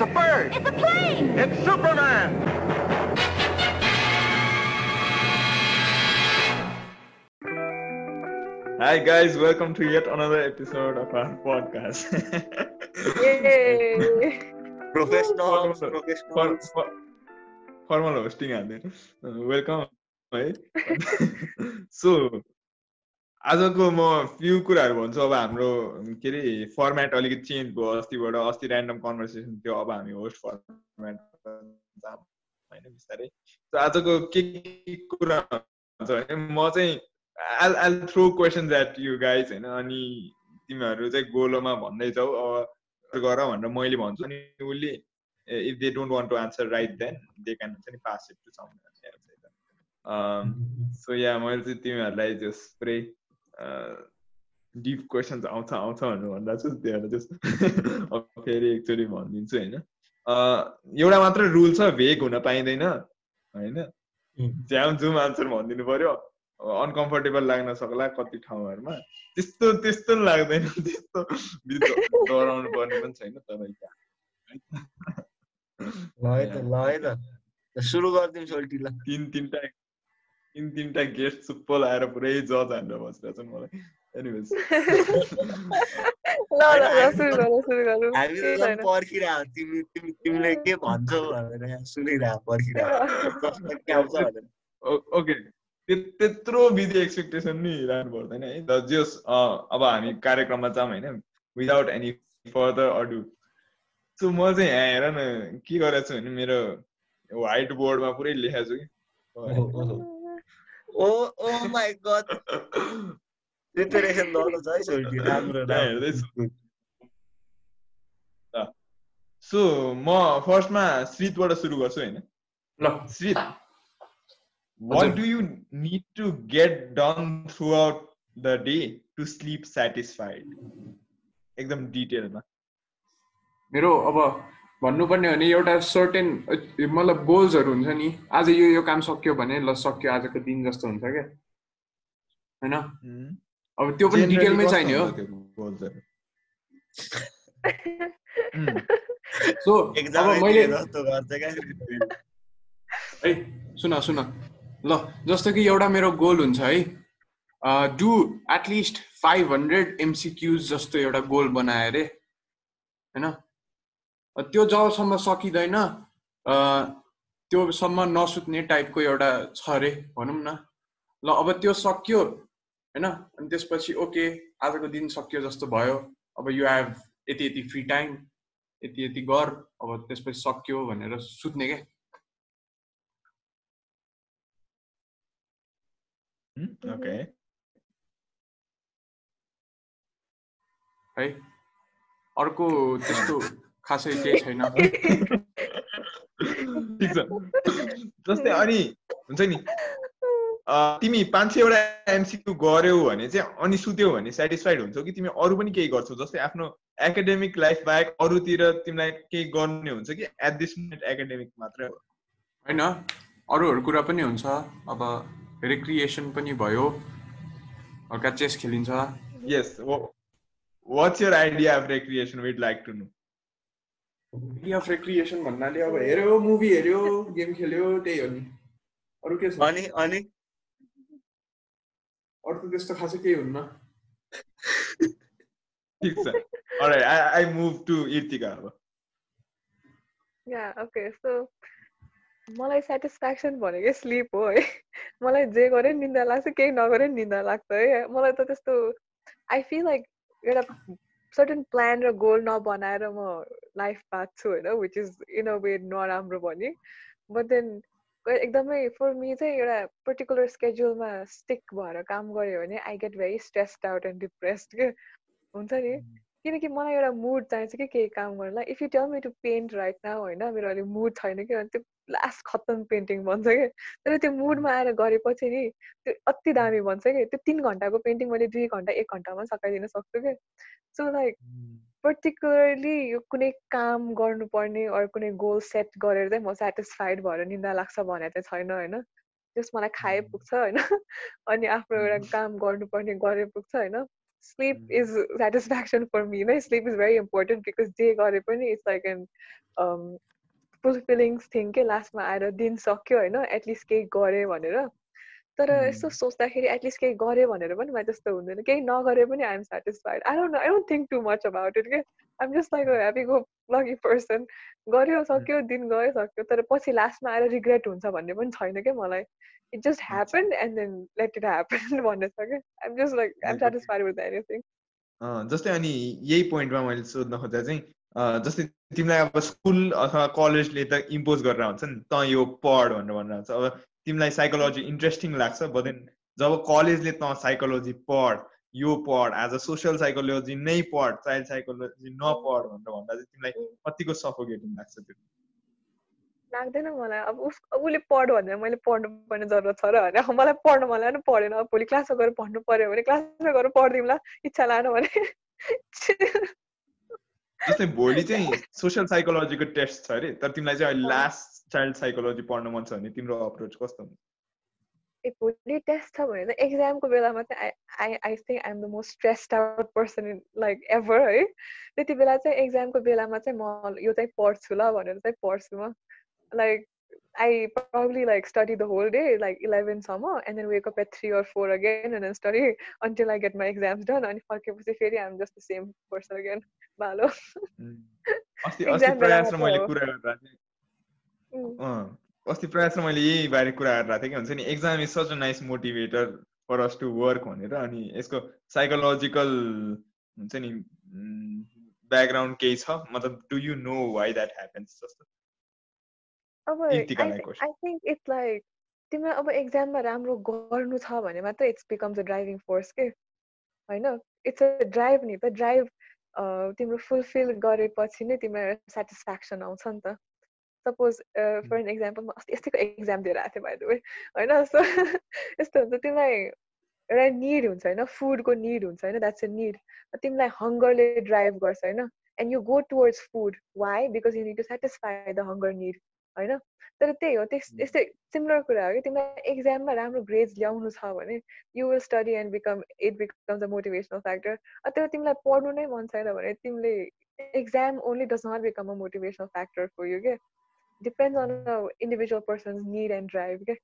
It's a bird. It's a plane. It's Superman. Hi guys, welcome to yet another episode of our podcast. Yay! professional, formal, for, formal hosting, Ander. Uh, welcome. so, आजको म few कुराहरू भन्छु अब हाम्रो के अरे format अलिकति change भयो अस्तिबाट अस्ति ऱ्यान्डम कन्भर्सेसन थियो अब हामी होस्ट फर्मेट होइन बिस्तारै सो आजको के के कुरा हुन्छ भने म चाहिँ I'll I'll throw questions at you guys होइन अनि तिमीहरू चाहिँ गोलोमा भन्दै जाऊ अब गर भनेर मैले भन्छु अनि उसले answer right then they can actually pass it to someone else. Yeah, say that. Um, so yeah, मैले चाहिँ तिमीहरूलाई जस्ट पुरै डिप क्वेसन्स आउँछ आउँछ भनेर भन्दा चाहिँ जस्ट अब फेरि एकचोटि भनिदिन्छु होइन एउटा मात्र रुल छ भेग हुन पाइँदैन होइन? ज्याम जुम आन्सर भनिदिनु पर्यो। अनकम्फर्टेबल लाग्न सक्ला कति ठाउँहरूमा। त्यस्तो त्यस्तो लाग्दैन। त्यस्तो डराउनु पर्ने पनि छैन तपाईँ ल है त ल है त। ल, सुरु ल तिन तिनटा तिन तिनटा गेस्ट चुप्प लाएर पुरै जज हानेर बसिरहेको छन् मलाई हामी पर्खिरहेको तिमी तिमी तिमीले के भन्छौ भनेर सुनिरहेको पर्खिरहेको ओके त्यत्रो विधि एक्सपेक्टेसन नि राख्नु पर्दैन है द जस अब हामी कार्यक्रममा जाऊँ होइन without any further ado so म चाहिँ यहाँ हेर न के गरेको छु भने मेरो व्हाइट बोर्डमा पुरै लेखेको छु कि। Oh oh my god preparation है सोल्टी राम्रो हेर्दैछु सो म फर्स्टमा श्रितबाट सुरु गर्छु होइन ल श्रित what do you need to get done throughout the day to sleep satisfied? एकदम डिटेलमा मेरो अब भन्नुपर्ने हो भने एउटा सर्टेन मतलब गोल्सहरू हुन्छ नि। आज यो यो काम सक्यो भने ल सक्यो आजको दिन जस्तो हुन्छ क्या। होइन? अब त्यो पनि डिटेलमै चाहिने हो। सो अब मैले है सुन सुन। ल जस्तो कि एउटा मेरो गोल हुन्छ है do at least five hundred MCQs जस्तो एउटा गोल बनाएँ अरे। होइन? त्यो जबसम्म सकिँदैन त्योसम्म नसुत्ने टाइपको एउटा छ अरे भनौँ न। ल अब त्यो सक्यो होइन? अनि त्यसपछि ओके आजको दिन सक्यो जस्तो भयो। अब यु हेभ यति यति फ्री टाइम यति यति गर अब त्यसपछि सक्यो भनेर सुत्ने क्या ओके। है? अर्को त्यस्तो खासै केही छैन ठिक छ जस्तै अनि हुन्छ नि तिमी पाँच सयवटा एमसिक्यू गर्यौ भने चाहिँ अनि सुत्यौ भने सेटिस्फाइड हुन्छौ कि तिमी अरू पनि केही गर्छौ जस्तै आफ्नो एकाडेमिक लाइफ बाहेक अरूतिर तिमीलाई केही गर्ने हुन्छ कि एट दिस मिनट एकाडेमिक मात्रै हो होइन अरूहरू कुरा पनि हुन्छ अब रिक्रिएसन पनि भयो हल्का चेस खेलिन्छ yes what's your idea of recreation we'd like to know of recreation भन्नाले अब हेऱ्यो मुभी हेऱ्यो गेम खेल्यो त्यही हो नि। अरू के छ? अनि अनि? अरू त त्यस्तो खासै केही हुन्न। ठिक छ। Alright, I, I move to Irtika अब। या ओके सो मलाई सेटिस्फ्याक्सन भनेकै स्लिप हो है। मलाई जे गरे नि निन्दा लाग्छ केही नगरे निन्दा लाग्छ है। मलाई त त्यस्तो आई फिल लाइक एउटा सर्टन प्लान र गोल नबनाएर म लाइफ बाँच्छु होइन which is in a way नराम्रो भने बट देन एकदमै फर मी चाहिँ एउटा पर्टिकुलर स्केड्युलमा स्टिक भएर काम गऱ्यो भने I get very stressed out and depressed के हुन्छ नि? किनकि मलाई एउटा मुड चाहिन्छ कि केही काम गर्नलाई। If you tell me to paint right now होइन मेरो अहिले मुड छैन कि अनि त्यो लास्ट खत्तम पेन्टिङ भन्छ कि तर त्यो मुडमा आएर गरेपछि नि त्यो अति दामी भन्छ कि। त्यो तिन घन्टाको पेन्टिङ मैले दुई घन्टा एक घन्टामा सकाइदिन सक्छु कि। सो लाइक पर्टिकुलरली यो कुनै काम गर्नुपर्ने अरू कुनै गोल सेट गरेर चाहिँ म सेटिस्फाइड भएर निन्दा लाग्छ भने चाहिँ छैन होइन। जस मलाई खाए पुग्छ होइन। अनि आफ्नो एउटा काम गर्नुपर्ने गरे पुग्छ होइन। sleep Mm. is satisfaction for me no sleep is very important because जे गरे पनि it's like an um, fulfilling thing के लास्टमा आएर दिन सक्यो होइन एटलिस्ट केही गरेँ भनेर तर यस्तो. सोच्दाखेरि एटलिस्ट केही गरेँ भनेर पनि मलाई त्यस्तो हुँदैन। केही नगरे पनि I'm satisfied I don't I don't think too much about it के I'm just like a happy go lucky person गऱ्यो सक्यो दिन गयो सक्यो तर पछि लास्टमा आएर रिग्रेट हुन्छ भन्ने पनि छैन क्या मलाई। It just happen and then let it happen भन्ने छ क्या? I'm just like I'm. Satisfied with anything जस्तै अनि यही पोइन्टमा मैले सोध्न खोज्दा चाहिँ जस्तै तिमीलाई अब स्कुल अथवा कलेजले त इम्पोज गरेर हुन्छ नि त यो पढ भनेर भनेर हुन्छ अब तिमीलाई साइकोलोजी इन्ट्रेस्टिङ लाग्छ बट देन जब कलेजले त साइकोलोजी पढ यो पढ एज अ सोसियल साइकोलोजी नै पढ चाइल्ड साइकोलोजी नपढ भनेर भन्दा चाहिँ तिमीलाई कतिको सफोकेटिङ लाग्छ त्यो? लाग्दैन मलाई। अब उस उसले पढ भनेर मैले पढ्नु पर्ने जरुरत छ र होइन। मलाई पढ्नु मन लागेन पढेन। अब भोलि क्लासमा गएर पढ्नु पर्यो भने क्लासमा गएर पढिदिउँला इच्छा लागेन भने। जस्तै भोलि चाहिँ सोसियल साइकोलोजीको टेस्ट छ अरे। तर तिमीलाई चाहिँ अहिले। लास्ट चाइल्ड साइकोलोजी पढ्नु मन छ भने तिम्रो अप्रोच कस्तो हुन्छ? ए भोलि टेस्ट छ भने चाहिँ एक्जामको बेलामा चाहिँ I I think I'm the most stressed out person in like ever है। त्यति बेला चाहिँ एक्जामको बेलामा चाहिँ म यो चाहिँ पढ्छु ल भनेर चाहिँ पढ्छु म। Like I probably like study the whole day like 11 सम्म and then wake up at 3 or 4 again and then study until I get my exams done अनि फर्केपछि फेरि I'm just the same person again भालो। बेलामा अस्ति प्रयास र मैले यही बारे कुरा गरिरहेको थिएँ कि हुन्छ नि exam is such a nice motivator for us to work भनेर अनि यसको साइकोलोजिकल हुन्छ नि ब्याकग्राउन्ड केही छ? मतलब do you know why that happens जस्तो। अब. आई थिङ्क इट्स लाइक तिमीलाई अब एक्जाममा राम्रो गर्नु छ भने मात्रै it's becomes a driving force के? होइन? इट्स अ ड्राइभ नि त ड्राइभ तिम्रो फुलफिल गरेपछि नै तिमीलाई सेटिस्फ्याक्सन आउँछ नि त। सपोज फर एन इक्जाम्पल म अस्ति यस्तैको एक्जाम दिएर आएको थिएँ बाई द वे होइन सो यस्तो हुन्छ तिमीलाई एउटा निड हुन्छ होइन? फुडको निड हुन्छ होइन? द्याट्स अ निड तिमीलाई हङ्गरले ड्राइभ गर्छ होइन? And you go towards food why because you need to satisfy the hunger need होइन? तर त्यही हो त्यस Mm. यस्तै सिमिलर कुरा हो कि तिमीलाई एक्जाममा राम्रो ग्रेड्स ल्याउनु छ भने you will study and become it becomes a motivational factor तर तिमीलाई पढ्नु नै मन छैन भने तिमीले exam only does not become a motivational factor for you के depends on the individual person's need and drive के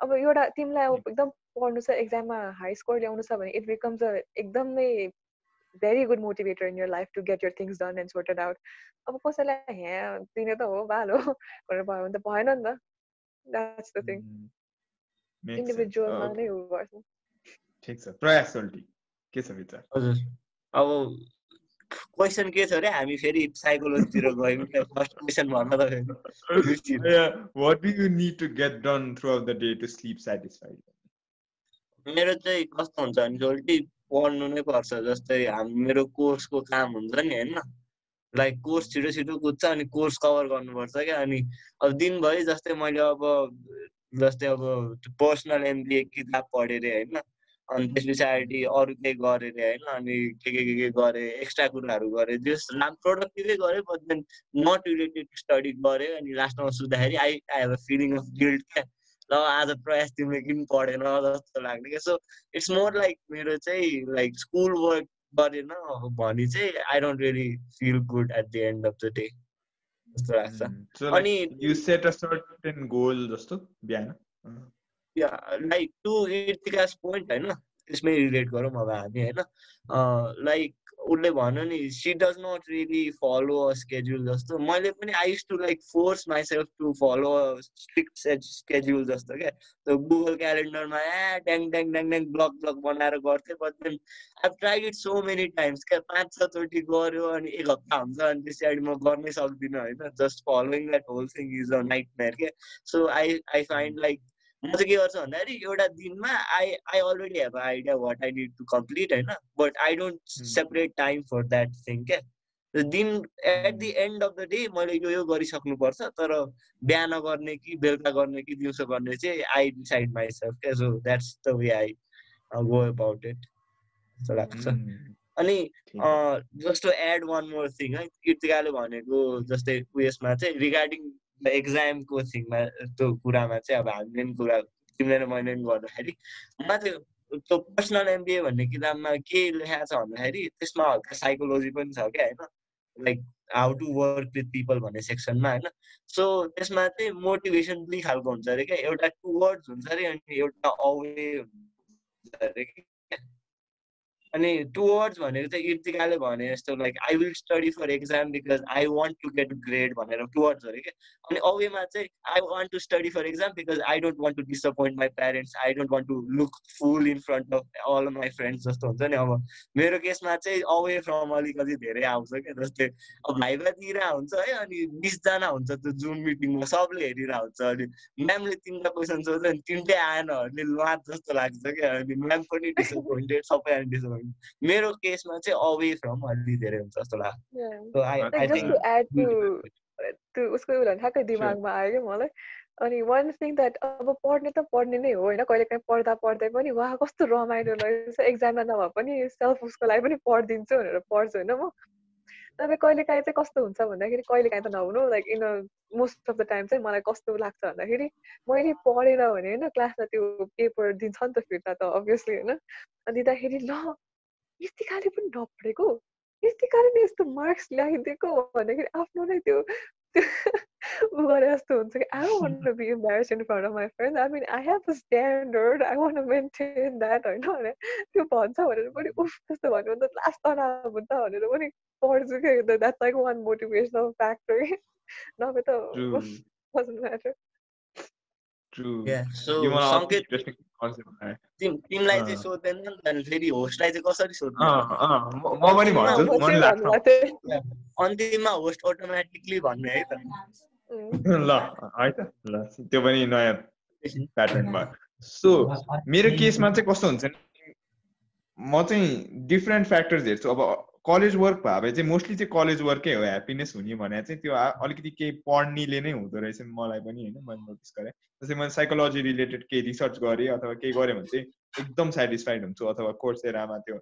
अब एउटा तिमीलाई अब एकदम पढ्नु छ एक्जाममा हाई स्कोर ल्याउनु छ भने इट बिकम्स अ एकदमै very good motivator in your life to get your things done and sorted out अब कसैलाई ह्या दिने त हो बाल हो भनेर भयो भने त भएन नि त। That's the thing um, makes sense. इन्डिभिजुअलमा Okay, नै हो गर्छ। ठिक छ। प्रयास सोल्टी के छ विचार? हजुर। अब क्वेसन के छ अरे? हामी फेरि साइकोलोजीतिर गयौँ फर्स्ट क्वेसन भन्न त। What do you need to get done throughout the day to sleep satisfied मेरो चाहिँ कस्तो हुन्छ भने सोल्टी पढ्नु नै पर्छ जस्तै मेरो कोर्सको काम हुन्छ नि होइन। लाइक कोर्स छिटो छिटो कुद्छ अनि कोर्स कभर गर्नुपर्छ क्या अनि अब दिनभरि जस्तै मैले अब जस्तै अब पर्सनल एमबिए किताब पढेँ अरे होइन। अनि त्यस पछाडि अरू केही गरेँ अरे होइन अनि के के के के गरेँ एक्स्ट्रा कुराहरू गरेँ जस राम प्रोडक्टिभै गरेँ but then not related study गरेँ अनि लास्टमा सुत्दाखेरि I I have a feeling of guilt क्या। ल आज प्रयास तिमीले किन पढेन जस्तो लाग्ने क्या। सो इट्स मोर लाइक मेरो चाहिँ लाइक स्कुल वर्क गरेन भने चाहिँ I don't really feel good at the end of the day जस्तो लाग्छ। सो अनि you set a certain goal जस्तो बिहान? लाइक टु इर्तिकास पोइन्ट होइन त्यसमै रिलेट गरौँ अब हामी होइन लाइक उसले भन्यो नि। She does not really follow a schedule जस्तो मैले पनि I too like force myself to follow strict schedule जस्तो क्या त्यो गुगल क्यालेन्डरमा ए ड्याङ ड्याङ ड्याङ ड्याङ ब्लक ब्लक बनाएर गर्थेँ but then I tried it so many times क्या पाँच छचोटि गऱ्यो अनि एक हप्ता हुन्छ अनि पछाडि म गर्नै सक्दिनँ होइन just following that whole thing is a nightmare क्या so I I find like म चाहिँ के गर्छु भन्दाखेरि एउटा दिनमा I I already have idea what I need to complete होइन? But I don't separate time for that thing क्या दिन at the end of the day मैले यो यो गरिसक्नुपर्छ तर बिहान गर्ने कि बेलुका गर्ने कि दिउँसो गर्ने चाहिँ आई डिसाइड माइसेल्फ क्या so that's the way I go about it जस्तो लाग्छ। उम्, अनि to add one more thing है? कृतिकाले भनेको जस्तै उयसमा चाहिँ रिगार्डिङ द एक्जामको थिङमा त्यो कुरामा चाहिँ अब हामीले पनि कुरा तिमीले र मैले पनि गर्दाखेरि। मलाई त्यो पर्सनल एमबिए भन्ने किताबमा के लेखाएको छ भन्दाखेरि त्यसमा हल्का साइकोलोजी पनि छ क्या होइन? Like how to work with people भन्ने सेक्सनमा होइन? सो त्यसमा चाहिँ मोटिभेसन दुई खालको हुन्छ अरे क्या। एउटा टु वर्ड्स हुन्छ अरे अनि एउटा अवे हुन्छ अरे। अनि टुवर्ड्स भनेको चाहिँ इर्तिकाले भने जस्तो like I will study for exam because I want to get grade भनेर टुवर्ड्स अरे क्या? अनि अवेमा चाहिँ I want to study for exam because I don't want to disappoint my parents I don't want to look fool in front of all my friends जस्तो हुन्छ नि अब। मेरो केसमा चाहिँ अवे फ्रम अलिकति धेरै आउँछ क्या जस्तै अब दिइरहेको हुन्छ है अनि बिसजना हुन्छ त्यो जुन मिटिङमा सबले हेरिरहेको हुन्छ अनि म्यामले तिनवटा क्वेसन सोध्छ अनि तिनटै आएन भने लाज जस्तो लाग्छ क्या अनि म्याम पनि डिसपोइन्टेड सबै डिसपोइन्टेड मेरो केसमा चाहिँ अवे फ्रम अलि धेरै हुन्छ जस्तो लाग्छ। उसको एउटा ठ्याक्कै दिमागमा आयो क्या मलाई। अनि वान थिङ द्याट अब पढ्ने त पढ्ने नै हो होइन? कहिले काहीँ पढ्दा पढ्दै पनि वा कस्तो रमाइलो रहेछ। एक्जाममा नभए पनि सेल्फ उसको लागि पनि पढिदिन्छु भनेर पढ्छु होइन म। तपाईँ कहिले काहीँ चाहिँ कस्तो हुन्छ भन्दाखेरि कहिले काहीँ त नहुनु। Like in most of the time चाहिँ मलाई कस्तो लाग्छ भन्दाखेरि मैले पढेर भने होइन? क्लासमा त्यो पेपर दिन्छ नि त फिर्ता त अभियसली होइन? अनि दिँदाखेरि ल यतिकाले पनि नपढेको यतिकाले नै यस्तो मार्क्स ल्याइदिएको भन्दाखेरि आफ्नो नै त्यो ऊ गरे जस्तो हुन्छ कि। I want be embarrass in front of my friend I mean I have a standard I want maintain that होइन? भने त्यो भन्छ भनेर पनि उफ त्यस्तो भन्यो भने त लास्ट त हुन्छ भनेर पनि पढ्छु क्या that's like one motivational factor नभए त म्याटर तिमीलाई चाहिँ सोध्दैन नि त फेरि होस्टलाई चाहिँ कसरी सोध्नु? अन्तिममा होस्ट अटोमेटिकली भन्ने है त। ल है त ल त्यो पनि नयाँ प्याटर्न भयो। सो मेरो केसमा चाहिँ कस्तो हुन्छ नि म चाहिँ डिफरेन्ट फ्याक्टर्स हेर्छु। अब कलेज वर्क भए चाहिँ मोस्टली चाहिँ कलेज वर्कै हो ह्याप्पिनेस हुने भने चाहिँ त्यो अलिकति केही पढ्नेले नै हुँदो रहेछ मलाई पनि होइन मैले नोटिस गरेँ। जस्तै मैले साइकोलोजी रिलेटेड केही रिसर्च गरेँ अथवा केही गरेँ भने चाहिँ एकदम सेटिस्फाइड हुन्छु अथवा कोर्स एरामा त्यो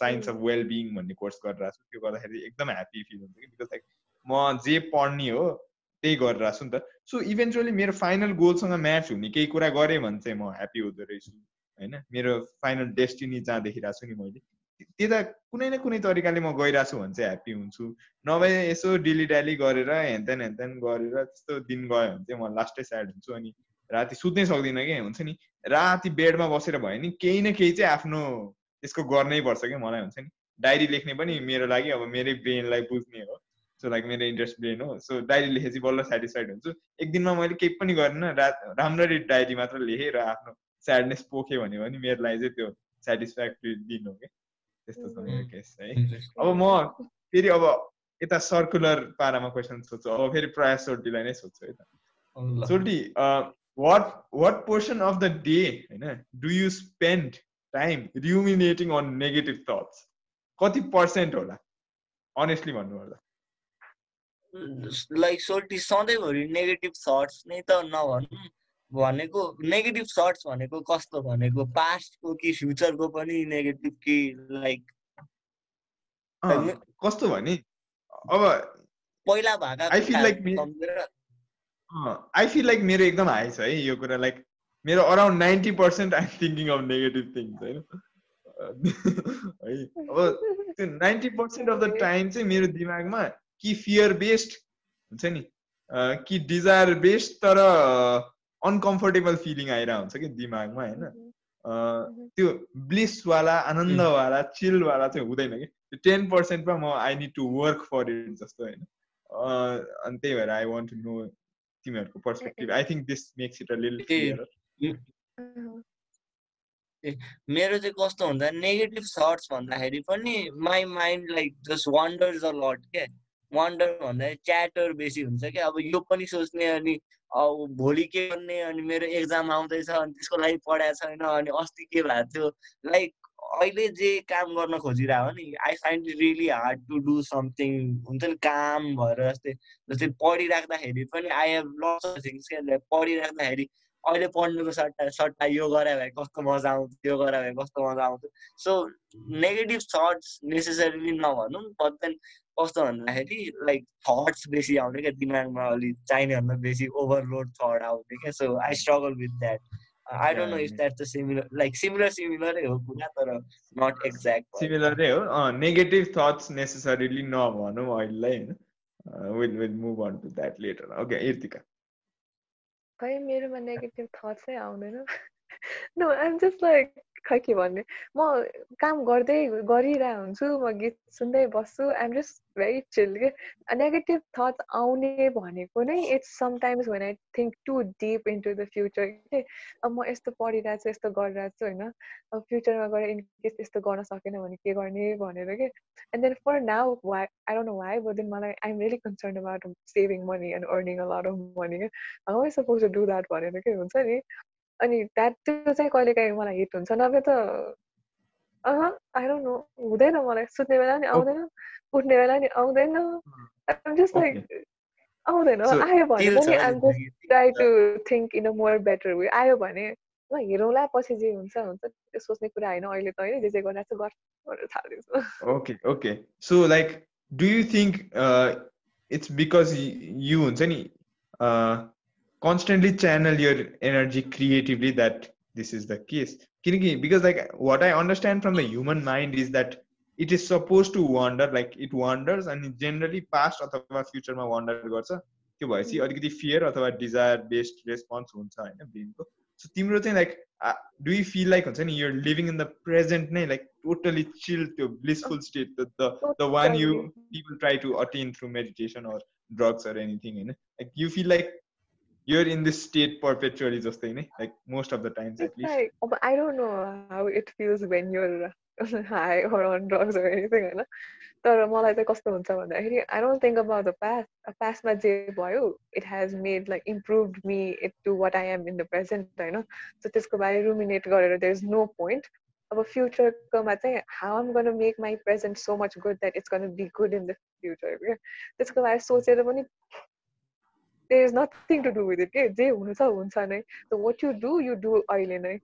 साइन्स अफ वेल बिङ भन्ने कोर्स गरिरहेको छु। त्यो गर्दाखेरि एकदम ह्याप्पी फिल हुन्छ कि बिकज लाइक म जे पढ्ने हो त्यही गरिरहेको छु नि त। सो इभेन्चुअली मेरो फाइनल गोलसँग म्याच हुने केही कुरा गरेँ भने चाहिँ म ह्याप्पी हुँदो रहेछु होइन? मेरो फाइनल डेस्टिनी जहाँ देखिरहेको छु नि मैले। त्यता कुनै न कुनै तरिकाले म गइरहेको छु भने चाहिँ ह्याप्पी हुन्छु। नभए यसो डिली डाली गरेर हेनतेन हेनतेन गरेर त्यस्तो दिन गयो भने चाहिँ म लास्टै स्याड हुन्छु अनि राति सुत्नै सक्दिनँ कि हुन्छ नि राति बेडमा बसेर भयो नि केही न केही चाहिँ आफ्नो यसको गर्नै पर्छ क्या मलाई हुन्छ नि। डायरी लेख्ने पनि मेरो लागि अब मेरै ब्रेनलाई बुझ्ने हो। सो लाइक मेरो इन्ट्रेस्ट ब्रेन हो। सो डायरी लेखेपछि बल्ल सेटिस्फाइड हुन्छु। एक दिनमा मैले केही पनि गरिनँ रात राम्ररी डायरी मात्र लेखेँ र आफ्नो स्याडनेस पोखेँ भने मेरो लागि चाहिँ त्यो सेटिस्फ्याक्ट्री दिन हो क्या त्यस्तो छ मेरो केस है। अब म फेरि अब यता सर्कुलर पारामा क्वेसन सोध्छु। अब फेरि प्रायः सोल्टीलाई नै सोध्छु है त। सोल्टी what what portion of the day होइन do you spend time ruminating on negative thoughts कति पर्सेन्ट होला? अनेस्टली भन्नुपर्दा। लाइक सोल्टी सधैँभरि नेगेटिभ थट्स नै त नभनौँ। भनेको नेगेटिभ सर्ट्स भनेको कस्तो भनेको पास्टको कि फ्युचरको पनि नेगेटिभ कि लाइक कस्तो भने अब पहिला भएका I feel like I feel like मेरो एकदम हाई छ है यो कुरा लाइक मेरो around ninety percent I'm thinking of negative things होइन? है अब त्यो ninety percent of the time चाहिँ मेरो दिमागमा कि फियर बेस्ड हुन्छ नि कि डिजायर बेस्ड तर अनकम्फर्टेबल फिलिङ आइरहेको हुन्छ कि दिमागमा होइन? त्यो ब्लिसवाला आनन्दवाला चिलवाला चाहिँ हुँदैन कि? त्यो टेन पर्सेन्टमा म I need to work for it जस्तो होइन? अनि त्यही भएर आई वान्ट टु नो तिमीहरूको perspective I think this makes it a लिल मेरो चाहिँ कस्तो हुन्छ नेगेटिभ थट्स भन्दाखेरि पनि my mind like just wanders a lot क्या? वान्डर भन्दाखेरि च्याटर बेसी हुन्छ क्या? अब यो पनि सोच्ने अनि भोलि के गर्ने अनि मेरो एक्जाम आउँदैछ अनि त्यसको लागि पढाएको छैन अनि अस्ति के भएको थियो? लाइक अहिले जे काम गर्न खोजिरहेको नि I find it really hard to do something हुन्छ नि काम भएर जस्तै जस्तै पढिराख्दाखेरि पनि I have lots of things पढिराख्दाखेरि अहिले पढ्नुको सट्टा सट्टा यो गरे भए कस्तो मजा आउँथ्यो यो गरे भए कस्तो मजा आउँथ्यो? सो नेगेटिभ थट्स नेसेसरीली नभनौँ बट देन कस्तो भन्दाखेरि लाइक थट्स बेसी आउने क्या दिमागमा अलिक चाहिनेभन्दा बेसी ओभरलोड थट आउने क्या so I struggle with that I don't know if Yeah. That's the similar like similar सिमिलरै हो कुरा तर नट एक्ज्याक्ट सिमिलरै हो. नेगेटिभ थट्स नेसेसरीली नभनौँ अहिलेलाई होइन? Will will move on to that later okay Irtika खै मेरोमा नेगेटिभ थट्सै आउँदैन नो आइम जस्ट लाइक खै के भन्ने। म काम गर्दै गरिरहेको हुन्छु म गीत सुन्दै बस्छु। आइम जस्ट भेरी चिल के? नेगेटिभ थट्स आउने भनेको नै it's sometimes when I think too deep into the future के? अब म यस्तो पढिरहेको छु यस्तो गरिरहेको छु होइन? अब फ्युचरमा गएर इनकेस यस्तो गर्न सकेन भने के गर्ने भनेर के? And then for now why I don't know why but then मलाई I'm really concern about saving money and earning a lot of money के? How I suppose to do that भनेर के? हुन्छ नि? अनि द्याट त्यो चाहिँ कहिलेकाहीँ मलाई हिट हुन्छ नभए त अह आई डोन्ट नो हुँदैन मलाई सुत्ने बेला नि आउँदैन उठ्ने बेला नि आउँदैन। जस्ट लाइक आउँदैन आयो भने पनि I'm just try to think in a more better way आयो भने ल हेरौँला पछि जे हुन्छ हुन्छ। त्यो सोच्ने कुरा होइन अहिले त होइन जे जे गरिरहेको छु गर भनेर थालिदिन्छु। Okay okay so like do you think it's because you हुन्छ नि constantly channel your energy creatively that this is the case किनकि because like what I understand from the human mind is that it is suppose to wonder like it wonders अनि generally past अथवा फ्युचरमा wonder गर्छ त्यो भएपछि अलिकति fear अथवा desire based response हुन्छ होइन ब्रेनको सो तिम्रो चाहिँ like do you feel like हुन्छ नि you're living in the present नै लाइक टोटली चिल त्यो blissful state the the one you people try to attain through meditation or drugs or anything you know like you feel like you're in this state perpetually just know like most of the times at least. like, but I don't know how it feels when you're high or on drugs or anything होइन तर मलाई चाहिँ कस्तो हुन्छ भन्दाखेरि I don't think about the past पास्टमा जे भयो it has made like improve me it to what I am in the present होइन सो त्यसको बारे रुमिनेट गरेर देयर इज नो पोइन्ट अब फ्युचरकोमा चाहिँ how am gonna make my present so much good that it's gonna be good in the future क्या त्यसको बारे सोचेर पनि there is nothing to do with it के जे हुनु छ हुन्छ नै so what you do you do अहिले नै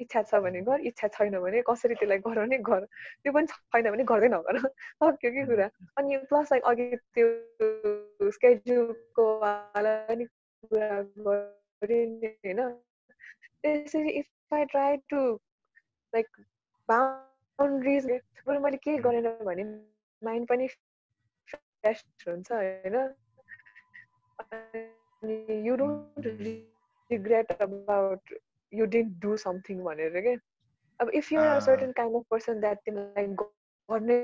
इच्छा छ भने गर इच्छा छैन भने कसरी त्यसलाई गर नै गर त्यो पनि छैन भने गर्दै नगर सक्यो कि कुरा अनि प्लस लाइक अघि त्यो स्केड्युलको कुरा गरेँ होइन त्यसरी if I try to like boundaries बरु मैले केही गरेन भने माइन्ड पनि फ्रेस हुन्छ होइन अनि you don't regret about you didn't do something भनेर के अब if you're a Ah. certain kind of person that तिमीलाई गर्ने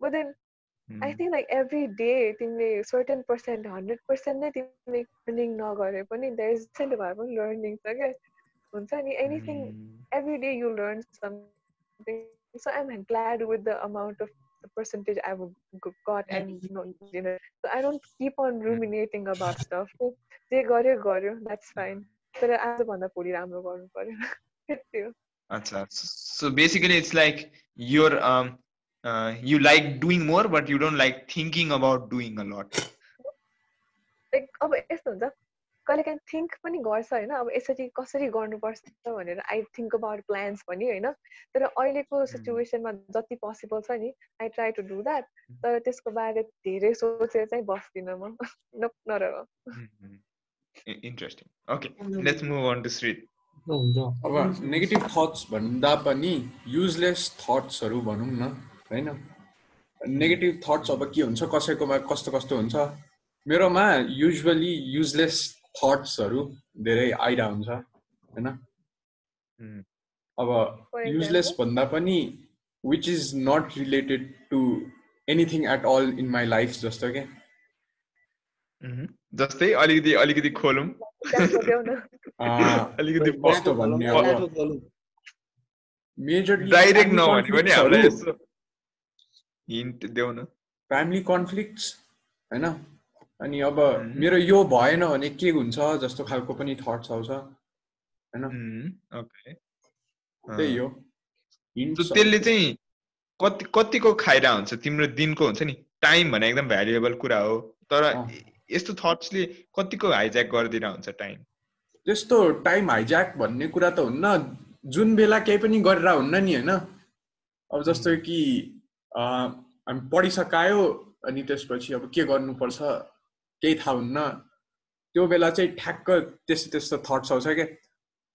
but then I Hmm. think like every day तिमीले certain percent hundred percent नै तिमीले learning नगरे पनि there is percent भए पनि learning छ क्या हुन्छ नि anything Hmm. every day you learn something so I'm glad with the amount of the percentage I've g- got and you know, you know so I don't keep on ruminating about stuff So, जे गर्यो गर्यो that's fine तर आजभन्दा भोलि राम्रो गर्नु पर्यो त्यो Acha. So basically, it's like you're um, uh, you like doing more, but you don't like thinking about doing a lot. Like अब यस्तो हुन्छ कहिलेकाहीँ थिङ्क पनि गर्छ होइन? अब यसरी कसरी गर्नुपर्छ भनेर आई थिङ्क अबाउट प्लान्स पनि होइन? तर अहिलेको सिचुएसनमा जति पोसिबल छ नि I try to do that तर त्यसको बारे धेरै सोचेर चाहिँ बस्दिनँ म। न नर. Okay, let's move on to Sri. हुन्छ अब नेगेटिभ थट्स भन्दा पनि युजलेस थट्सहरू भनौँ न होइन? नेगेटिभ थट्स अब के हुन्छ कसैकोमा कस्तो कस्तो हुन्छ? मेरोमा युजली युजलेस थट्सहरू धेरै आइरह हुन्छ होइन. अब युजलेस? भन्दा पनि which is not related to anything at all in my life जस्तो क्या Mhm. जस्तै अलिकति अलिकति खोलौँ। देऊ न अँ, अलिकति कस्तो भन्ने अब मेजरली डाइरेक्ट नभने पनि हामीलाई यसो हिन्ट देऊ न। फ्यामिली कन्फ्लिक्ट्स होइन? अनि अब. मेरो यो भएन भने के हुन्छ जस्तो खालको पनि थट्स आउँछ होइन. त्यही हो। त्यसले चाहिँ कति कतिको खाइरह हुन्छ? तिम्रो दिनको हुन्छ नि? टाइम भने एकदम भ्यालुएबल कुरा हो। तर। यस्तो थट्सले कतिको हाइज्याक गरिदिएर हुन्छ टाइम त्यस्तो टाइम हाइज्याक भन्ने कुरा त हुन्न। जुन बेला केही पनि गरेर हुन्न नि होइन? अब जस्तो कि हामी पढिसकायो अनि त्यसपछि अब के गर्नुपर्छ? केही थाहा हुन्न। त्यो बेला चाहिँ ठ्याक्क त्यस्तो त्यस्तो थट्स आउँछ क्या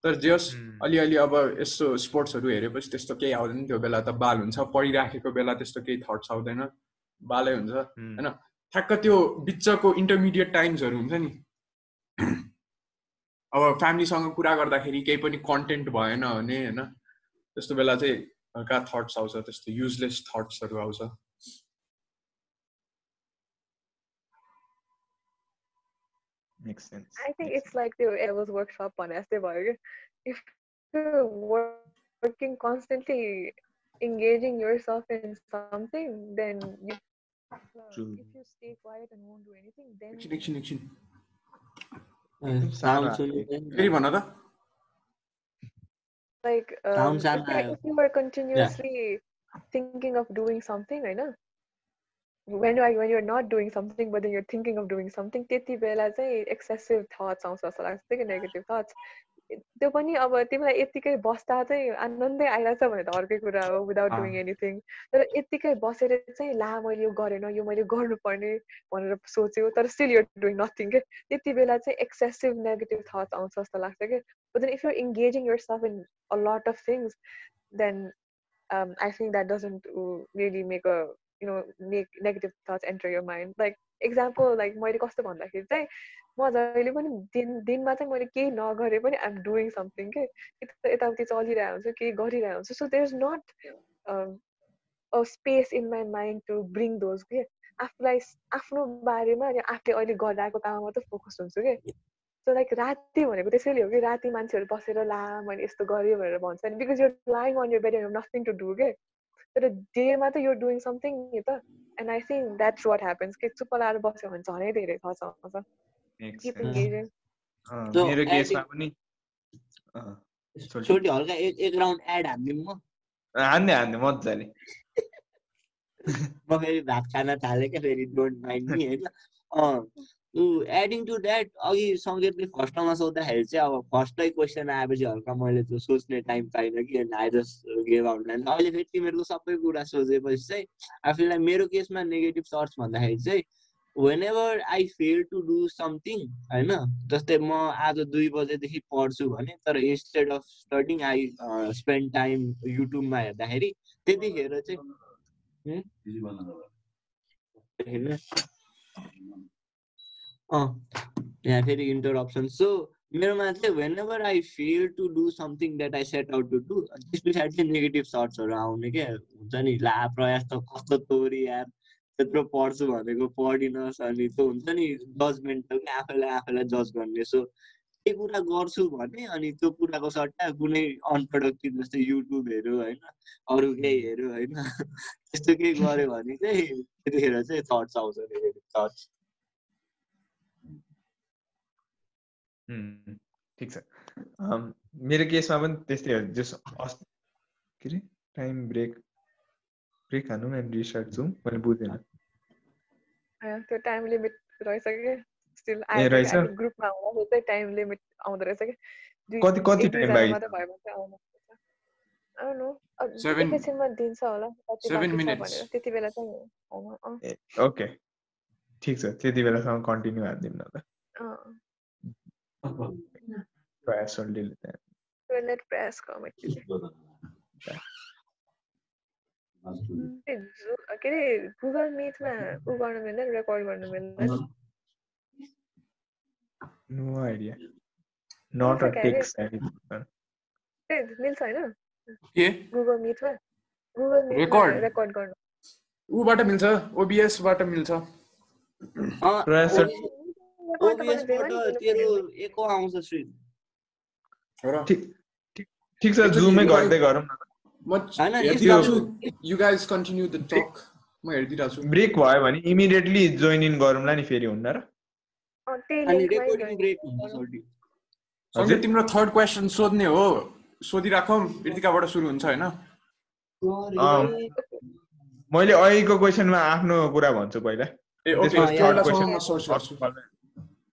तर जे होस्. अलिअलि अब यस्तो स्पोर्ट्सहरू हेरेपछि त्यस्तो केही आउँदैन। त्यो बेला त बाल हुन्छ। पढिराखेको बेला त्यस्तो केही थट्स आउँदैन। बालै हुन्छ. होइन? ठ्याक्क त्यो बिचको इन्टरमिडिएट टाइम्सहरू हुन्छ नि। अब फ्यामिलीसँग कुरा गर्दाखेरि केही पनि कन्टेन्ट भएन भने होइन? त्यस्तो बेला चाहिँ हल्का थट्स आउँछ त्यस्तो युजलेस थट्सहरू आउँछ। Makes sense. I think Makes it's sense. like the Elvis workshop on Esteborg. If you're working constantly, engaging yourself in something, then you, uh, if you stay quiet and won't do anything, then. Action, action, action. Uh, sound, Anyone other? Like, um, sounds if, you, if you are continuously yeah. thinking of doing something, right now, When you are when you're not doing something, but then you're thinking of doing something, त्यति बेला चाहिँ excessive thoughts आउँछ जस्तो लाग्छ कि negative thoughts. त्यो पनि अब तिमीलाई यत्तिकै बस्दा चाहिँ आनन्दै आइरहेछ भने त अर्कै कुरा हो विदाउट डुइङ अँ। एनिथिङ तर यत्तिकै बसेर चाहिँ ला मैले यो गरेन यो मैले गर्नुपर्ने भनेर सोच्यो तर स्टिल यो डुइङ नथिङ के त्यति बेला चाहिँ एक्सेसिभ नेगेटिभ थट्स आउँछ जस्तो लाग्छ कि But then if you're engaging yourself in a lot of things, then um, I think that doesn't uh, really make you know make negative thoughts enter your mind. Like example, like मैले कस्तो भन्दाखेरि चाहिँ म जहिले पनि दिन दिनमा चाहिँ मैले केही नगरे पनि आइएम डुइङ समथिङ के? यता- यताउति चलिरहेको हुन्छु केही गरिरहेको हुन्छु। So there is not a space in my mind to bring those के? आफूलाई आफ्नो बारेमा अनि आफूले अहिले गरिरहेको काममा मात्रै फोकस हुन्छु कि? सो लाइक राति भनेको त्यसैले हो कि राति मान्छेहरू बसेर ला मैले यस्तो गरेँ भनेर भन्छ। नि because you lying on your bed you nothing to do के? तर डेमा त यो डुइङ समथिङ नि त and I think that's what happens कि चुप्प लाएर बस्यो भने झनै धेरै sorry. छोटी हल्का एक एक राउन्ड एड हानिदिउँ म। हान्ने हान्ने मजाले। म फेरि भात खान थालेँ क्या फेरि डोन्ट माइन्ड मी होइन? अँ। एडिङ टु द्याट अघि सङ्गीतले फर्स्ट ठाउँमा सोद्धाखेरि चाहिँ अब फर्स्टै क्वेसन आएपछि हल्का मैले त्यो सोच्ने टाइम पाइनँ कि I just gave out and अहिले फेरि तिमीहरूको सबै कुरा सोचेपछि चाहिँ आफूलाई मेरो केसमा नेगेटिभ सर्च भन्दाखेरि चाहिँ whenever I fail to do something होइन जस्तै म आज दुई बजेदेखि पढ्छु भने तर instead of studying I spend time युट्युबमा हेर्दाखेरि त्यतिखेर चाहिँ यहाँ फेरि इन्टरप्सन सो मेरोमा चाहिँ whenever I fail to do something that I set out to do त्यस पछाडि चाहिँ नेगेटिभ सर्ट्सहरू आउने क्या हुन्छ नि ला प्रयास त कस्तो तोरी यार? त्यत्रो पढ्छु भनेको पढिनस् अनि त्यो हुन्छ नि जजमेन्टल क्या आफैलाई आफैलाई जज गर्ने सो केही कुरा गर्छु भने अनि त्यो कुराको सट्टा कुनै अनप्रोडक्टिभ जस्तै युट्युब हेऱ्यो होइन अरू केही हेऱ्यो होइन त्यस्तो केही गऱ्यो भने चाहिँ त्यतिखेर चाहिँ थट्स आउँछ नेगेटिभ थट्स ठिक छ मेरो केसमा पनि त्यस्तै हो जस के अरे टाइम ब्रेक ब्रेक हानौँ एन्ड रिस्टार्ट जाउँ मैले बुझेन। त्यो टाइम लिमिट रहेछ। कि स्टिल? ग्रुपमा आउँदाखेरि चाहिँ टाइम लिमिट आउँदो रहेछ कि कति कति टाइम दिन्छ होला। त्यति बेला चाहिँ ओके ठिक छ त्यति बेलासम्म कन्टिन्यू हालिदिउँ न त। अँ। प्रयास सल्टीले त्यहाँ Toilet press comedy. ए, जो- के अरे गुगल मिटमा उ गर्नु मिल्दैन रेकर्ड गर्नु मिल्दैन नो। आइडिया नट अ मिल्छ टेक क्यारे? ए मिल्छ होइन के? गुगल मिटमा गुगल मिटमा Record? रेकर्ड गर्नु ऊबाट मिल्छ ओबिएसबाट मिल्छ प्रयास ओबिएसबाट तेरो। एको आउँछ र ठिक छ जुमै गर्दै गरौँ न म हेरिदिरहेको छु you guys continue the talk म हेरिदिरहेको छु ब्रेक भयो भने इमिडिएटली जोइन इन गरौँला नि फेरि हुन्न र सँगै तिम्रो थर्ड क्वेसन सोध्ने हो। सोधिराखौँ ऋतिकाबाट सुरु हुन्छ होइन? मैले अहिलेको क्वेसनमा आफ्नो कुरा भन्छु पहिला। ए ओके म सोच गर्छु।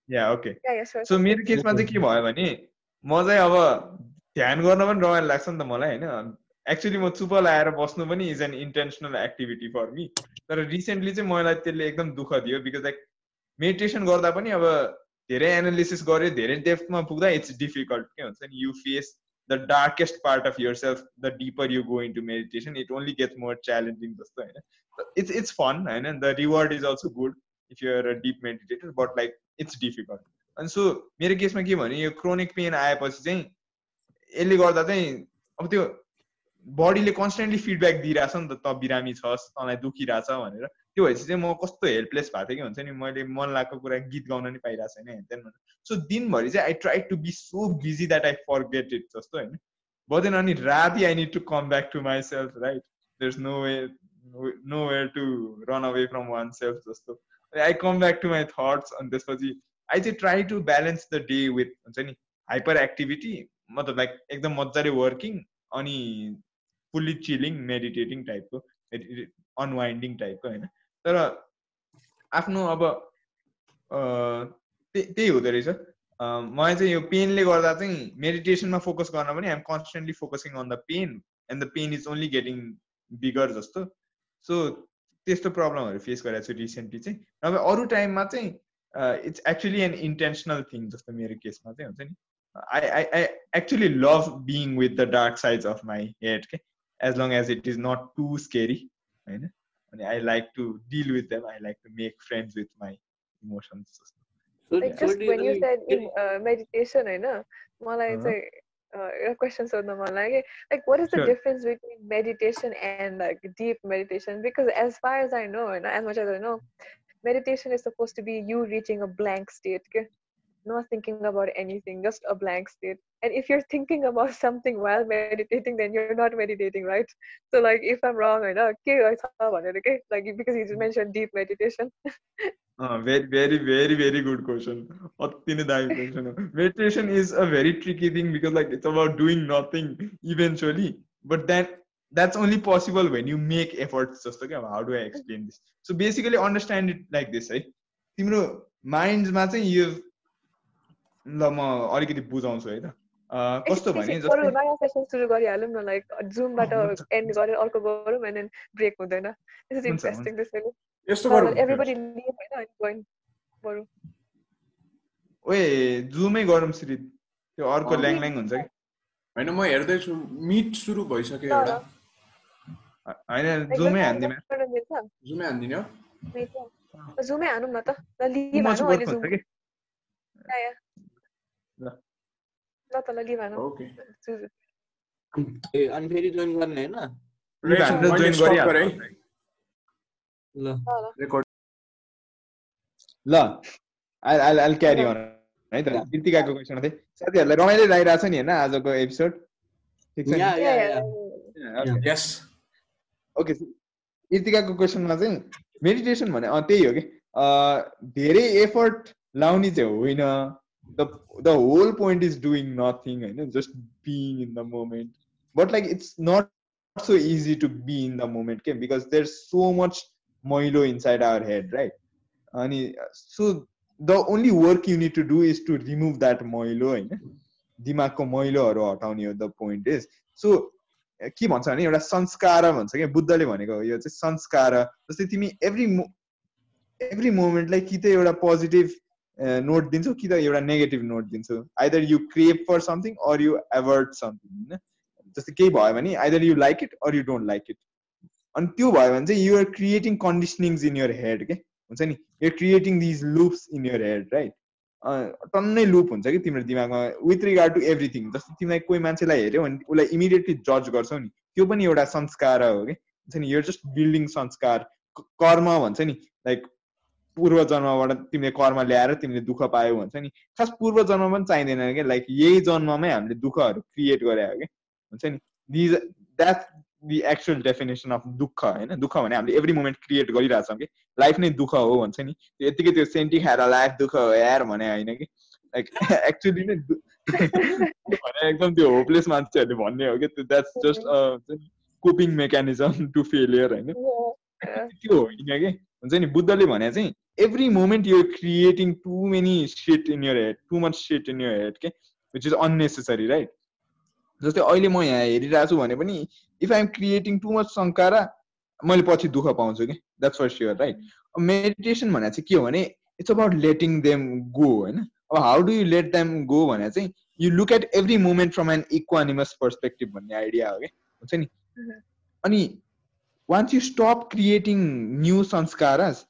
Yeah okay so. मेरो केसमा चाहिँ के भयो भने म चाहिँ अब ध्यान गर्न पनि रमाइलो लाग्छ नि त मलाई होइन एक्चुली म चुप लाएर बस्नु पनि is an intentional activity for me तर रिसेन्टली चाहिँ मलाई त्यसले एकदम दुःख दियो बिकज लाइक मेडिटेसन गर्दा पनि अब धेरै एनालिसिस गऱ्यो धेरै डेप्थमा पुग्दा इट्स डिफिकल्ट के हुन्छ नि you face the darkest part of yourself the deeper you go into meditation it only gets more challenging जस्तो होइन इट्स इट्स फन होइन the reward is also good if you're a deep meditator but like it's difficult अनि so मेरो केसमा के भने यो chronic pain आएपछि चाहिँ यसले गर्दा चाहिँ अब त्यो बडीले कन्सटेन्टली फिडब्याक दिइरहेछ नि त त बिरामी छस् तँलाई दुखिरहेछ भनेर। त्यो भएपछि चाहिँ म कस्तो हेल्पलेस भएको थिएँ कि हुन्छ नि मैले मन लागेको कुरा गीत गाउन नि पाइरहेको छैन हेन सो दिनभरि चाहिँ I try to be so busy that I forget it जस्तो होइन। बदेन अनि राति I need to come back to myself right there is no way nowhere to run away from oneself जस्तो। I come back to my thoughts अनि त्यसपछि I चाहिँ try to balance the day with हुन्छ नि hyper activity मतलब like एकदम मजाले working अनि फुल्ली चिलिङ मेडिटेटिङ टाइपको अनवाइन्डिङ टाइपको होइन? तर आफ्नो अब त्यही हुँदो रहेछ। मलाई चाहिँ यो पेनले गर्दा चाहिँ मेडिटेसनमा फोकस गर्न पनि I'm constantly focusing on the pain and the pain is only getting bigger जस्तो। सो त्यस्तो प्रब्लमहरू फेस गरेको छु रिसेन्टली चाहिँ। नभए अरू टाइममा चाहिँ it's actually an intentional thing जस्तो मेरो केसमा चाहिँ हुन्छ नि। I I I actually love being with the dark sides of my head के as long as it is not too scary होइन? अनि I like to deal with them I like to make friends with my emotions in uh, मलाई चाहिँ uh, questions on the like, like what is the sure. difference between meditation and like deep meditation because as far as i know and as much as i know meditation is supposed to be you reaching a blank state okay? not thinking about anything, just a blank state. And if you're thinking about something while meditating, then you're not meditating, right? So, like, if I'm wrong, I know, okay, okay, like because you just mentioned deep meditation. uh, very, very, very, very good question. meditation is a very tricky thing because, like, it's about doing nothing eventually, but then that's only possible when you make efforts. Just okay, how do I explain this? So basically, understand it like this, right? तिम्रो माइन्डमा चाहिँ यो ल म अलिकति बुझाउँछु है त। कस्तो भने जस्तो नयाँ सेसन सुरु गरिहालौँ न लाइक जुमबाट एन्ड गरेर अर्को गरौँ एन्ड देन ब्रेक हुँदैन। दिस इज इन्ट्रेस्टिङ त्यसैले यस्तो गरौँ एभ्रीबडी लिभ हैन अनि बरु? ओए जुमै गरौँ श्री त्यो अर्को ल्याङ ल्याङ हुन्छ कि? होइन म हेर्दैछु मिट सुरु भइसक्यो एउटा। होइन जुमै हान्दिन। जुमै हान्दिन। जुमै हानौँ न त। ल लिभ हानौँ अहिले जुम ल। त ल लिभ हानौँ ओके। ए अनि फेरि जोइन गर्ने हैन ल ल। आई आई क्यारी अन है त? कृतिकाको क्वेसन थिए साथीहरूलाई रमाइलो लागिरहेको छ नि होइन आजको एपिसोड ठिक छ यस ओके कृतिकाको क्वेसनमा चाहिँ मेडिटेसन भने त्यही हो कि। धेरै एफर्ट लाउने चाहिँ होइन? the the whole point is doing nothing and just being in the moment but like it's not so easy to be in the moment okay? because there's so much moilo inside our head right and so the only work you need to do is to remove that moilo होइन दिमागको मैलोहरू हटाउने हो the point is so के भन्छ भने एउटा संस्कार भन्छ क्या बुद्धले भनेको यो चाहिँ संस्कार जस्तै तिमी एभ्री एभ्री मोमेन्टलाई कि त एउटा पोजिटिभ नोट दिन्छौ कि त एउटा नेगेटिभ नोट दिन्छौ either you create for something or you avoid something होइन जस्तै केही भयो भने either you like it or you don't like it अनि त्यो भयो भने चाहिँ you're creating conditionings in your head के हुन्छ नि you're creating these loops in your head right टन्नै लुप हुन्छ कि तिम्रो दिमागमा विथ रिगार्ड टु एभ्रिथिङ जस्तै तिमीलाई कोही मान्छेलाई हेऱ्यो भने उसलाई इमिडिएटली जज गर्छौ नि त्यो पनि एउटा संस्कार हो कि हुन्छ नि युआर जस्ट बिल्डिङ संस्कार कर्म भन्छ नि लाइक पूर्व जन्मबाट तिमीले कर्म ल्याएर तिमीले दुःख पायौ भन्छ नि। खास पूर्व जन्म पनि चाहिँदैन क्या लाइक यही जन्ममै हामीले दुःखहरू क्रिएट गरे हो कि हुन्छ नि। These that the actual definition of दुःख होइन? दुःख भने हामीले एभ्री मोमेन्ट क्रिएट गरिरहेछौँ कि। लाइफ नै दुःख हो भन्छ नि। यतिकै त्यो सेन्टी खाएर लाइफ दुःख हो यार भने होइन कि। लाइक एक्चुली नै भने एकदम त्यो होपलेस मान्छेहरूले भन्ने हो कि। That's just coping mechanism to failure होइन? त्यो होइन कि हुन्छ नि बुद्धले भने चाहिँ every moment you're creating too many shit in your head too much shit in your head के which is unnecessary right? जस्तै अहिले म यहाँ हेरिरहेको छु भने पनि if I'm creating too much सङ्कारा मैले पछि दुःख पाउँछु कि that's for sure right meditation भने चाहिँ के हो भने it's about letting them go होइन? अब how do you let them go भने चाहिँ you look at every moment from an equanimous perspective भन्ने आइडिया हो कि हुन्छ नि? Mhm. अनि Once you stop creating new samskaras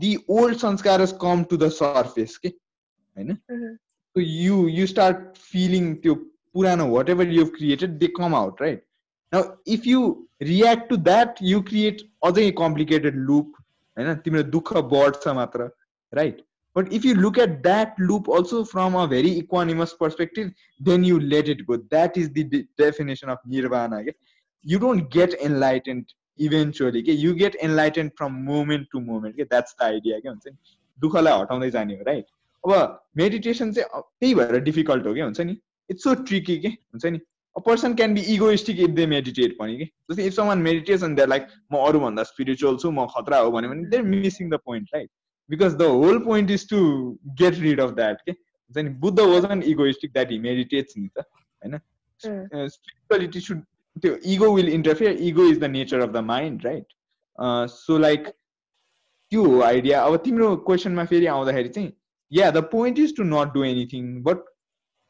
the old samskaras come to the surface के होइन Mhm. so you you start feeling त्यो पुरानो whatever you created they come out right now if you react to that you create अझै complicated loop होइन तिम्रो दुःख बढ्छ मात्र right but if you look at that loop also from a very equanimous perspective then you let it go that is the definition of nirvana के you don't get enlightened eventually के you get enlightened from moment to moment के that's the idea के हुन्छ नि? दुःखलाई हटाउँदै जाने हो right अब मेडिटेसन चाहिँ त्यही भएर डिफिकल्ट हो कि हुन्छ नि? इट्स सो ट्रिकी के हुन्छ नि? A person can be egoistic if they meditate पनि कि जस्तै if someone meditates and they're like म अरूभन्दा स्पिरिचुअल छु म खतरा हो भन्यो भने they're missing the point right because the whole point is to get rid of that के हुन्छ नि? Buddha was an egoistic that he meditates नि त होइन? स्पिरिचुअलिटी सुड त्यो ego will interfere ego is the nature of the mind right so like त्यो हो idea अब तिम्रो क्वेसनमा फेरि आउँदाखेरि चाहिँ yeah the point is to not do anything but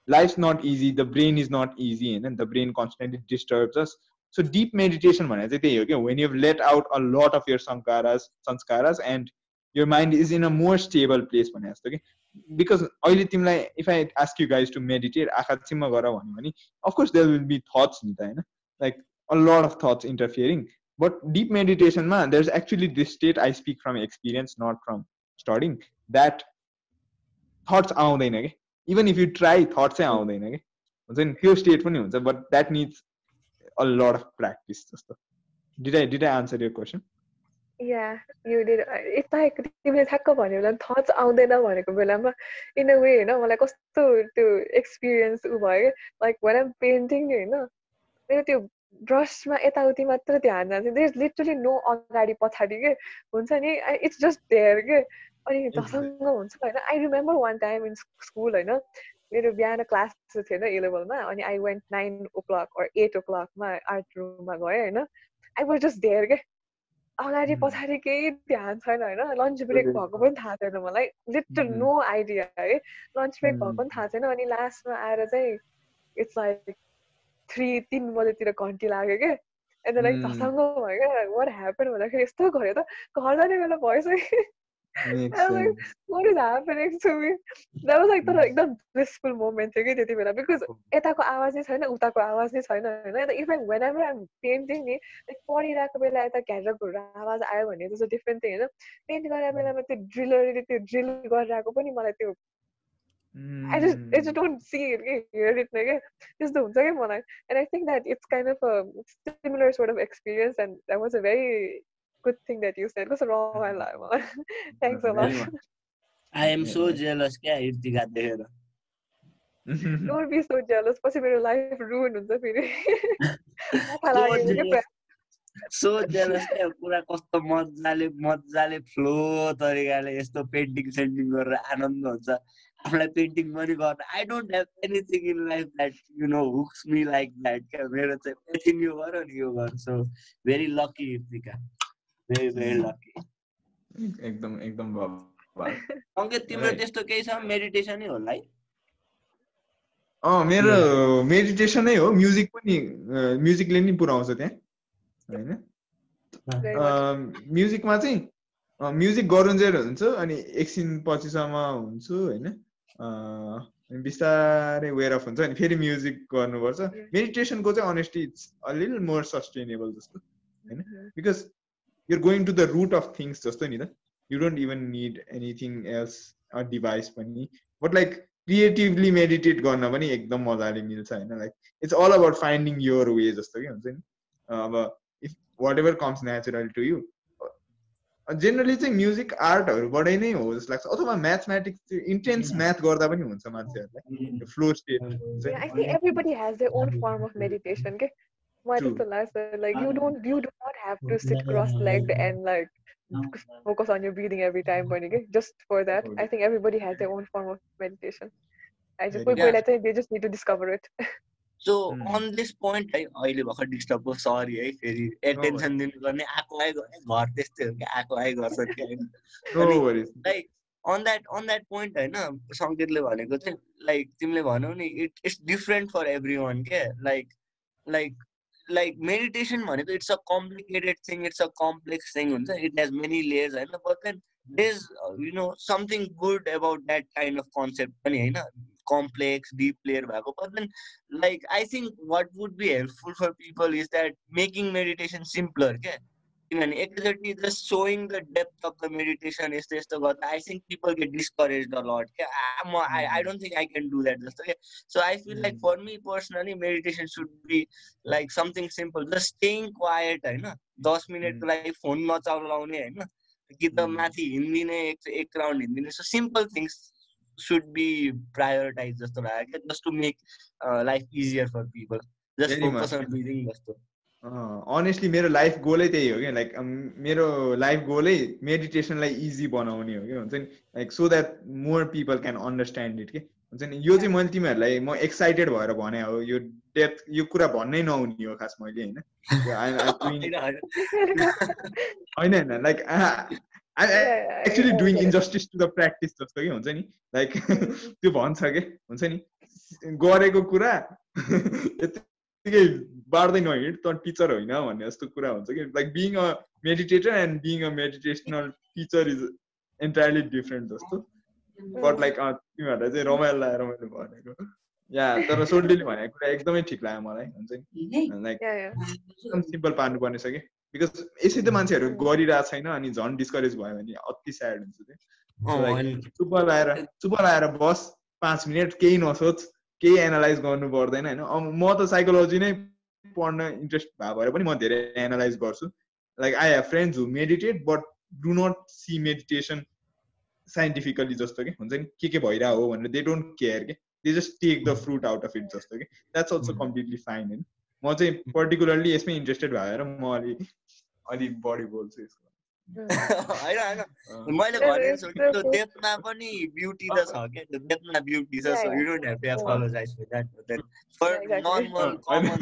life not easy the brain is not easy होइन the brain constantly disturb us so deep meditation भनेर चाहिँ त्यही हो क्या when you let out a lot of your samskaras samskaras and your mind is in a more stable place भने जस्तो कि because अहिले तिमीलाई if I ask you guys to meditate आँखा चिम्म गर भन्यो भने of course there will be thoughts नि त होइन like a lot of thoughts interfering but deep मेडिटेसनमा there is actually this state I speak from experience not from studying that thoughts आउँदैन कि even if you try thought चाहिँ आउँदैन कि हुन्छ नि त्यो स्टेट पनि हुन्छ but that needs a lot of practice जस्तो। Did I did I answer your question yeah यो यता तिमीले ठ्याक्क भन्यो बेला थट्स आउँदैन भनेको बेलामा इन अ वे होइन मलाई कस्तो त्यो एक्सपिरियन्स ऊ भयो। लाइक वान एम पेन्टिङ होइन मेरो त्यो ब्रसमा यताउति मात्र ध्यान जान्छ देयर इज लिटरली नो अगाडि पछाडि के हुन्छ नि? इट्स जस्ट देयर के। अनि झसङ्ग हुन्छ होइन। I remember one time in school होइन मेरो बिहान क्लास थिएन इलेभेनमा अनि I went nine o'clock or eight ओ क्लकमा आर्ट रुममा गएँ होइन। आई वाज जस्ट देयर के। अगाडि पछाडि केही ध्यान छैन होइन। लन्च ब्रेक भएको पनि थाहा छैन मलाई। लिटल नो आइडिया है लन्च ब्रेक भएको पनि थाहा छैन। अनि लास्टमा आएर चाहिँ इट्स लाइक थ्री तिन बजेतिर घन्टी लाग्यो क्या अन्त लाइक झसङ्ग भयो क्या? वाट ह्यापन भन्दाखेरि यस्तो गयो त। घर जाने बेला was like तर एकदम blissful moment थियो कि त्यति बेला। बिकज यताको आवाज नै छैन उताको आवाज नै छैन होइन? Even whenever I'm painting नि लाइक पढिरहेको बेला यता घ्यारको आवाज आयो भने चाहिँ डिफ्रेन्ट थिङ होइन? पेन्ट गरेर बेलामा त्यो ड्रिलरले त्यो ड्रिल गरिरहेको पनि मलाई त्यो I just I just see के हियर इट त्यस्तो हुन्छ क्या मलाई and I think that it's kind of similar sort of experience and that was a very good thing that use कस्तो रङ लाग्यो मलाई thank so much I am so jealous क्या गा देखेर डोन्ट बी सो जेलस पछि मेरो life रुन हुन्छ फेरि सो जेलस क्या? पुरा कस्तो मजाले मजाले फ्लो तरिकाले यस्तो पेन्टिङ सेन्टिङ गरेर आनन्द हुन्छ आफूलाई पेन्टिङ पनि गर्न I don't have anything in life that you know hooks me like that क्या मेरो चाहिँ पेन्टिङ यो गर नि यो गर so very lucky Irtika very very lucky एकदम एकदम अङ्कित तिम्रो त्यस्तो केही छ मेडिटेसनै होला है अँ मेरो मेडिटेसनै हो म्युजिक पनि म्युजिकले नि पुऱ्याउँछ त्यहाँ होइन म्युजिकमा चाहिँ म्युजिक गरुन्जेल हुन्छ अनि एकछिन पछिसम्म हुन्छु होइन बिस्तारै वेयर अफ हुन्छ अनि फेरि म्युजिक गर्नुपर्छ। मेडिटेसनको चाहिँ अनेस्टली इट्स अलिल मोर सस्टेनेबल जस्तो होइन? Because you're going to the root of things जस्तो नि त। You don't even need anything else a device पनि। बट लाइक क्रिएटिभली मेडिटेट गर्न पनि एकदम मजाले मिल्छ होइन? Like it's all about finding your way जस्तो कि हुन्छ नि। अब if whatever comes natural to you generally चाहिँ म्युजिक आर्टहरूबाटै नै हो जस्तो लाग्छ अथवा म्याथमेटिक्स इन्टेन्स म्याथ गर्दा पनि हुन्छ मान्छेहरूलाई flow state I think everybody has their own form of meditation. Okay? मलाई True. त्यस्तो लाग्छ like you don't you do not have to sit cross-legged and like focus on your breathing every time पनि के just for that I think everybody has their own form of meditation. I just कोही Yeah. कोहीलाई चाहिँ they just need to discover it. So. On this point है अहिले भर्खर disturb भयो sorry है फेरि एटेन्सन दिनुपर्ने आएको आइ गर्ने घर त्यस्तै हो कि आएको आइ गर्छ कि होइन? Like on that on that point होइन सङ्केतले भनेको चाहिँ लाइक तिमीले भनौ नि it it's different for everyone क्या? लाइक लाइक लाइक मेडिटेसन भनेको it's a complicated thing it's a complex thing हुन्छ? इट हेज मेनी लेयर्स होइन? But then is you know something good about that kind of concept पनि होइन? Complex deep player भएको but then like I think what would be helpful for people is that making meditation simpler क्या किनभने एकैचोटि just showing the depth of the meditation यस्तो यस्तो गर्दा I think people get discourage the lot क्या म I I don't think I can do that जस्तो क्या so I feel like for me personally meditation should be like something simple just staying quiet होइन दस मिनटको लागि phone नचलाउने होइन कि त माथि हिँडिदिने एक एक round हिँडिदिने so simple things should be prioritize जस्तो लाग्यो क्या just to make life easier for people just focus on breathing जस्तो। अनेस्टली मेरो लाइफ गोलै त्यही हो क्या लाइक मेरो लाइफ गोलै मेडिटेसनलाई इजी बनाउने हो क्या हुन्छ नि? Like so that more people can understand it के हुन्छ नि? यो चाहिँ मैले तिमीहरूलाई म एक्साइटेड भएर भने हो यो डेप्थ यो कुरा भन्नै नहुने हो खास मैले होइन? होइन होइन। Like actually doing injustice to the practice जस्तो कि हुन्छ नि? लाइक त्यो भन्छ कि? हुन्छ नि? गरेको कुरा यत्तिकै बाँड्दैन हिँड त टिचर होइन भन्ने जस्तो कुरा हुन्छ कि? Like being a meditator and being a meditational teacher is entirely different जस्तो। बट लाइक तिमीहरूलाई चाहिँ रमाइलो लाग्यो रमाइलो भनेको। या तर सोल्टीले भनेको कुरा एकदमै ठिक लाग्यो मलाई हुन्छ नि? लाइक एकदम सिम्पल पार्नुपर्ने छ कि? बिकज यसै त मान्छेहरू गरिरहेको छैन अनि झन् डिस्करेज भयो भने अति स्याड हुन्छ कि चुप लाएर चुप लाएर बस पाँच मिनट केही नसोच केही एनालाइज गर्नु पर्दैन होइन? म त साइकोलोजी नै पढ्न इन्ट्रेस्ट भए भएर पनि म धेरै एनालाइज गर्छु। Like I have friends who meditate but do not see meditation scientifically जस्तो कि? हुन्छ नि? के के भइरहेको हो भनेर दे डोन्ट केयर के? They just take the fruit out of it जस्तो कि? द्याट्स अल्सो कम्प्लिटली फाइन होइन? म चाहिँ पर्टिकुलरली यसमै इन्ट्रेस्टेड भएर म अलि अलिक बढी बोल्छु यसको होइन होइन। मैले भनेको छु त्यो डेपमा पनि ब्युटी त छ क्या त्यो डेपमा ब्युटी छ। So you don't have to apologise for that for normal common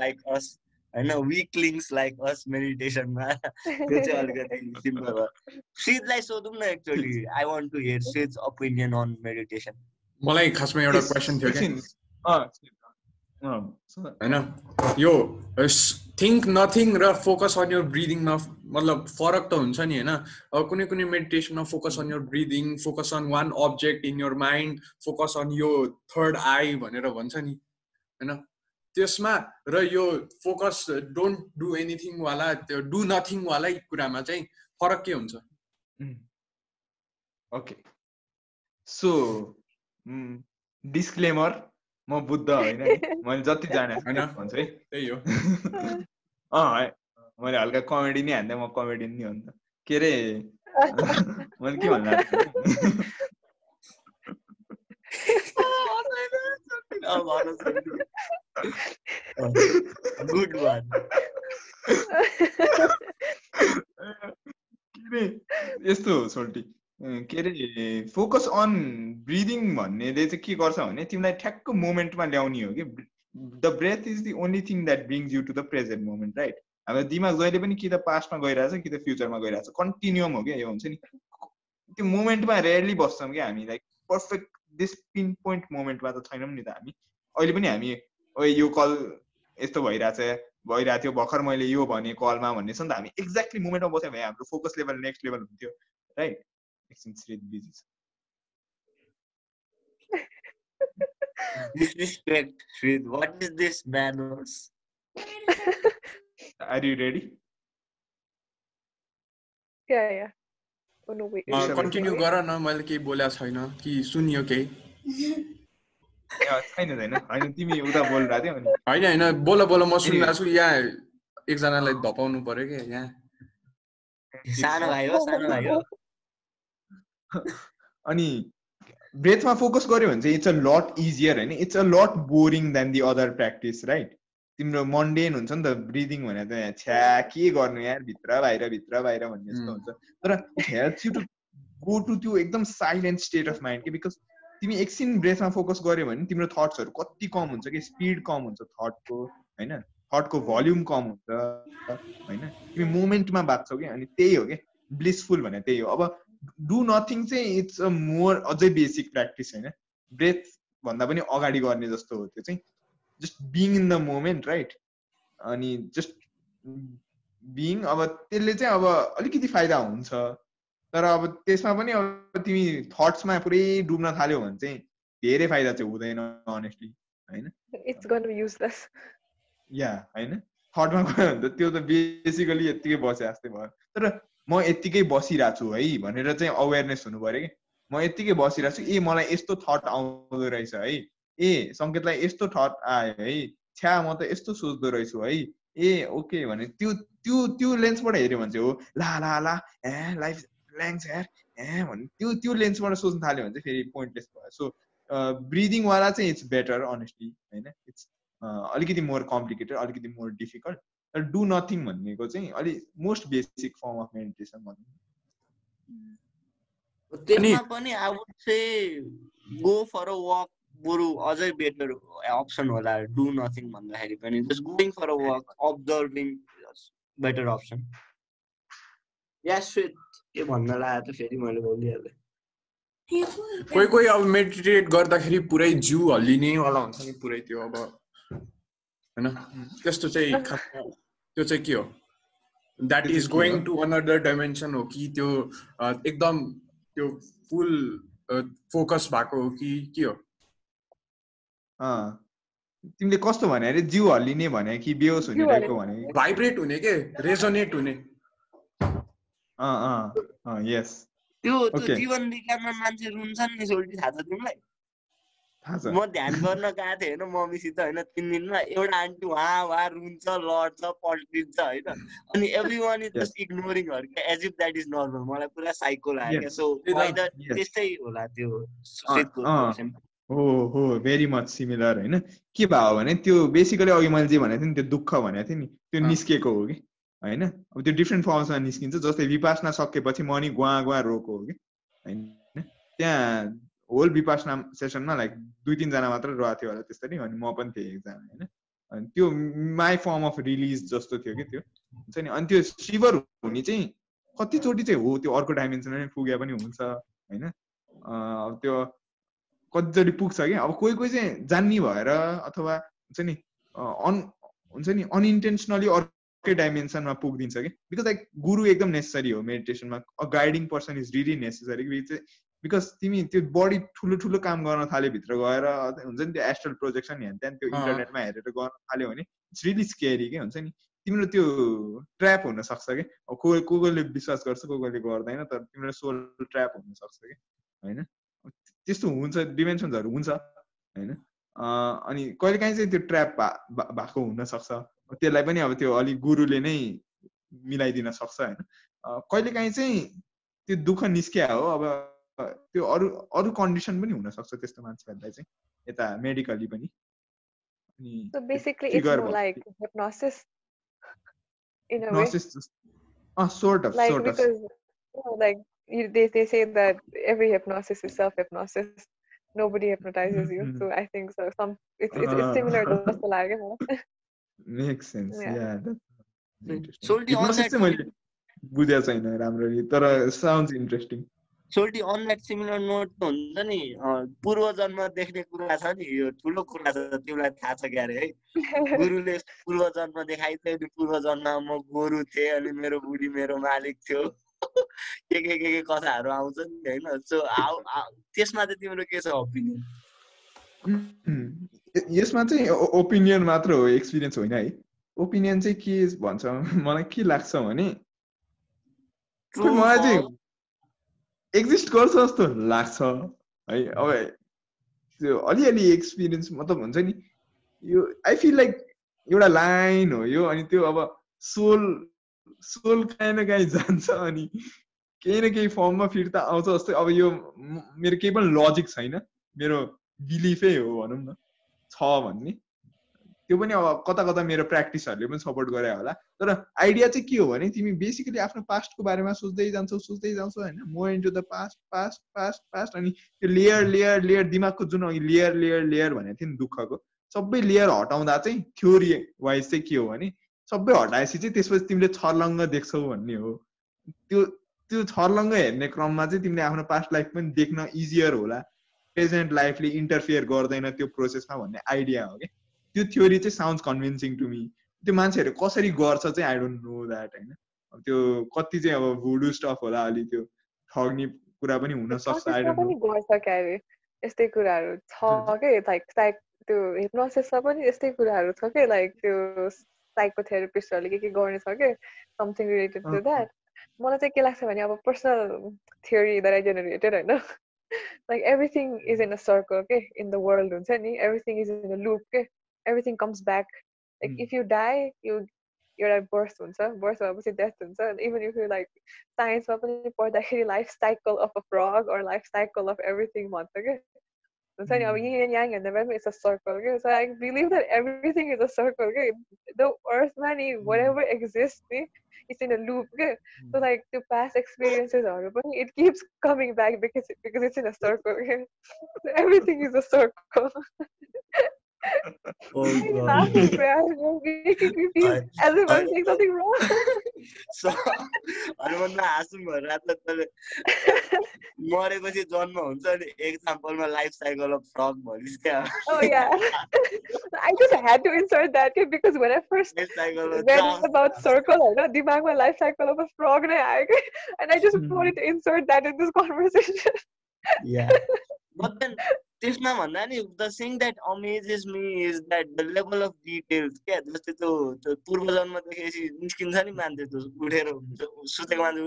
like us होइन। विकलिङ्स लाइक अस मेडिटेसनमा त्यो चाहिँ अलिकति सिम्पल भयो। श्रिजलाई सोधौँ न actually I want to hear Shrij opinion on meditation मलाई खासमा एउटा क्वेसन थियो कि होइन यो थिङ्क नथिङ र फोकस अन यर ब्रिदिङमा मतलब फरक त हुन्छ नि होइन? अब कुनै कुनै मेडिटेसनमा focus on your breathing focus on one object in your mind focus on यो थर्ड आई भनेर भन्छ नि होइन? त्यसमा र यो फोकस डोन्ट डु एनिथिङवाला त्यो डु नथिङवालै कुरामा चाहिँ फरक के हुन्छ? ओके सो डिस्क्लेमर म बुद्ध होइन मैले जति जाने भन्छु है। त्यही हो। अँ मैले हल्का कमेडी नै हान्दा म कमेडियन नि हो नि त। के अरे मैले के भन्नु यस्तो सोल्टी के अरे फोकस अन ब्रिदिङ भन्नेले चाहिँ के गर्छ भने तिमीलाई ठ्याक्क मोमेन्टमा ल्याउने हो कि? The breath is the only thing that brings you to the present moment right हाम्रो दिमाग जहिले पनि कि त पास्टमा गइरहेछ कि त फ्युचरमा गइरहेछ कन्टिन्युम हो क्या यो हुन्छ नि। त्यो मोमेन्टमा रेयरली बस्छौँ क्या हामी like perfect this pinpoint मोमेन्टमा त छैनौँ नि त हामी। अहिले पनि हामी ओ यो कल यस्तो भइरहेछ भइरहेको थियो भर्खर मैले यो भने कलमा भन्ने छ नि त हामी। एक्ज्याक्टली मोमेन्टमा बस्यो भने हाम्रो फोकस लेभल नेक्स्ट लेभल हुन्थ्यो राइट श्रेत बिजी छ Disrespect, Shrid. What is this manners? Are you ready? Yeah, yeah. Oh no, wait. Continue गर न मैले केही बोलेको छैन कि सुनियो केही छैन छैन होइन तिमी उता बोलिरहेको थियौ नि होइन होइन बोल बोल म सुनिरहेको छु यहाँ एकजनालाई धपाउनु पर्यो क्या यहाँ सानो भाइ हो सानो भाइ हो अनि ब्रेथमा फोकस गर्यो भने चाहिँ इट्स अ लट इजियर होइन? It's a lot boring then the other practice right तिम्रो मन्डेन हुन्छ नि त ब्रिदिङ भनेर त छ्या के गर्नु यार भित्र बाहिर भित्र बाहिर भन्ने जस्तो हुन्छ। तर it helps you to go to त्यो एकदम साइलेन्ट स्टेट अफ माइन्ड कि बिकज तिमी एकछिन ब्रेथमा फोकस गर्यो भने तिम्रो थट्सहरू कति कम हुन्छ कि स्पिड कम हुन्छ थटको होइन? थटको भल्युम कम हुन्छ होइन? तिमी मोमेन्टमा बाँच्छौ कि? अनि त्यही हो कि? ब्लिसफुल भने त्यही हो। अब डु नथिङ चाहिँ इट्स अ मोर अझै बेसिक प्र्याक्टिस होइन। ब्रेथ भन्दा पनि अगाडि गर्ने जस्तो हो त्यो चाहिँ। Just being in the moment right अनि जस्ट बिङ अब त्यसले चाहिँ अब अलिकति फाइदा हुन्छ। तर अब त्यसमा पनि अब तिमी थट्समा पुरै डुब्न थाल्यो भने चाहिँ धेरै फाइदा चाहिँ हुँदैन अनेस्टली होइन? Useless. या होइन? थर्डमा गयो भने त त्यो त बेसिकली यत्तिकै बसे जस्तै भयो। तर म यत्तिकै बसिरहेको छु है भनेर चाहिँ अवेरनेस हुनु पऱ्यो कि। म यत्तिकै बसिरहेको छु ए मलाई यस्तो थट आउँदो रहेछ है। ए सङ्केतलाई यस्तो थट आयो है। छ्या म त यस्तो सोच्दो रहेछु है। ए ओके भने त्यो त्यो त्यो लेन्सबाट हेऱ्यो भने चाहिँ हो ला ला ला ए लाइफ ल्याङ्स हेर ए भने त्यो त्यो लेन्सबाट सोच्नु थाल्यो भने चाहिँ फेरि पोइन्टलेस भयो। सो ब्रिदिङवाला चाहिँ इट्स बेटर अनेस्टली होइन? इट्स अलिकति मोर कम्प्लिकेटेड अलिकति मोर डिफिकल्ट तर डु नथिङ भनेको चाहिँ अलिक most basic form of meditation भनौँ त्यसमा पनि I would say go for a walk बरु अझै बेटर अप्सन होला डु नथिङ भन्दाखेरि पनि। Just going for a walk observing better option yeah sweat के भन्न लाग्यो त फेरि मैले बोलिहालेँ कोही कोही अब मेडिटेट गर्दाखेरि पुरै जिउ हल्लिनेवाला हुन्छ नि पुरै त्यो अब होइन त्यस्तो चाहिँ खासमा त्यो चाहिँ के हो? द्याट इज गोइङ हो? टु अनदर डाइमेन्सन हो कि त्यो एकदम त्यो फुल फोकस भएको हो कि के हो? अँ। तिमीले कस्तो भने? अरे जिउ हल्लिने भने कि बेहोस हुने टाइपको भने? भाइब्रेट हुने के? रेजोनेट हुने। अँ अँ अँ यस त्यो. जीवन विज्ञानमा मान्छे रुन्छन् नि सोल्टी थाहा छ तिमीलाई? म ध्यान गर्न गएको थिएँ होइन मम्मीसित होइन तिन दिनमा एउटा आन्टी उहाँ उहाँ रुन्छ लड्छ पल्टिन्छ होइन अनि everyone is. Just ignoring as if that is normal मलाई पुरा साइको लाग्यो क्या. सो. त्यस्तै होला त्यो। हो हो भेरी मच सिमिलर होइन के भयो भने त्यो बेसिकली अघि मैले जे भनेको थिएँ नि त्यो दुःख भनेको थिएँ नि त्यो। निस्केको हो कि होइन अब त्यो डिफ्रेन्ट फर्म्समा निस्किन्छ जस्तै विपासना सकेपछि म नि गुवा गुवा रोको हो कि होइन त्यहाँ होल विपासना सेसनमा लाइक दुई तिनजना मात्र रहेको थियो होला त्यस्तरी अनि म पनि थिएँ एकजना होइन? अनि त्यो माई फर्म अफ रिलिज जस्तो थियो कि त्यो। हुन्छ नि? अनि त्यो सिभर हुने चाहिँ कतिचोटि चाहिँ हो त्यो अर्को डाइमेन्सनमा पुगे पनि हुन्छ होइन? अब त्यो कतिचोटि पुग्छ कि? अब कोही कोही चाहिँ जान्ने भएर अथवा हुन्छ नि अन हुन्छ नि अनइन्टेन्सनली अर्कै डाइमेन्सनमा पुगिदिन्छ कि? बिकज लाइक गुरु एकदम नेसेसरी हो मेडिटेसनमा a guiding person is really necessary because तिमी त्यो बडी ठुलो ठुलो काम गर्न थाल्यो भित्र गएर हुन्छ नि त्यो एस्ट्रल प्रोजेक्सन हेर्ने त्यहाँदेखि त्यो। इन्टरनेटमा हेरेर गर्न थाल्यो भने इट्स रियली स्केरी के हुन्छ नि? तिम्रो त्यो ट्र्याप हुन सक्छ कि? को को कोले विश्वास गर्छ को कोले गर्दैन तर तिम्रो सोल ट्र्याप हुन सक्छ कि? होइन? त्यस्तो हुन्छ डिमेन्सन्सहरू हुन्छ होइन? अनि कहिलेकाहीँ चाहिँ त्यो ट्र्याप भएको हुनसक्छ। त्यसलाई पनि अब त्यो अलिक गुरुले नै मिलाइदिन सक्छ होइन? कहिलेकाहीँ चाहिँ त्यो दुःख निस्किया हो अब त्यो अरू अरू कन्डिसन पनि हुनसक्छ त्यस्तो मान्छेहरूलाई चाहिँ यता मेडिकली पनि अनि So basically, it's trigger more भयो। like hypnosis in a way. Hypnosis- uh sort of Like sort of because you know, like you, they they say that every hypnosis is self hypnosis. Nobody hypnotizes you. Mhm. So I think so. Some it's it's, it's similar to just like it. Make sense Yeah. Yeah Soaltee on hypnosis चाहिँ मैले बुझेको छैन राम्ररी तर sound interesting सोल्टी on that similar note हुन्छ नि अँ, पूर्व जन्म देख्ने कुरा छ नि यो ठुलो कुरा छ तिमीलाई थाहा छ क्यारे है? गुरुले पूर्व जन्म देखाइदियो नि पूर्व जन्ममा म गोरु थिएँ अनि मेरो बुढी मेरो मालिक थियो। के के के के कथाहरू आउँछ नि होइन? सो आउ त्यसमा चाहिँ तिम्रो के छ ओपिनियन यसमा चाहिँ ओपिनियन मात्र हो एक्सपिरियन्स होइन है। ओपिनियन चाहिँ के भन्छ? मलाई के लाग्छ भने मलाई चाहिँ एक्जिस्ट गर्छ जस्तो लाग्छ। है अब त्यो अलिअलि एक्सपिरियन्स मतलब हुन्छ नि यो आई फिल लाइक एउटा लाइन हो यो अनि त्यो अब सोल सोल काहीँ न काहीँ जान्छ अनि केही न केही फर्ममा फिर्ता आउँछ जस्तै अब यो मेरो केही पनि लजिक छैन। मेरो बिलिफै हो भनौँ न। छ भन्ने। त्यो पनि अब कता कता मेरो प्र्याक्टिसहरूले पनि सपोर्ट गरे होला। तर आइडिया चाहिँ के हो भने तिमी बेसिकली आफ्नो पास्टको बारेमा सोच्दै जान्छौ सोच्दै जान्छौ होइन। More into the past past past past अनि त्यो लेयर लेयर लेयर दिमागको जुन अघि लेयर लेयर लेयर भनेको थियो नि दुःखको सबै लेयर हटाउँदा चाहिँ थ्योरी वाइज चाहिँ के हो भने सबै हटाएपछि चाहिँ त्यसपछि तिमीले छर्लङ्ग देख्छौ भन्ने हो। त्यो त्यो छर्लङ्ग हेर्ने क्रममा चाहिँ तिमीले आफ्नो पास्ट लाइफ पनि देख्न इजियर होला। प्रेजेन्ट लाइफले इन्टरफियर गर्दैन त्यो प्रोसेसमा भन्ने आइडिया हो क्या त्यो थ्योरी चाहिँ साउन्ड कन्भिन्सिङ टु मी त्यो मान्छेहरू कसरी गर्छ चाहिँ आई डोन्ट नो द्याट होइन? त्यो कति चाहिँ अब भुडु स्टफ होला अलि त्यो ठग्ने कुरा पनि हुन सक्छ आई डोन्ट नो गर्छ क्यारे? यस्तै कुराहरू छ के? लाइक साइक त्यो हिप्नोसिसमा पनि यस्तै कुराहरू छ कि? लाइक त्यो साइकोथेरापिस्टहरूले के के गर्ने छ कि? समथिङ रिलेटेड टु द्याट मलाई चाहिँ के लाग्छ भने अब personal theory that I generated होइन? Like everything is in a circle के? इन द वर्ल्ड हुन्छ नि? Everything is in a loop के? Everything comes back like if you die you एउटा बर्थ हुन्छ बर्थ भएपछि डेथ हुन्छ इभन इफ यु लाइक साइन्समा पनि पढ्दाखेरि life cycle of a frog or life cycle of everything भन्छ कि हुन्छ नि अब यिङ याङ हेर्दा पनि इट्स अ सर्कल के so I believe that everything is a circle के द अर्थमा नि वाट एभर एक्जिस्ट नि it's in a loop. Okay? So hmm. like the past experiences are it keeps coming back because because it's in a circle. Okay? So everything is a circle. Oh god. making me feel as if I'm saying something wrong. so अनुबन्ध हाँसौँ भनेर तैँले मरेपछि जन्म हुन्छ नि एक्जाम्पलमा life cycle of frog भनिस् क्या Oh yeah. I just had to insert that because when I first read about circle, I know दिमागमा life cycle of a frog नै आयो and I just wanted to insert that in this conversation. yeah. But then त्यसमा भन्दा नि the thing that amazes me is that the level of details क्या जस्तै त्यो त्यो पूर्व जन्म देखेपछि निस्किन्छ नि मान्छे त्यो उठेर सुतेको मान्छे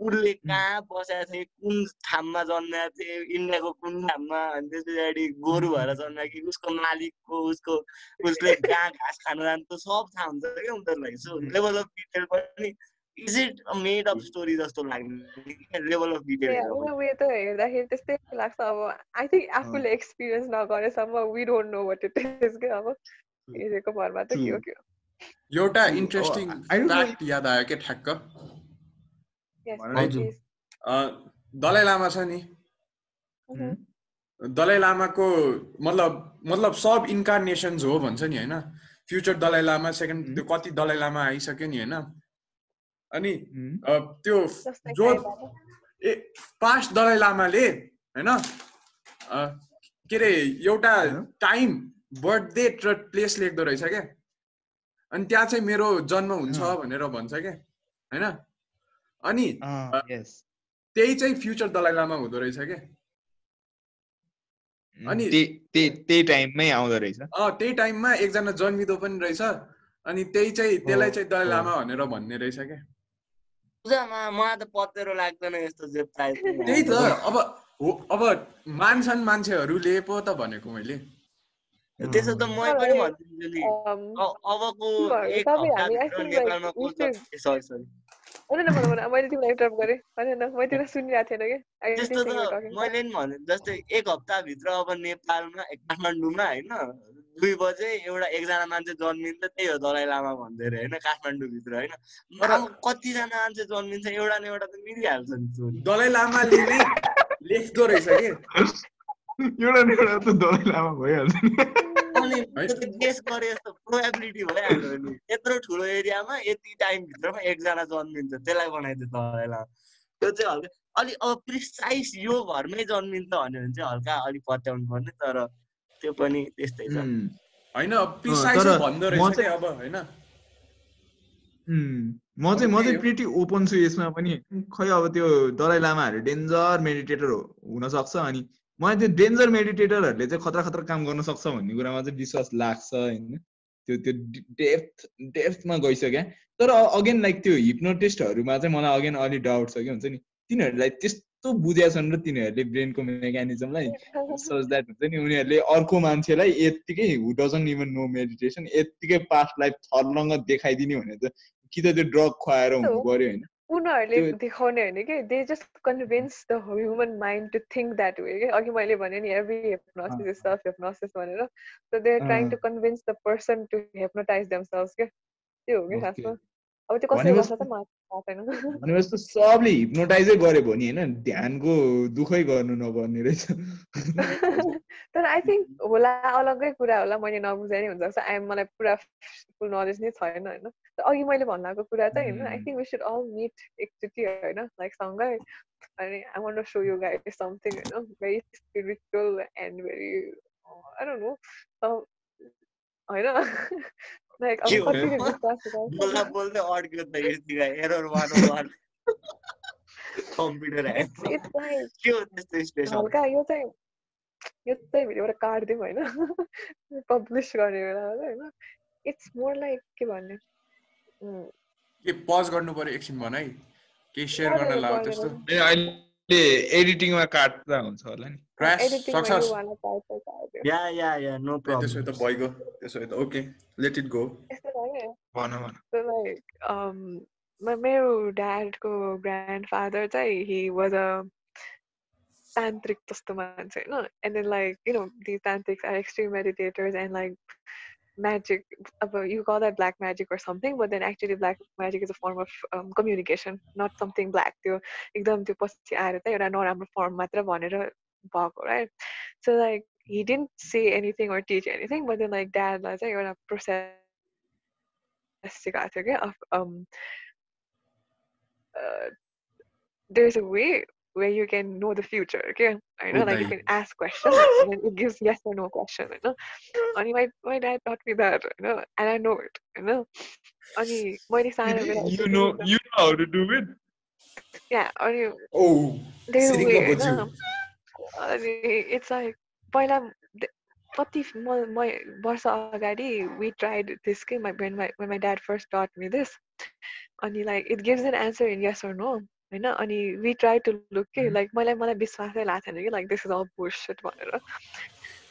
उसले कहाँ बसेको थिएँ कुन ठाउँमा जन्मेको थिएँ इन्डियाको कुन ठाउँमा अनि त्यस पछाडि गोरु भएर जन्मेको कि उसको मालिकको उसको उसले कहाँ घाँस खान जान्छ सब थाहा हुन्छ क्या उनीहरूलाई सो लेभल अफ डिटेल पनि is it made of story जस्तो लाग्ने लेभल अफ डिटेल उयो त हेर्दाखेरि त्यस्तै लाग्छ अब आई थिङ्क आफूले एक्सपिरियन्स नगरेसम्म we don't know what it is के अब हेरेको भरमा त के हो के एउटा इन्ट्रेस्टिङ फ्याक्ट याद आयो के ठ्याक्क दलाइ लामा छ नि दलाइ लामाको मतलब मतलब सब इन्कार्नेसन्स हो भन्छ नि होइन फ्युचर दलाइ लामा सेकेन्ड त्यो कति दलाइ लामा आइसक्यो नि होइन अनि त्यो जो ए पास्ट दलाइ लामाले होइन के अरे एउटा टाइम बर्थ डेट र प्लेस लेख्दो रहेछ क्या। अनि त्यहाँ चाहिँ मेरो जन्म हुन्छ भनेर भन्छ क्या होइन। अनि त्यही चाहिँ फ्युचर दलाइ लामा हुँदो रहेछ क्या। अनि त्यही टाइममै आउँदो रहेछ। अँ त्यही टाइममा एकजना जन्मिँदो पनि रहेछ। अनि त्यही चाहिँ त्यसलाई चाहिँ दलाइ लामा भनेर भन्ने रहेछ क्या। पूजामा मलाई त पत्तेरो लाग्दैन यस्तो त्यही त अब हो अब मान्छन् मान्छेहरूले पो त भनेको मैले। त्यसो त म पनि भनिदिन्छु नि अबको एक हप्ताभित्र नेपालमा सरी सरी मैले तिमीलाई इन्टरप्ट गरेँ। होइन मैले तिमीलाई सुनिरहेको थिएन कि? त्यस्तो त मैले नि भने जस्तै एक हप्ताभित्र अब नेपालमा काठमाडौँमा होइन दुई बजे एउटा एकजना मान्छे जन्मिन्छ त्यही हो दलाइ लामा भन्दै अरे होइन? काठमाडौँभित्र होइन? कतिजना मान्छे जन्मिन्छ एउटा न एउटा त मिलिहाल्छ नि दलाइ लामाले नै लेख्दो रहेछ कि? एउटा न एउटा त दलाइ लामा भइहाल्छ अनि गेस गरे जस्तो प्रोबेबिलिटी भइहाल्यो नि। यत्रो ठुलो एरियामा यति टाइमभित्रमा एकजना जन्मिन्छ त्यसलाई बनाइदियो दलाइ लामा। त्यो चाहिँ हल्का अलिक अब प्रिसाइज यो घरमै जन्मिन्छ भन्यो भने चाहिँ हल्का अलिक पत्याउनु पर्ने तर त्यो पनि त्यस्तै छ। होइन प्रिसाइज भन्दो रहेछ अब होइन? म चाहिँ म चाहिँ प्रिटी ओपन छु यसमा पनि। खै अब त्यो दलाइ लामाहरू डेन्जर मेडिटेटर हुन सक्छ अनि मलाई त्यो डेन्जर मेडिटेटरहरूले चाहिँ खतरा खतरा काम गर्न सक्छ भन्ने कुरामा चाहिँ विश्वास लाग्छ होइन? त्यो त्यो डेप्थ डेप्थमा गइसक्यो तर अगेन लाइक त्यो हिप्नोटिस्टहरूमा चाहिँ मलाई अगेन अलिक डाउट छ कि हुन्छ नि? तिनीहरूलाई त्यस कस्तो बुझेका छन् र तिनीहरूले ब्रेनको मेकानिजमलाई? सच द्याट हुन्छ नि उनीहरूले अर्को मान्छेलाई यत्तिकै who doesn't even know meditation यत्तिकै पास्ट लाइफ छर्लङ्ग देखाइदिने भने त कि त त्यो ड्रग खुवाएर हुनु पर्यो होइन? उनीहरूले देखाउने होइन कि? They just convince the human mind to think that way कि? अघि मैले भने नि every hypnosis is self hypnosis भनेर। So they are trying to convince the person to hypnotise themself के? त्यो हो कि खासमा? अब त्यो कसरी गर्छ त मलाई थाहा छैन। भनेपछि सबले हिप्नोटाइजै गरे भने होइन ध्यानको दुःखै गर्नु नपर्ने रहेछ। तर आई थिङ्क होला अलग्गै कुरा होला मैले नबुझाइ नै हुनसक्छ। आइ मलाई पुरा फुल नलेज नै छैन होइन। अघि मैले भन्नु कुरा चाहिँ होइन I. Think we should all meet एकचोटि होइन लाइक सँगै। अनि I want so you guys something होइन। Very spiritual and very I don't know होइन। लाइक अब? कतिले विश्वास बोल्दा बोल्दै त यतिका एरर वान वान कम्प्युटर के हो त्यस्तो स्पेसल हल्का यो चाहिँ यो चाहिँ भिडियोबाट काटिदिउँ होइन पब्लिस गर्ने बेला होइन इट्स मोर लाइक के भन्ने के पज गर्नु पर्यो एकछिन भन है केही सेयर गर्न गर्दैन। त्यस्तो एडिटिङमा काट्दा हुन्छ होला नि। या या या नो त्यसो त भइगयो त्यसो भए त ओके लेट इट गो भन भन। Um मेरो ड्याडको ग्रान्डफादर चाहिँ हि वाज अ तान्त्रिक जस्तो मान्छे होइन? And then like you know the tantrics are extreme meditators and like magic अब you call that black magic or something but then actually black magic is a form of um, communication not something black त्यो एकदम त्यो पछि आएर चाहिँ एउटा नराम्रो form मात्र भनेर भएको right so like he didn't say anything or teach anything but then like ड्याडलाई चाहिँ एउटा process सिकाएको थियो क्या of um uh, there's a way where you can know the future okay I know like you Okay. can ask questions and then it gives yes or no question you know अनि my my dad taught me that you know and I know it you know अनि मैले सानो बेला you know you know how to do it yeah अनि ओ there's a सिरिङ way बज्यो होइन अनि it's like पहिला द- कति म म वर्ष अगाडि we tried this के my when my when my dad first taught me this अनि like it gives an answer in yes or no होइन? अनि we tried to look के Mhm. like मलाई मलाई विश्वासै लाग्थेन कि like this is all bullshit भनेर।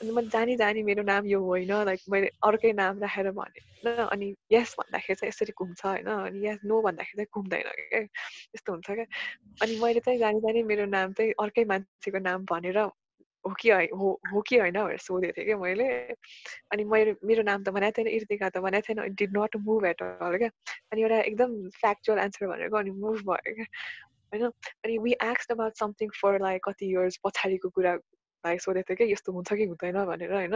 अनि म जानी जानी मेरो नाम यो होइन लाइक मैले अर्कै नाम राखेर भने होइन? अनि यस भन्दाखेरि चाहिँ यसरी घुम्छ होइन? अनि यस नो भन्दाखेरि चाहिँ घुम्दैन क्या यस्तो हुन्छ क्या अनि मैले चाहिँ जानी जानी मेरो नाम चाहिँ अर्कै मान्छेको नाम भनेर हो कि है हो कि होइन भनेर सोधेको थिएँ क्या मैले अनि मैले मेरो नाम त भनेको थिएन इर्तिका त भनेको थिएन did not move at all क्या अनि एउटा एकदम फ्याक्चुअल एन्सर भनेको अनि मुभ भयो क्या होइन अनि वी एक्स अबाउट समथिङ फर लाइक कति इयर्स पछाडिको कुरा लाइक सोधेको थियो क्या यस्तो हुन्छ कि हुँदैन भनेर होइन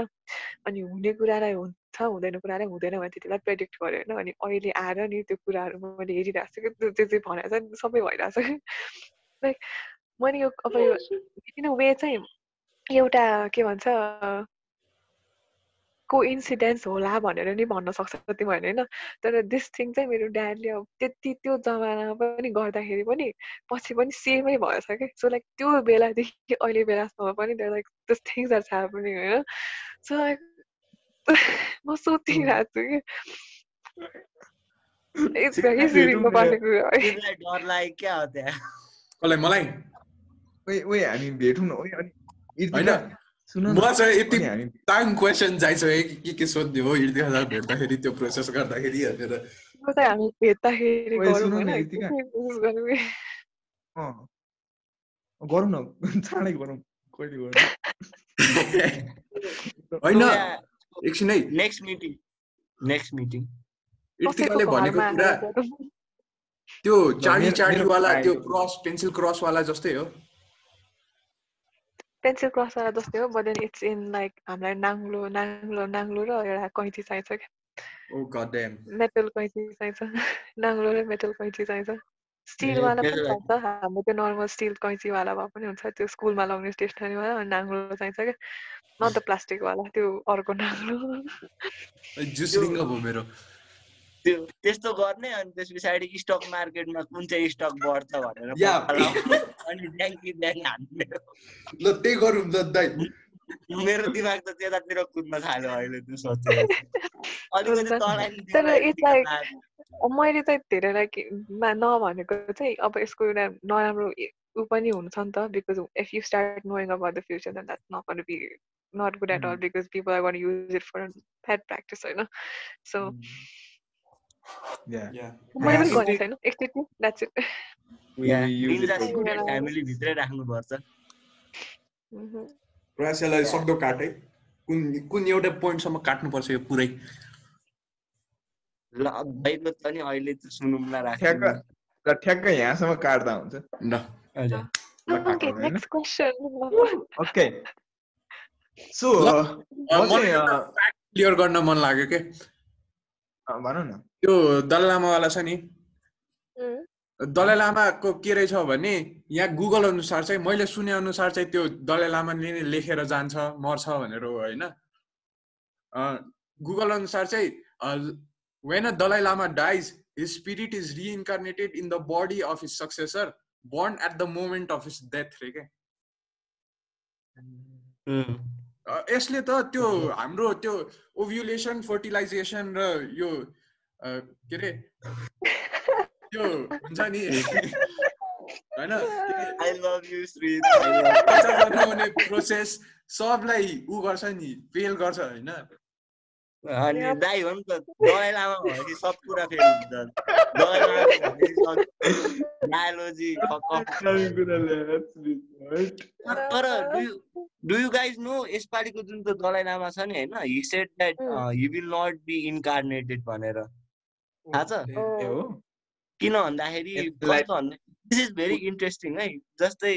अनि हुने कुरालाई हुन्छ हुँदैन कुरालाई हुँदैन भने त्यति बेला प्रेडिक्ट गर्यो होइन अनि अहिले आएर नि त्यो कुराहरू मैले हेरिरहेको छु कि त्यो त्यो चाहिँ भनेर चाहिँ सबै भइरहेको छ कि लाइक मैले यो अब यो इन वे चाहिँ एउटा के भन्छ को इन्सिडेन्स होला भनेर नि भन्न सक्छ तिमीहरूले होइन तर दिस थिङ चाहिँ मेरो ड्याडले अब त्यति त्यो जमानामा पनि गर्दाखेरि पनि पछि पनि सेमै भएछ क्या सो लाइक त्यो बेलादेखि अहिले बेलासम्म पनि त्यो like this things are happening होइन सो लाइक म सोचिरहेको छु कि मलाई ओए हामी भेटौँ न अनि होइन। इर्तिका, सुन न। मलाई चाहिँ यति ताङ क्वेसन जाइसक्यो कि के के सोध्ने हो इर्तिका भेट्दाखेरि त्यो प्रोसेस गर्दाखेरि भनेर हामी भेट्दाखेरि गरौँ न, चाँडै गरौँ। कहिले गरौँ? होइन एकछिन है। नेक्स्ट मिटिङ नेक्स्ट मिटिङ इर्तिकाले भनेको कुरा। त्यो ल, चाडी मेरो- चाडी मेरो वाला त्यो। क्रस पेन्सिल क्रस वाला जस्तै हो। पेन्सिल क्रसवाला जस्तै हो but then it's in like हामीलाई नाङ्लो नाङ्लो नाङ्लो र एउटा कैँची चाहिन्छ क्या मेटल कैँची चाहिन्छ नाङ्लो र मेटल कैँची चाहिन्छ स्टिलवाला पनि चाहिन्छ हाम्रो त्यो नर्मल स्टिल कैँचीवाला भए पनि हुन्छ त्यो स्कुलमा लगाउने स्टेसनरीवाला अनि नाङ्लो चाहिन्छ क्या न त प्लास्टिकवाला त्यो अर्को नाङ्लो त्यो त्यस्तो गर्ने अनि त्यस पछाडि स्टक मार्केटमा कुन चाहिँ स्टक बढ्छ भनेर अनि ड्याङ कि ड्याङ हान्ने ल त्यही गरौँ दाइ मेरो दिमाग त त्यतातिर कुद्न थाल्यो अहिले त्यो सोचेर अलिकति हुन्छ। तँलाई नि तर दिमाग it's like- लाग्यो। अब मैले चाहिँ धेरैलाई के- मा- नभनेको चाहिँ अब यसको एउटा नराम्रो ऊ पनि हुन्छ नि त because if you start knowing about the future then that's not gonna be not good at all Mm. Because people are gonna use it for bad practice होइन सो Yeah. मैले पनि छैन एकचोटि द्याट्स इट. फ्यामिली भित्रै राख्नुपर्छ सक्दो काट कुन कुन एउटा पोइन्टसम्म काट्नुपर्छ यो पुरै ल त नि अहिले त सुनौँला ठ्याक्क यहाँसम्म काट्दा हुन्छ ल. ओके सो क्लियर गर्न मन लाग्यो के भनौँ न। त्यो दलाई लामावाला छ नि. दलाई लामाको के रहेछ भने यहाँ गुगल अनुसार चाहिँ मैले सुने अनुसार चाहिँ त्यो दलाई लामाले नै लेखेर जान्छ मर्छ भनेर हो होइन? गुगल अनुसार चाहिँ when a Dalai Lama dies his spirit is reincarnated in the body of his successor born at the moment of his death रे के उम्, अ, यसले त त्यो हाम्रो त्यो ओभ्युलेसन फर्टिलाइजेसन र यो के अरे त्यो हुन्छ नि। होइन? प्रोसेस सबलाई उ गर्छ नि फेल गर्छ होइन? अनि. दाइ हो नि त दलाइ लामा भनेपछि सब कुरा फेल हुन्छ दलाइ लामा भनेपछि बायोलोजी तर डु यु गाइज नो यसपालिको जुन त्यो दलाइ लामा छ नि होइन he said that. He will not be incarnated भनेर थाहा छ किन भन्दाखेरि कस्तो भन्दा दिस इज भेरी इन्ट्रेस्टिङ है जस्तै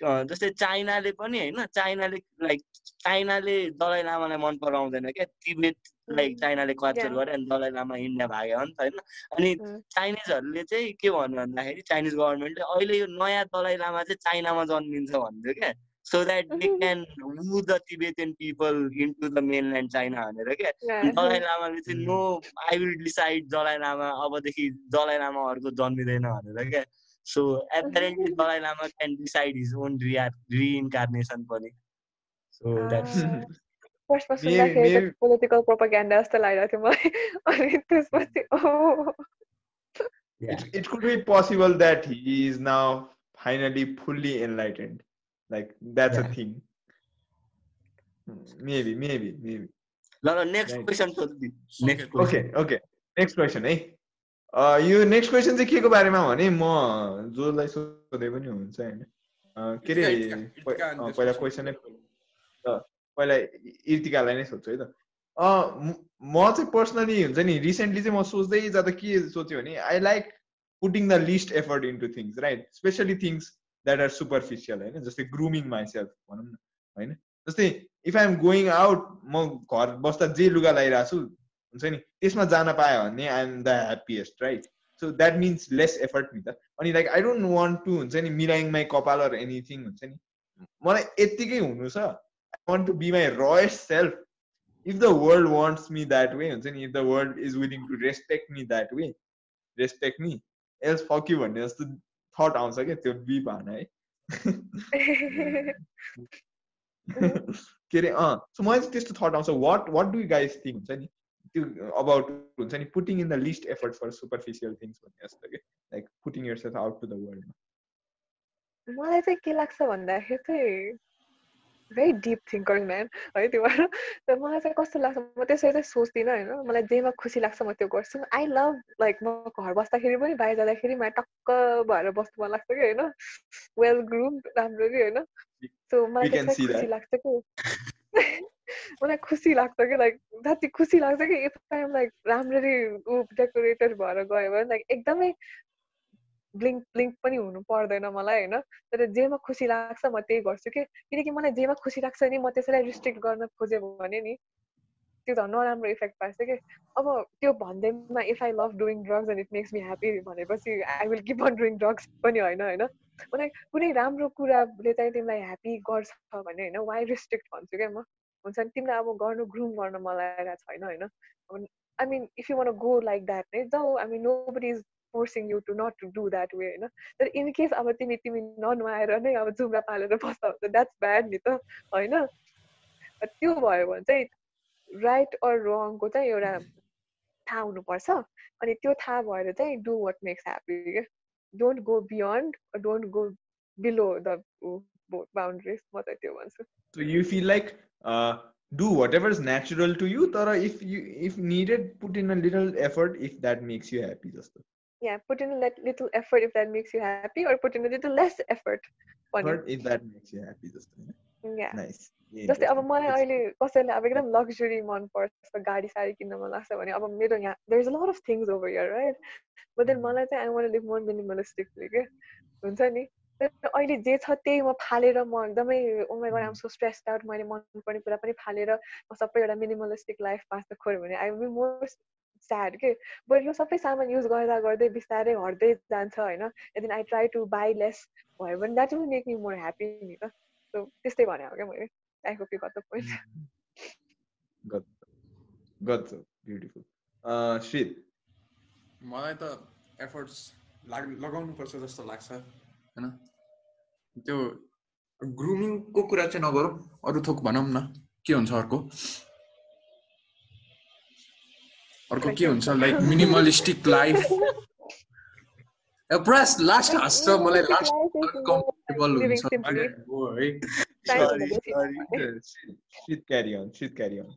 जस्तै चाइनाले पनि होइन चाइनाले लाइक चाइनाले दलाइ लामालाई मन पराउँदैन क्या तिब्बत लाइक. चाइनाले Yeah. गर्यो अनि दलाइ लामा इन्डिया भाग्यो हो नि त होइन अनि. चाइनिजहरूले चाहिँ के भन्यो भन्दाखेरि चाइनिज गभर्मेन्टले अहिले यो नयाँ दलाइ लामा चाहिँ चाइनामा जन्मिन्छ भन्थ्यो क्या so that they. Can woo the Tibetan people into the mainland China भनेर क्या. दलाइ लामाले चाहिँ no I will decide Dalai Lama अबदेखि दलाइ लामाहरूको जन्मिँदैन भनेर क्या So apparently Dalai Lama can decide his own Riya reincarnation पनि सो द्याट्स Ah. फर्स्टमा Maybe- सुन्दाखेरि maybe- पोलिटिकल प्रोपागेन्डा जस्तो लागिरहेको थियो मलाई अनि त्यसपछि oh. it, it could be possible that he is now finally fully enlightened. Like that's Yeah. a thing. Hmm, Maybe, maybe, maybe. ल ल नेक्स्ट Right. क्वेसन सोध्नु next Okay, okay. Next question है अ, यो next question चाहिँ के को बारेमा भने म जसलाई सोधे पनि हुन्छ होइन। के अरे पहिला क्वेसनै पहिला इर्तिकालाई नै सोध्छु है त। म- चाहिँ पर्सनली हुन्छ नि रिसेन्टली चाहिँ म सोच्दै जाँदा के सोच्यो भने I like putting the least effort into things right specially things that are superficial होइन? जस्तै ग्रुमिङ माइसेल्फ भनौँ न होइन? जस्तै if I am going out म घर बस्दा जे लुगा लगाइरहेको छु हुन्छ नि? त्यसमा जान पायो भने I am the happiest right so that means less effort नि त अनि like I don't want to हुन्छ नि मिराइङ माई कपाल अर एनिथिङ हुन्छ नि। मलाई यत्तिकै हुनु छ। I want to be my rawest self if the world wants me that way हुन्छ नि if the world is willing to respect me that way respect me else fuck you भन्ने जस्तो थट आउँछ क्या त्यो बिप हान है। के अरे अँ। सो मलाई चाहिँ त्यस्तो थट आउँछ। What what do guys think हुन्छ नि? त्यो अबाउट हुन्छ नि putting in the least effort for superficial things भन्ने जस्तो कि like putting yourself out to the world मलाई चाहिँ के लाग्छ भन्दाखेरि चाहिँ भेरी डिप थिङ्कर म्यान है त्यो भएर तर मलाई चाहिँ कस्तो लाग्छ म त्यसरी चाहिँ सोच्दिनँ होइन। मलाई जेमा खुसी लाग्छ म त्यो गर्छु। आई लभ लाइक म घर बस्दाखेरि पनि बाहिर जाँदाखेरि मलाई टक्क भएर बस्नु मन लाग्छ कि होइन। वेल ग्रुम राम्ररी होइन। सो मलाई खुसी. लाग्छ कि। मलाई खुसी लाग्छ कि लाइक जति खुसी लाग्छ कि इफ आइम लाइक राम्ररी ऊ डेकोरेटेड भएर गयो भने लाइक एकदमै ब्लिङ्क ब्लिङ्क पनि हुनु पर्दैन मलाई होइन? तर जेमा खुसी लाग्छ म त्यही गर्छु कि किनकि मलाई जेमा खुसी लाग्छ नि म त्यसैलाई रिस्ट्रिक्ट गर्न खोजेँ भने नि त्यो त नराम्रो इफेक्ट पार्छ कि। अब त्यो भन्दैमा if I love doing drugs and it makes me happy भनेपछि I will keep on doing drugs पनि होइन होइन? मलाई कुनै राम्रो कुराले चाहिँ तिमीलाई ह्याप्पी गर्छ भने होइन? वाइ रिस्ट्रिक्ट भन्छु क्या म? हुन्छ नि? तिमीलाई अब गर्नु ग्रुम गर्न मन लागेको छैन होइन? I mean if you want go like that नै जाऊ I mean nobody is forcing you to not to do that way होइन? तर इन केस अब तिमी तिमी ननुहाएर नै अब जुम्रा पालेर बस्दा हुन्छ द्याट्स ब्याड नि त होइन? त्यो भयो भने चाहिँ राइट अर रङको चाहिँ एउटा थाहा हुनुपर्छ। अनि त्यो थाहा भएर चाहिँ डु वाट मेक्स ह्याप्पी क्या don't go beyond don't go below the boundaries म चाहिँ त्यो भन्छु। Uh, do whatever is natural to you, Tara, if you if needed, put in a little effort if that makes you happy. Just yeah put in a lit- little effort if that makes you happy or put in a little less effort effort if that makes you happy. Just Yeah. Nice जस्तै अब मलाई अहिले कसैलाई अब एकदम luxury मनपर्छ गाडी साडी किन्न मन लाग्छ भने अब मेरो यहाँ there is lot of things over your right but then मलाई चाहिँ I want live more minimalistically के हुन्छ नि तर अहिले जे छ त्यही म फालेर म एकदमै उमेर आम सो स्ट्रेस आउट मैले मनपर्ने कुरा पनि फालेर म सबै एउटा मिनिमलिस्टिक लाइफ बाँच्न खोज्यो भने आई विल मोर स्याड के? बट यो सबै सामान युज गर्दा गर्दै बिस्तारै हट्दै जान्छ होइन? Then I try to buy less भयो भने that will make me more happy नि त। सो त्यस्तै भने हो क्या मैले। The point. got got so beautiful. Uh shit. मलाई त एफर्ट्स लाग लगाउनुपर्छ जस्तो लाग्छ होइन? त्यो ग्रुमिङको कुरा चाहिँ नगरौँ अरू थोक भनौँ न के हुन्छ अर्को? अर्को के हुन्छ लाइक मिनिमलिस्टिक लाइफ पुरा लास्ट हाँस्छ मलाई लास्ट कम्फर्टेबल हुन्छ.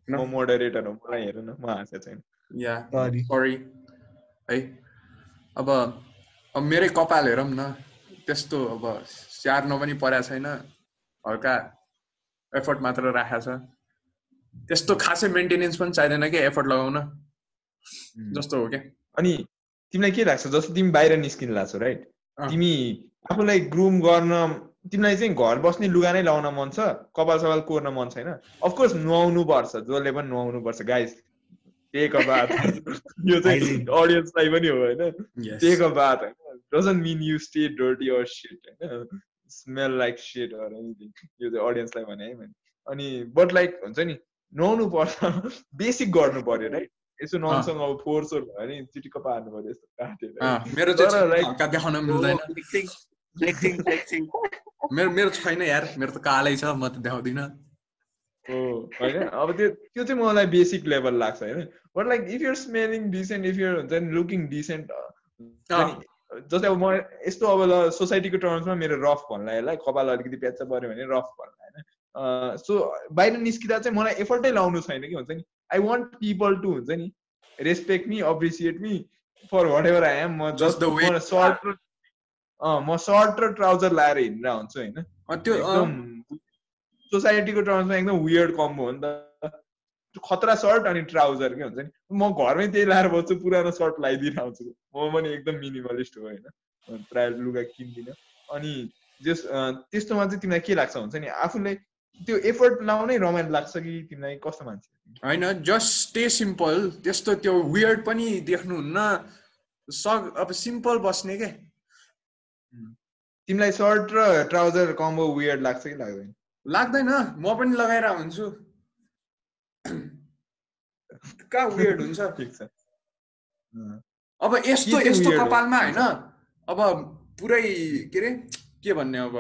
म मोडरेटर हो मलाई न म छैन या. सरी है अब अब मेरै कपाल हेरौँ न त्यस्तो अब स्याहार्न पनि परेको छैन। हल्का एफर्ट मात्र राखेको छ। त्यस्तो खासै मेन्टेनेन्स पनि चाहिँदैन कि एफर्ट लगाउन. जस्तो हो क्या अनि तिमीलाई के लाग्छ? जस्तो तिमी बाहिर निस्किनु लाग्छौ राइट। तिमी आफूलाई ग्रुम गर्न तिमीलाई चाहिँ घर बस्ने लुगा नै लाउन मन छ कपाल सपाल कोर्न मन छैन। अफकोर्स नुहाउनु पर्छ जसले पनि नुहाउनु पर्छ। गाइस टेक अ बाथ यो चाहिँ. अडियन्सलाई पनि हो होइन? टेक अ बाथ होइन? Doesn't mean you stay dirty or shit होइन? Smell like shit or anything यो चाहिँ अडियन्सलाई भने है मैले अनि बट लाइक हुन्छ नि नुहाउनु पर्छ। बेसिक गर्नु पर्यो राइट यसो ननसँग अब फोहोर सोहोर भयो भने चिटिक्क पार्नु पर्यो यस्तो काटेर। मेरो. मेरो मेरो छैन यार मेरो त कालै छ म त देखाउँदिनँ। होइन? अब त्यो त्यो चाहिँ मलाई बेसिक लेभल लाग्छ होइन? But like if your smelling decent if your हुन्छ नि लुकिङ डिसेन्ट जस्तै अब म यस्तो अब ल सोसाइटीको टर्म्समा मेरो रफ भन्ला यसलाई कपाल अलिकति प्याच पऱ्यो भने रफ भन्ला होइन? सो बाहिर निस्किँदा चाहिँ मलाई एफर्टै लाउनु छैन कि हुन्छ नि? आई वान्ट पिपल टु हुन्छ नि? Respect me appreciate me for whatever I am म way सर्ट र म सर्ट र ट्राउजर लाएर हिँडेर हुन्छु होइन? त्यो सोसाइटीको टर्म्समा एकदम वियर्ड कम्बो हो नि त। खतरा सर्ट अनि ट्राउजर के हुन्छ नि? म घरमै त्यही लाएर बस्छु पुरानो सर्ट लगाइदिएर आउँछु। म पनि एकदम मिनिमलिस्ट हो होइन? प्राय लुगा किन्दिनँ। अनि जस त्यस्तोमा चाहिँ तिमीलाई के लाग्छ हुन्छ नि? आफूले त्यो एफर्ट लाउनै रमाइलो लाग्छ कि तिमीलाई कस्तो मान्छे? होइन जस्ट स्टे सिम्पल त्यस्तो त्यो वियर्ड पनि देख्नुहुन्न सक अब सिम्पल बस्ने के? तिमीलाई सर्ट र ट्राउजर कम्बो वियर्ड लाग्छ कि लाग्दैन? लाग्दैन म पनि लगाएर हुन्छु कहाँ वियर्ड हुन्छ ठिक छ अँ, अब यस्तो यस्तो? कपालमा होइन अब पुरै के अरे के भन्ने अब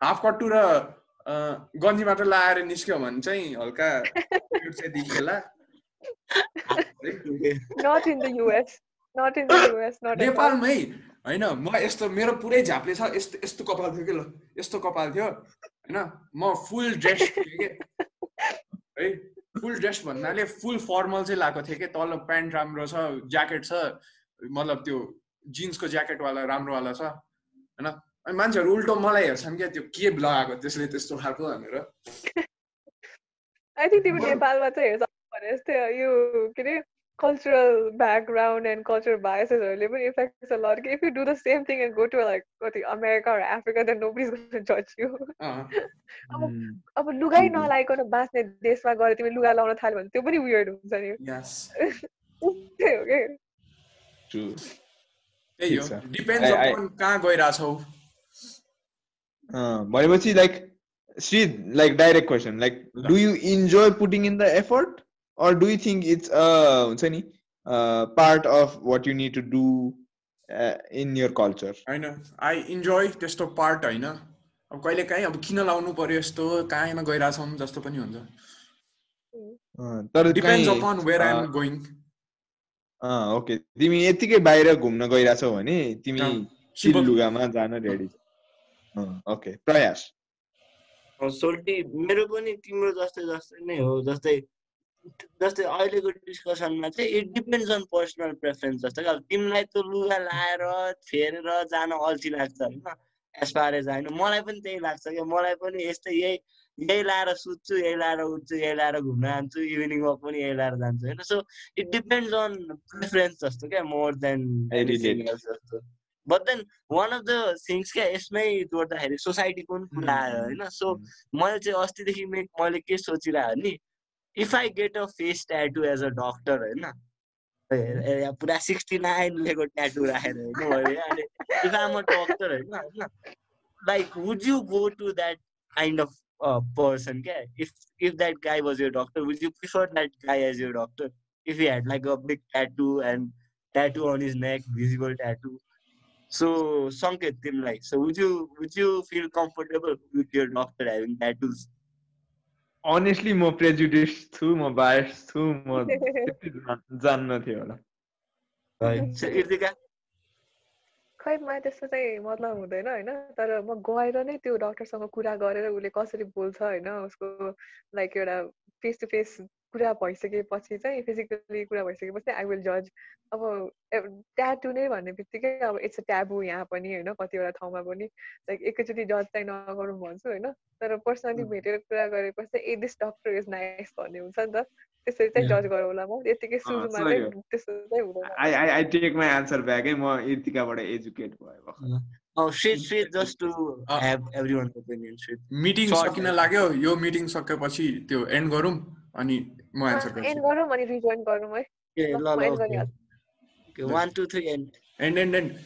हाफ कट्टु र अँ, गन्जी मात्र लगाएर निस्क्यो भने चाहिँ हल्का देखिएला. नेपालमै होइन म यस्तो मेरो पुरै झाप्ले छ यस्तो यस्तो कपाल थियो कि ल यस्तो कपाल थियो होइन म फुल ड्रेस थिएँ कि। है। फुल ड्रेस भन्नाले फुल फर्मल चाहिँ लगाएको थिएँ कि तल प्यान्ट राम्रो छ ज्याकेट छ मतलब त्यो जिन्सको ज्याकेटवाला राम्रोवाला छ होइन? अनि मान्छेहरू उल्टो मलाई हेर्छन् क्या त्यो के लगाएको त्यसले त्यस्तो खालको भनेर। I think तिम्रो नेपालमा चाहिँ हेर्छ भने जस्तै यो के अरे? Cultural background and cultural biasesहरूले पनि affects a lot. If you do the same thing and go to like कति America or Africa, then nobody's going to judge you. अँ, अब अब लुगै Mhm. नलाइकन बाँच्ने देशमा गएर तिमी लुगा लाउन थाल्यो भने त्यो पनि वियर्ड हुन्छ नि yes. त्यही हो कि true. त्यही हो छ। अपन कहाँ गइरहेछौ भनेपछि like Shri like direct question like do you enjoy putting in the effort or do you think it's हुन्छ नि part of what you need to do in your culture होइन आई इन्जोय त्यस्तो पार्ट होइन। अब कहिले काहीँ अब किन लाउनु पर्यो यस्तो कहीँमा गइरहेछौँ जस्तो पनि हुन्छ। तर depends upon where I am going अँ, ओके तिमी यत्तिकै बाहिर घुम्न गइरहेछौ भने तिमी. लुगामा जान रेडी ओके प्रयास। सोल्टी मेरो पनि तिम्रो जस्तै जस्तै नै हो जस्तै जस्तै अहिलेको डिस्कसनमा चाहिँ it depends on personal preference जस्तो कि अब तिमीलाई त लुगा लाएर फेरेर जान अल्छी लाग्छ होइन। एज फार एज होइन मलाई पनि त्यही लाग्छ क्या। मलाई पनि यस्तै यही यही लाएर सुत्छु यही लाएर उठ्छु यही लाएर घुम्न जान्छु इभिनिङ वक पनि यही लाएर जान्छु होइन। So it depends on preference जस्तो क्या मोर देन. जस्तो। But then one of the things क्या यसमै जोड्दाखेरि सोसाइटीको पनि कुरा आयो होइन। सो मैले चाहिँ अस्तिदेखि मैले के सोचिरहेको नि if I get a face tattoo as a doctor होइन ए- ए- यहाँ पुरा सिक्सटी नाइन लेखेको ट्याटु राखेर होइन मैले अनि इफ आम अ डक्टर होइन होइन like would you go to that kind of person क्या if if that guy was your doctor would you prefer that guy as your doctor if you had like a big tattoo and tattoo on his neck visible tattoo so सङ्केत तिमीलाई so would you would you feel comfortable with your doctor having tattoos honestly म prejudice छु म bias छु म जान्न थियो होला। खै मलाई त्यस्तो चाहिँ मतलब हुँदैन होइन? तर म गएर नै त्यो डक्टरसँग कुरा गरेर उसले कसरी बोल्छ होइन? उसको लाइक एउटा फेस टु फेस कुरा भइसकेपछि चाहिँ फिजिकली कुरा भइसकेपछि आई विल जज अब ट्याटु नै भन्ने बित्तिकै अब इट्स अ ट्याबु यहाँ पनि होइन कतिवटा ठाउँमा पनि. लाइक एकैचोटि जज चाहिँ नगरौँ भन्छु होइन? तर पर्सनली भेटेर कुरा गरेपछि चाहिँ ए दिस डक्टर इज नाइस भन्ने हुन्छ नि त। त्यसरी चाहिँ. जज गरौँला म। यतिकै सुरुमा. चाहिँ त्यस्तो चाहिँ हुँदैन। I I I take my answer back है। म इर्तिकाबाट एजुकेट भयो। Oh, shit, shit, just to Uh, have everyone's opinion, shit. सकिन. लाग्यो। यो मिटिङ सकेपछि त्यो एन्ड गरौँ। अनि म एन्सर एन्ड गर्छु गरौँ अनि रिजोइन गरौँ है Okay, ल. गरिहाल्छु। Okay, one, two, three, and and and and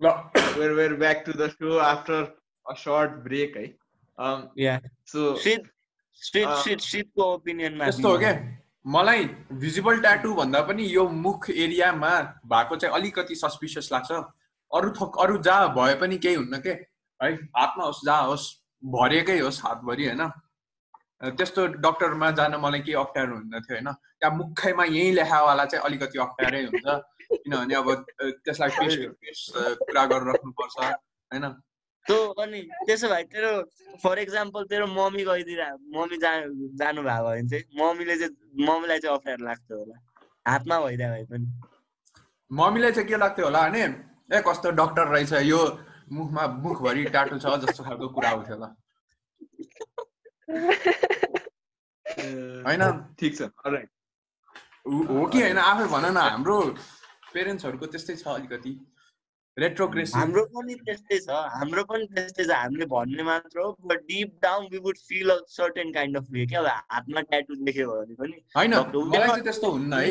ल we're we're back to the show after a short break है um yeah. so Shit, shit, Uh, shit, shit को opinion मा यस्तो हो क्या? मलाई भिजिबल ट्याटु भन्दा पनि यो मुख एरियामा भएको चाहिँ अलिकति सस्पिसियस लाग्छ। अरू थोक अरू जहाँ भए पनि केही हुन्न के? है हातमा होस् जहाँ होस्। भरिएकै होस् हातभरि होइन? त्यस्तो डक्टरमा जान मलाई केही अप्ठ्यारो हुँदैन थियो होइन? त्यहाँ मुखैमा यहीँ लेखावाला चाहिँ अलिकति अप्ठ्यारै हुन्छ किनभने अब त्यसलाई फेस टु फेस कुरा गरेर राख्नुपर्छ होइन अनि त्यसो भए तेरो फर इक्जाम्पल तेरो मम्मी गइदिएर मम्मी जा जानु भएको भने चाहिँ मम्मीले चाहिँ मम्मीलाई चाहिँ अप्ठ्यारो लाग्थ्यो होला। हातमा भइदियो भए पनि। मम्मीलाई चाहिँ के लाग्थ्यो होला भने ए कस्तो डक्टर रहेछ यो मुखमा मुखभरि टाटो छ जस्तो खालको कुरा आउँथ्यो होला होइन? ठिक छ. हो हो कि होइन? आफै भन न हाम्रो पेरेन्ट्सहरूको त्यस्तै छ अलिकति। रेट्रोग्रेसिभ हाम्रो पनि त्यस्तै छ हाम्रो पनि त्यस्तै छ हामीले भन्ने मात्र हो but deep down we would feel a certain kind of way क्या अब हातमा ट्याटु देख्यो भने पनि होइन मलाई चाहिँ त्यस्तो हुन्न है।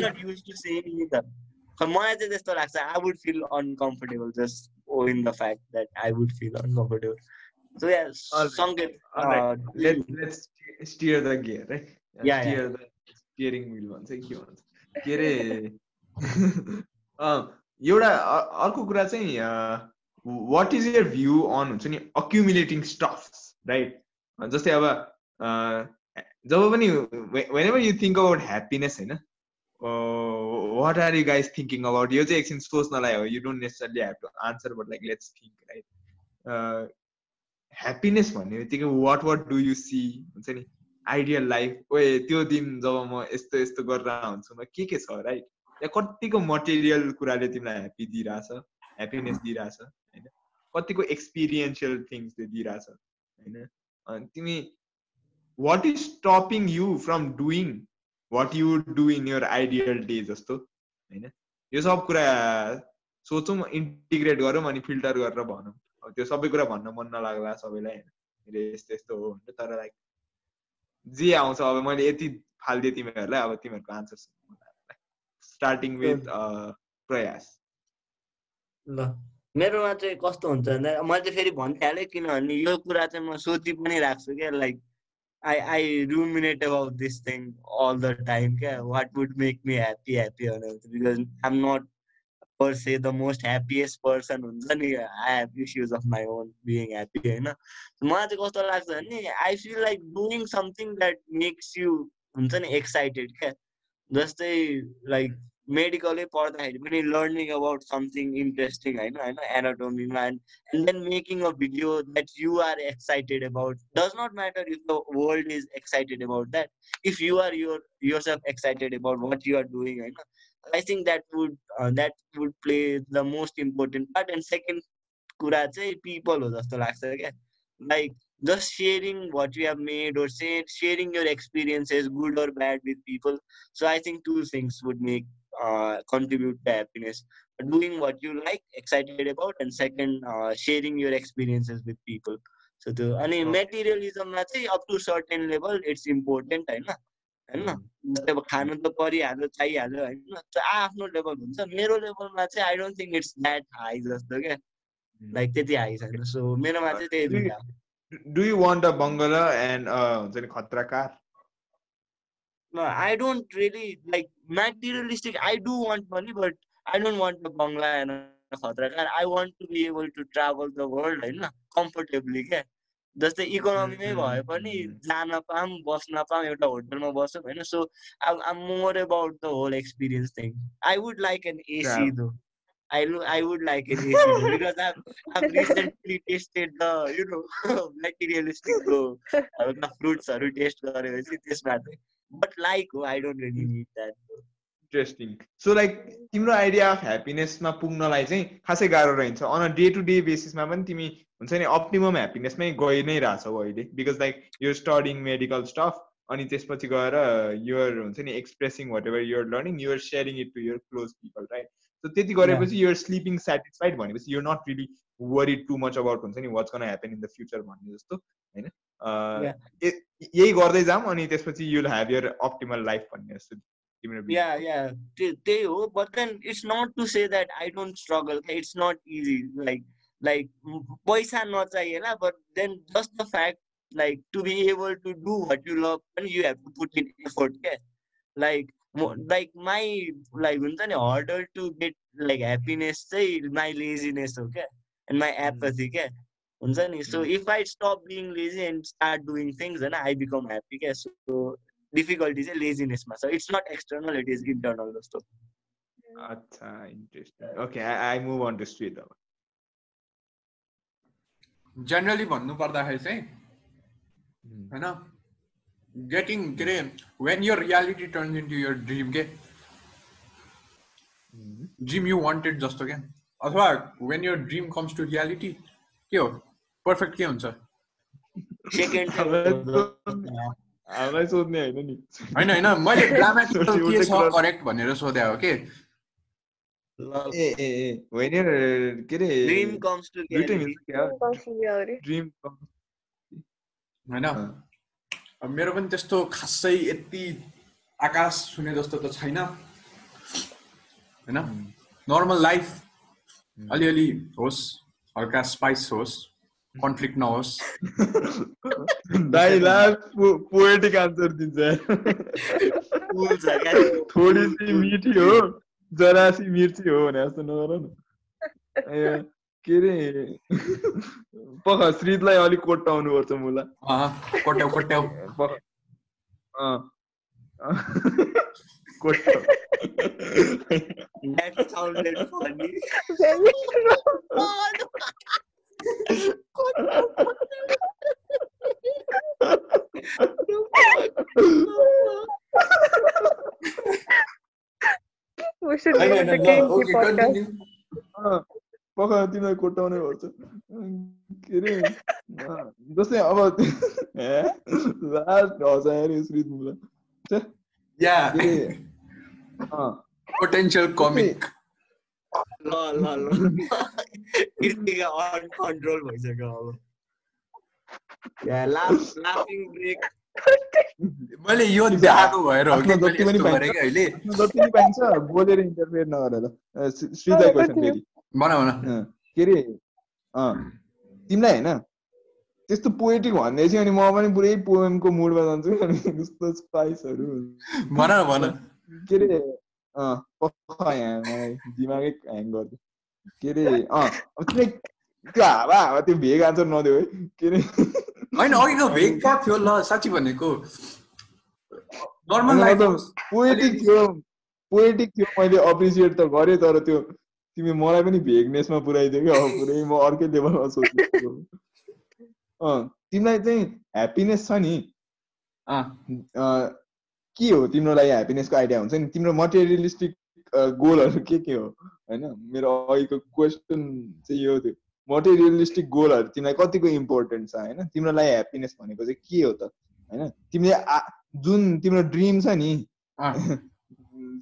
मलाई चाहिँ त्यस्तो लाग्छ I would feel uncomfortable just in the fact that I would feel uncomfortable so yeah Alright, सङ्केत alright. Let, let's steer the gear है Yeah, yeah. steer the steering wheel भन्छ कि भन्छ के अरे एउटा अर्को कुरा चाहिँ what is your view on हुन्छ नि अक्युमुलेटिङ स्टफ्स राइट जस्तै अब जब पनि whenever you think about happiness होइन what are you guys thinking about यो चाहिँ एकछिन सोच्नलाई हो you don't necessarily have to answer but like let's think right happiness भन्ने बित्तिकै what what do you see हुन्छ नि? आइडियल लाइफ ओए त्यो दिन जब म यस्तो यस्तो गरेर हुन्छु म के के छ राइट या कतिको मटेरियल कुराले तिमीलाई ह्याप्पी दिइरहेछ? ह्याप्पिनेस दिइरहेछ होइन? कतिको एक्सपिरियन्सियल थिङ्सले दिइरहेछ होइन? अनि तिमी what is stopping you from doing what you do in your ideal day जस्तो होइन? यो सब कुरा सोचौँ इन्टिग्रेट गरौँ अनि फिल्टर गरेर भनौँ। अब त्यो सबै कुरा भन्न मन नलाग्ला सबैलाई होइन? मेरो यस्तो यस्तो हो भनेर तर लाइक जे आउँछ अब मैले यति फालिदिएँ तिमीहरूलाई अब तिमीहरूको आन्सर स्टार्टिङ विथ प्रयास। ल। मेरोमा चाहिँ कस्तो हुन्छ भन्दा मैले फेरि भनिहालेँ किनभने यो कुरा चाहिँ म सोची पनि राख्छु क्या like I I ruminate about this thing all the time क्या what would make me happy happy भनेर because I am not per se the most happiest person हुन्छ नि I have issues of my own being happy होइन मलाई चाहिँ कस्तो लाग्छ भने I feel like doing something that makes you हुन्छ नि एक्साइटेड क्या जस्तै लाइक मेडिकलै पढ्दाखेरि पनि लर्निङ अबाउट समथिङ इन्ट्रेस्टिङ होइन होइन एनाटोमीमा and then making a video that you are excited about does not matter if the world is excited about that if you are your yourself excited about what you are doing होइन I think that would that would play the most important part and second कुरा चाहिँ people हो जस्तो लाग्छ क्या। Like just sharing what you have made or say sharing your experiences good or bad with people. So i think two things would make uh, contribute to happiness. Doing what you like excited about and second uh, sharing your experiences with people. So त्यो अनि. मेटेरियलिजममा चाहिँ up to certain level it's important होइन होइन जस्तै अब खानु त परिहाल्यो चाहिहाल्यो होइन आफ्नो लेभल हुन्छ मेरो लेभलमा चाहिँ I don't think it's that high जस्तो क्या लाइक त्यति हाई छैन सो मेरोमा चाहिँ त्यही दुइटा। Do you want a bungalow and हुन्छ नि खतरा car No, I don't really like materialistic. I do want money, but I don't want a bangla and a car. I want to be able to travel the world होइन comfortably क्या जस्तै इकोनोमीमै भए पनि Mm. जान पाऊँ बस्न पाऊँ एउटा होटलमा बसौँ होइन so I'm more about the whole experience thing. I would like an AC Travel. though. I I would like though, because I've I've recently tasted the you know materialistic though अब the fruitsहरू taste गरेपछि त्यसमा चाहिँ but like हो I don't really need that interesting so like तिम्रो idea of ह्याप्पिनेसमा पुग्नलाई चाहिँ खासै गाह्रो रहन्छ on a day to day बेसिसमा पनि तिमी हुन्छ नि अप्टिमम ह्याप्पिनेसमै गइ नै रहेछौ अहिले। Because like your studying medical stuff अनि त्यसपछि गएर युआर हुन्छ नि expressing whatever you're learning you're sharing it to your close people right so त्यति गरेपछि युआर स्लिपिङ सेटिस्फाइड भनेपछि you're not really worried too much about हुन्छ नि what's gonna happen in the future भन्ने जस्तो होइन? यही गर्दै जाऊँ अनि त्यसपछि you'll have your optimal life भन्ने जस्तो। या या त्यही हो but then it's not to say that I don't struggle it's not easy like like पैसा नचाहिएला but then just the fact like to be able to do what you love पनि you have to put in effort क्या like like my like हुन्छ नि harder to get like happiness चाहिँ my laziness हो क्या and my apathy क्या हुन्छ नि so if I stop being lazy and start doing things होइन आई बिकम ह्याप्पी क्या सो डिफिकल्टी चाहिँ लेजिनेसमा छ it's not external it is internal जस्तो अच्छा interesting okay I move on to sweet अब जेनरली भन्नु पर्दाखेरि चाहिँ होइन के अरे when your reality turns into your dream के ड्रिम यु वान्टेड जस्तो क्या अथवा when your dream comes to reality के हो पर्फेक्ट के हुन्छ होइन नि होइन मैले ग्रामेटिकल के छ कुरा- करेक्ट भनेर सोधे हो कि होइन मेरो पनि त्यस्तो खासै यति आकाश छुने जस्तो त छैन। होइन? नर्मल लाइफ अलिअलि होस् हल्का स्पाइस होस् कन्फ्लिक्ट नहोस्। पोएटिक आन्सर दिन्छ। थोडी सी मिठी हो जरा सी मिर्ची हो भने जस्तो नगर न। ए, के अरे पख श्रीतलाई अलिक कोट्टाउनु पर्छ मुला अँ, कोट्याउ कोट्याउ पख अँ। कोट्टाउ that sounded funny Very true. We should होइन, name it होइन, the ल, Kinky okay, podcast. continue. पख तिमीलाई कोट्टाउनै पर्छ अँ, के अरे जस्तै अब लास्ट श्रीत मुला। छे, Yeah, के अरे अँ, potential comic. ल ल ल कृतिका अनकन्ट्रोल भइसक्यो अब। लाफ लाफिङ ब्रेक मैले यो देखाएको भएर हो कि जति पनि पाइन्छ। बोलेर इन्टरफेयर नगरेर क्वेसन फेरि। भन भन। के अरे तिमीलाई होइन त्यस्तो पोएटिक भन्दै थियो अनि म पनि पुरै पोएमको मुडमा जान्छु अनि कस्तो स्पाइसहरू भन भन। के अरे यहाँ मलाई दिमागै ह्याङ गर्छ। के अरे अँ त्यो हावा हावा त्यो भेग आन्सर नदेऊ है। के अरे होइन अघिको भेग कहाँ थियो ल साँच्ची भनेको। नर्मल पोएटिक थियो पोएटिक थियो मैले अप्रिसिएट त गरेँ तर त्यो तिमी मलाई पनि भेगनेसमा पुऱ्याइदियो क्या अब पुरै म अर्कै लेभलमा सोच्छु अँ तिमीलाई चाहिँ ह्याप्पिनेस छ नि। के हो तिम्रो लागि ह्याप्पिनेसको आइडिया हुन्छ नि? तिम्रो मटेरियलिस्टिक गोलहरू के के हो? होइन मेरो अघिको क्वेसन चाहिँ यो थियो। मटेरियलिस्टिक गोलहरू तिमीलाई कतिको इम्पोर्टेन्ट छ होइन? तिम्रो लागि ह्याप्पिनेस भनेको चाहिँ के हो त? होइन तिमीले जुन तिम्रो ड्रिम छ नि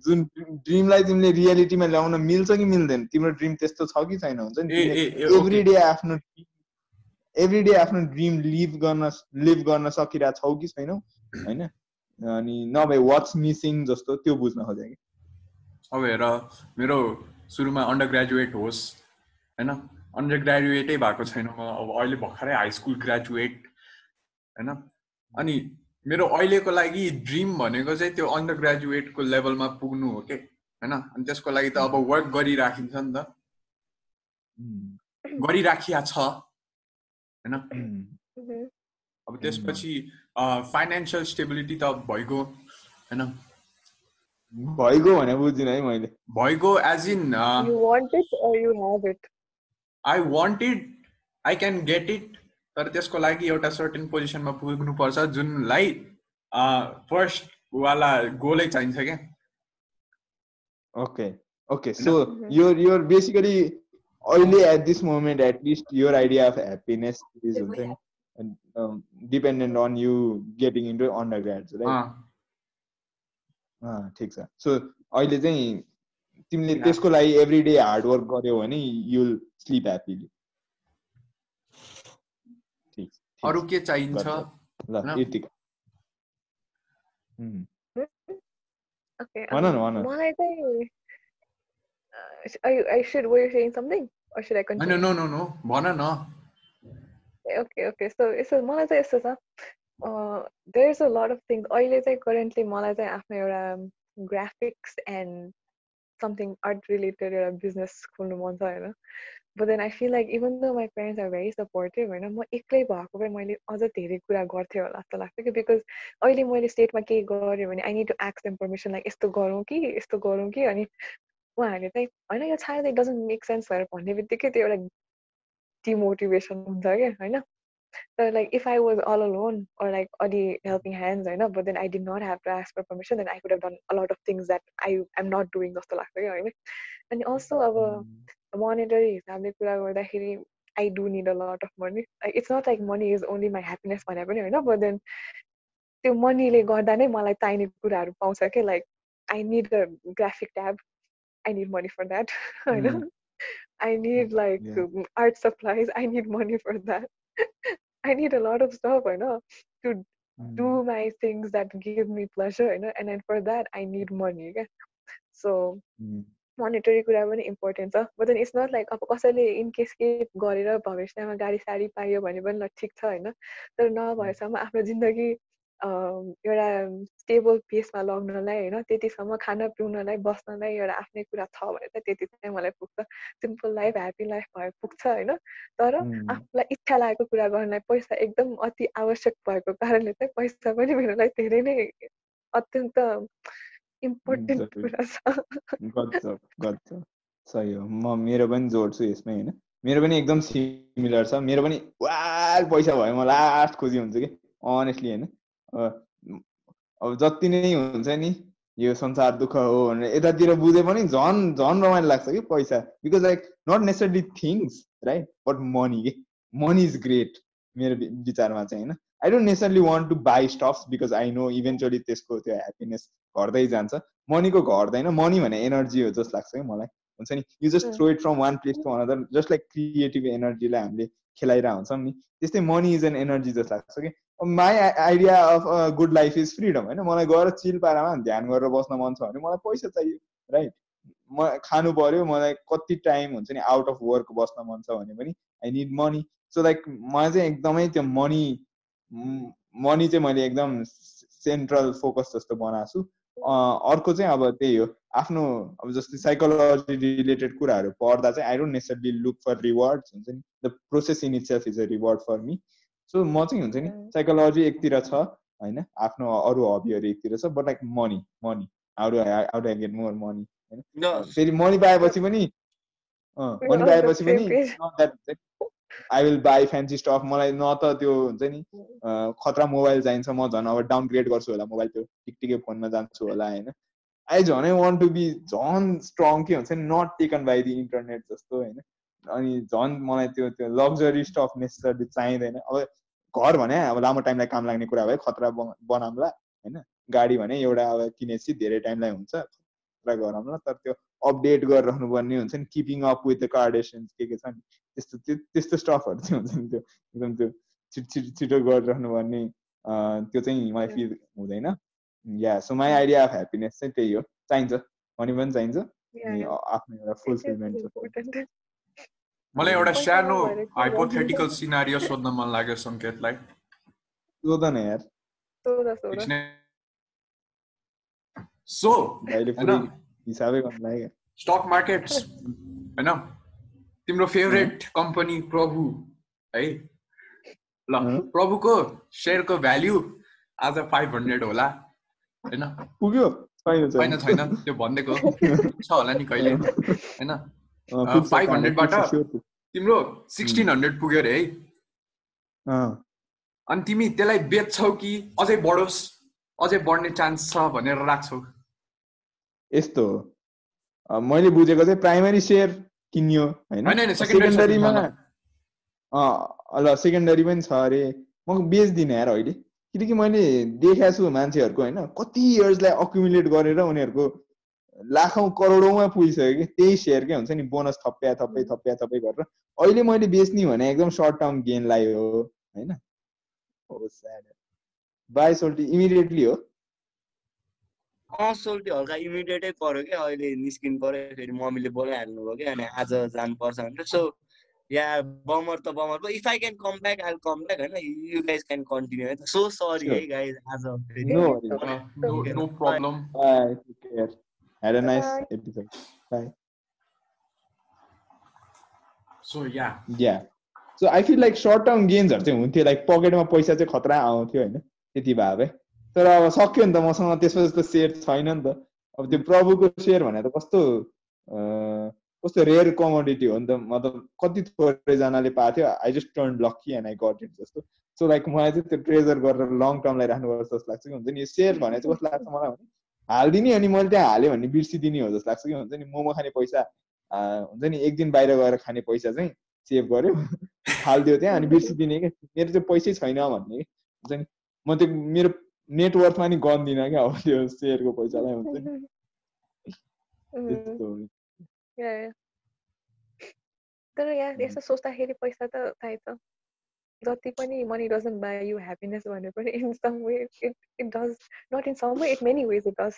जुन ड्रिमलाई तिमीले रियालिटीमा ल्याउन मिल्छ कि मिल्दैन? तिम्रो ड्रिम त्यस्तो छ कि छैन? हुन्छ नि एभ्री डे आफ्नो एभ्री डे आफ्नो ड्रिम लिभ गर्न लिभ गर्न सकिरहेको छौ कि छैनौ? होइन? अनि नभए वाट्स मिसिङ जस्तो त्यो बुझ्न खोजेँ कि। अब हेर मेरो सुरुमा अन्डर ग्रेजुएट होस् होइन? अन्डर ग्रेजुएटै भएको छैन म अब अहिले भर्खरै हाई स्कुल ग्रेजुएट होइन? अनि मेरो अहिलेको लागि ड्रिम भनेको चाहिँ त्यो अन्डर ग्रेजुएटको लेभलमा पुग्नु हो कि? होइन? अनि त्यसको लागि त अब वर्क गरिराखिन्छ नि त। गरिराखिया छ। होइन? अब त्यसपछि फाइनेन्सियल स्टेबिलिटी त भइगयो। होइन? भइगयो भने बुझिनँ है मैले। भइगयो as in I want it I can get it तर त्यसको लागि एउटा सर्टेन पोजिसनमा पुग्नुपर्छ जुनलाई फर्स्ट वाला गोलै चाहिन्छ क्या। Okay okay so your your basically अहिले at this moment at least your idea of happiness is हुन्छ नि dependent on you getting into undergrad right ठिक छ। सो अहिले चाहिँ तिमीले त्यसको लागि एभ्री डे हार्डवर्क गर्यौ भने युल स्लिप ह्याप्पिली अरू के चाहिन्छ ल यतिका भन न भन मलाई चाहिँ I should were you saying something or should I continue? No no no no भन न Okay okay so so मलाई चाहिँ यस्तो छ there is a lot of things अहिले चाहिँ currently मलाई चाहिँ आफ्नो एउटा graphics and something art related एउटा business खोल्नु मन छ होइन But then I feel like even though my parents are very supportive होइन म एक्लै भएको भए मैले अझ धेरै कुरा गर्थेँ होला जस्तो लाग्छ कि बिकज अहिले मैले स्टेटमा केही गरेँ भने आई निड टु एक्स देम पर्मिसन लाइक यस्तो गरौँ कि यस्तो गरौँ कि अनि उहाँहरूले चाहिँ होइन यो सायद इट डजन्ट मेक सेन्स भनेर भन्ने बित्तिकै त्यो एउटा डिमोटिभेसन हुन्छ क्या होइन तर like if I was all alone or like अलि हेल्पिङ ह्यान्ड्स होइन but then I did not have to ask for permission then I could have done a lot of things that I am not doing जस्तो लाग्छ क्या होइन अनि also अब monetary हिसाबले कुरा गर्दाखेरि I do need a lot of money like it's not like money is only my happiness भने पनि होइन बट देन त्यो मनीले गर्दा नै मलाई चाहिने कुराहरू पाउँछ क्या like I need a graphic tab I need money for that होइन I need like art supplies I need money for that I need a lot of stuff होइन to do my things that give me pleasure होइन and and for that I need money क्या so monetary कुरा पनि important छ. But then it's not like अब कसैले in case के गरेर भविष्यमा गाडी साडी पायो भने पनि ल ठिक छ होइन। तर नभएसम्म आफ्नो जिन्दगी एउटा स्टेबल पेसमा लग्नलाई होइन त्यतिसम्म खान पिउनलाई बस्नलाई एउटा आफ्नै कुरा छ भने चाहिँ त्यति चाहिँ मलाई पुग्छ। सिम्पल लाइफ ह्याप्पी लाइफ भए पुग्छ होइन। तर आफूलाई इच्छा लागेको कुरा गर्नलाई पैसा एकदम अति आवश्यक भएको कारणले चाहिँ पैसा पनि मेरो लागि धेरै नै अत्यन्त इम्पोर्टेन्ट कुरा छ सही हो म मेरो पनि जोड्छु यसमै होइन? मेरो पनि एकदम सिमिलर छ. मेरो पनि वार पैसा भयो. म लास्ट खोजी हुन्छ कि अनेस्टली होइन? अब जति नै हुन्छ नि यो संसार दुःख हो भनेर यतातिर बुझे पनि झन् झन् रमाइलो लाग्छ कि पैसा. Because like not necessarily things right but money के? मनी इज ग्रेट मेरो विचारमा चाहिँ होइन? I don't necessarily want to buy stuffs because I know eventually त्यसको त्यो ह्याप्पिनेस घट्दै जान्छ। मनीको घट्दैन। मनी भने एनर्जी हो जस्तो लाग्छ कि मलाई। हुन्छ नि? You just throw it from one place to another just like creative एनर्जीलाई हामीले खेलाइरहेको हुन्छौँ नि। त्यस्तै मनी इज एन एनर्जी जस्तो लाग्छ कि। My idea of good life is freedom होइन? मलाई गएर चिल पारामा ध्यान गरेर बस्न मन छ भने मलाई पैसा चाहियो राइट म खानु पऱ्यो मलाई कति टाइम हुन्छ नि आउट अफ वर्क बस्न मन छ भने पनि I need money so like मलाई चाहिँ एकदमै त्यो मनी मनी चाहिँ मैले एकदम सेन्ट्रल फोकस जस्तो बनाएको छु। अर्को चाहिँ अब त्यही हो आफ्नो अब जस्तै साइकोलोजी रिलेटेड कुराहरू पढ्दा चाहिँ I don't necessarily look for rewards हुन्छ नि the process in itself is a reward for me so म चाहिँ हुन्छ नि साइकोलोजी एकतिर छ होइन आफ्नो अरू हबीहरू एकतिर छ but like money money how do I get more money होइन? फेरि मनी पाएपछि पनि मनी पाएपछि पनि I will buy fancy stuff मलाई न त त्यो हुन्छ नि खतरा मोबाइल चाहिन्छ म झन् अब डाउनग्रेड गर्छु होला मोबाइल त्यो टिकटिकै फोनमा जान्छु होला होइन। आई झनै वान्ट टु बी झन् स्ट्रङ के हुन्छ नि not taken by the internet जस्तो होइन। अनि झन् मलाई त्यो त्यो लग्जरी स्टफ नेसेसरी चाहिँदैन। अब घर भने अब लामो टाइमलाई काम लाग्ने कुरा भयो खतरा बनाउँला होइन। गाडी भने एउटा अब किनेपछि धेरै टाइमलाई हुन्छ खतरा गराउँला तर त्यो अपडेट गरिरहनु पर्ने हुन्छ नि keeping up with the Kardashians के के छ नि त्यस्तो त्यो त्यस्तो स्टफहरू चाहिँ हुन्छ नि त्यो। एकदम त्यो छिटो छिटो छिटो गरिरहनु पर्ने त्यो चाहिँ मलाई फिल हुँदैन। Yeah so my idea of happiness चाहिँ त्यही हो। चाहिन्छ। मनी पनि चाहिन्छ। आफ्नो एउटा फुलफिलमेन्ट मलाई एउटा सानो हाइपोथेटिकल सिनारियो सोध्न मन लाग्यो सङ्केतलाई। सोध न यार। सो हिसाबै गर्नु लाग्यो। स्टक मार्केट्स होइन? तिम्रो फेभरेट कम्पनी प्रभु है? ल। प्रभुको सेयरको भ्याल्यु आज फाइभ हन्ड्रेड होला होइन? पुग्यो? छैन छैन। त्यो भनिदिएको छ होला नि कहिले होइन? अँ, पुग्छ, 500 बाट? पुग्छ, sure पुग्छ। तिम्रो सिक्सटिन हन्ड्रेड पुग्यो अरे है? अनि तिमी त्यसलाई बेच्छौ कि अझै बढोस् अझै बढ्ने चान्स छ भनेर राख्छौ? यस्तो मैले बुझेको चाहिँ प्राइमरी सेयर किन्यो होइन? सेकेन्डरीमा ल सेकेन्डरी पनि छ अरे। म बेच्दिनँ यार अहिले। किनकि मैले देखाएको छु मान्छेहरूको होइन? कति इयर्सलाई अक्युमुलेट गरेर उनीहरूको लाखौँ करोडौँमा पुगिसक्यो कि? त्यही सेयर के हुन्छ नि? बोनस थप्या थप्पै थप्या थप्पै गरेर। अहिले मैले बेच्ने भने एकदम सर्ट टर्म गेनलाई हो होइन? बाई सोल्टी इमिडिएटली हो। सोल्टी हल्का इमिडिएटै पऱ्यो क्या अहिले निस्किनु पऱ्यो फेरि मम्मीले बोलाइहाल्नु भयो क्या अनि आज जानुपर्छ भनेर। सो या बमर त बमर भयो। If I can come back I come back होइन? यु गाइज क्यान कन्टिन्यू है सो सरी है गाइज आज फेरि। No no problem Bye. Take care. Had a nice Bye. episode. Bye. So yeah Yeah. So I feel like short term गेन्सहरू चाहिँ हुन्थ्यो। Like पकेटमा पैसा चाहिँ खतरा आउँथ्यो होइन? त्यति भए भए। तर अब सक्यो नि त मसँग त्यसको जस्तो सेयर छैन नि त। अब त्यो प्रभुको सेयर त कस्तो कस्तो रेयर कमोडिटी हो नि त। मतलब कति थोरैजनाले पाएको थियो I just turn lucky and I got it जस्तो। सो लाइक मलाई चाहिँ त्यो ट्रेजर गरेर लङ टर्मलाई राख्नुपर्छ जस्तो लाग्छ कि हुन्छ नि। यो सेयर भने चाहिँ कस्तो लाग्छ मलाई भने हालिदिने अनि मैले त्यहाँ हालेँ भने बिर्सिदिने हो जस्तो लाग्छ कि हुन्छ नि। मोमो खाने पैसा हुन्छ नि एक दिन बाहिर गएर खाने पैसा चाहिँ सेभ गर्यो। हालिदियो त्यहाँ अनि बिर्सिदिने कि? मेरो चाहिँ पैसै छैन भन्ने हुन्छ नि। म त्यो मेरो नेटवर्थमा नि गन्दिनँ क्या अब त्यो सेयरको पैसालाई हुन्छ नि. तर यहाँ यस्तो सोच्दाखेरि पैसा त थाहै छ। जति पनि money doesn't buy you happiness भने पनि in some way it it does not in some way it many ways it does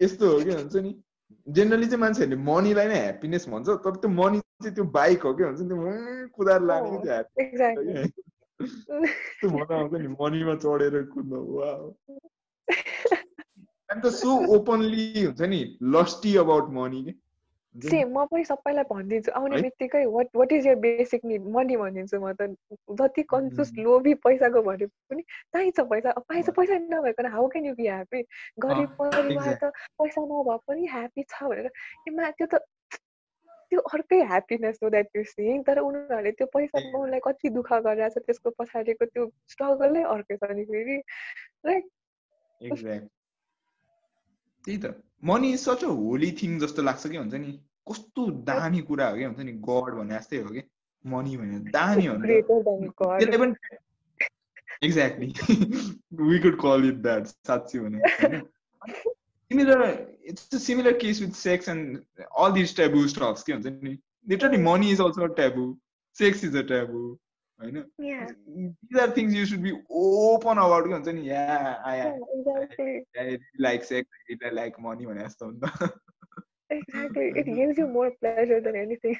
यस्तो हो कि हुन्छ नि। जेनरली चाहिँ मान्छेहरूले मनीलाई नै ह्याप्पिनेस भन्छ तर त्यो मनी चाहिँ त्यो बाइक हो कि हुन्छ नि। त्यो कुदाएर लाने त्यो happy एक्ज्याक्टली हो कि। त्यो मजा आउँछ नि मनीमा चढेर कुद्नु त सो ओपनली हुन्छ नि लस्टी अबाउट मनी के। सेम म पनि सबैलाई भनिदिन्छु आउने? बित्तिकै what what is your basic need money भनिदिन्छु म त जति उम्. लोभी पैसाको भने पनि चाहिन्छ पैसा अब पाइन्छ पैसा नभइकन how can you be happy गरिब परिवार त पैसा नभए पनि ह्याप्पी छ भनेर ए मा त्यो त त्यो अर्कै ह्याप्पिनेस हो द्याट यु सिङ तर उनीहरूले त्यो पैसा ए. पाउनलाई कति दुःख गरिरहेको छ त्यसको पछाडिको त्यो स्ट्रगलै अर्कै छ नि फेरि लाइक त्यही त। Money is such a holy thing जस्तो लाग्छ कि हुन्छ नि कस्तो दामी कुरा हो कि हुन्छ नि गड भने जस्तै हो कि? मनी भने दामी हो नि त्यसले पनि exactly we could call it that साँच्ची भने similar it's a similar case with sex and all these taboo stuffs literally money is also a taboo sex is a taboo I know. Yeah. These are things you should be open about. Yeah, I, yeah, exactly. I, I like sex, I like money when I stone. exactly. It gives you more pleasure than anything.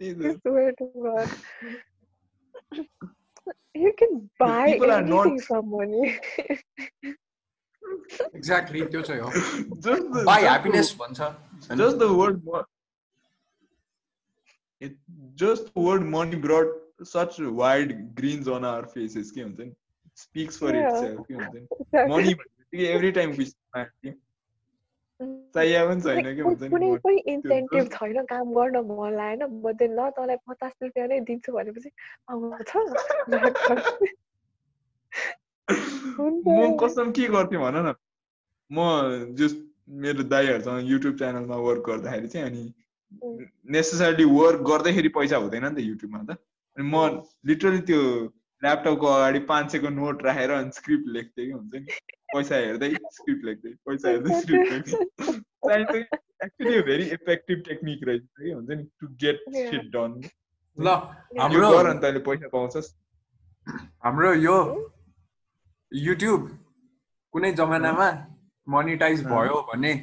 I swear to God. You can buy anything not... from money. Exactly त्यो चाहिँ हो just the by happiness भन्छ होइन? just the word mo- it just the word money brought such wide grins on our faces के हुन्छ नि speaks for Yeah. itself के हुन्छ नि money भनेपछि every time we चाहिए पनि छैन Like, के कुन- हुन्छ नि कुनै money. पनि इन्सेन्टिभ छैन काम गर्न मन लागेन बट ल तँलाई पचास रुपियाँ नै दिन्छु भनेपछि आउँछ। म कसम के गर्थेँ भन न म जस मेरो दाईहरूसँग युट्युब च्यानलमा वर्क गर्दाखेरि चाहिँ अनि नेसेसरली वर्क गर्दैखेरि पैसा हुँदैन नि त युट्युबमा त। अनि म लिटरली त्यो ल्यापटपको अगाडि पाँच सयको नोट राखेर अनि स्क्रिप्ट लेख्थेँ कि हुन्छ नि। पैसा हेर्दै स्क्रिप्ट लेख्दै पैसा हेर्दै स्क्रिप्ट लेख्दै एक्चुली भेरी इफेक्टिभ टेक्निक रहेछ कि हुन्छ नि टु गेट. सिट डन ल हाम्रो गर अनि तैँले पैसा पाउँछस्। हाम्रो यो युट्युब कुनै जमानामा मोनिटाइज अँ। भयो भने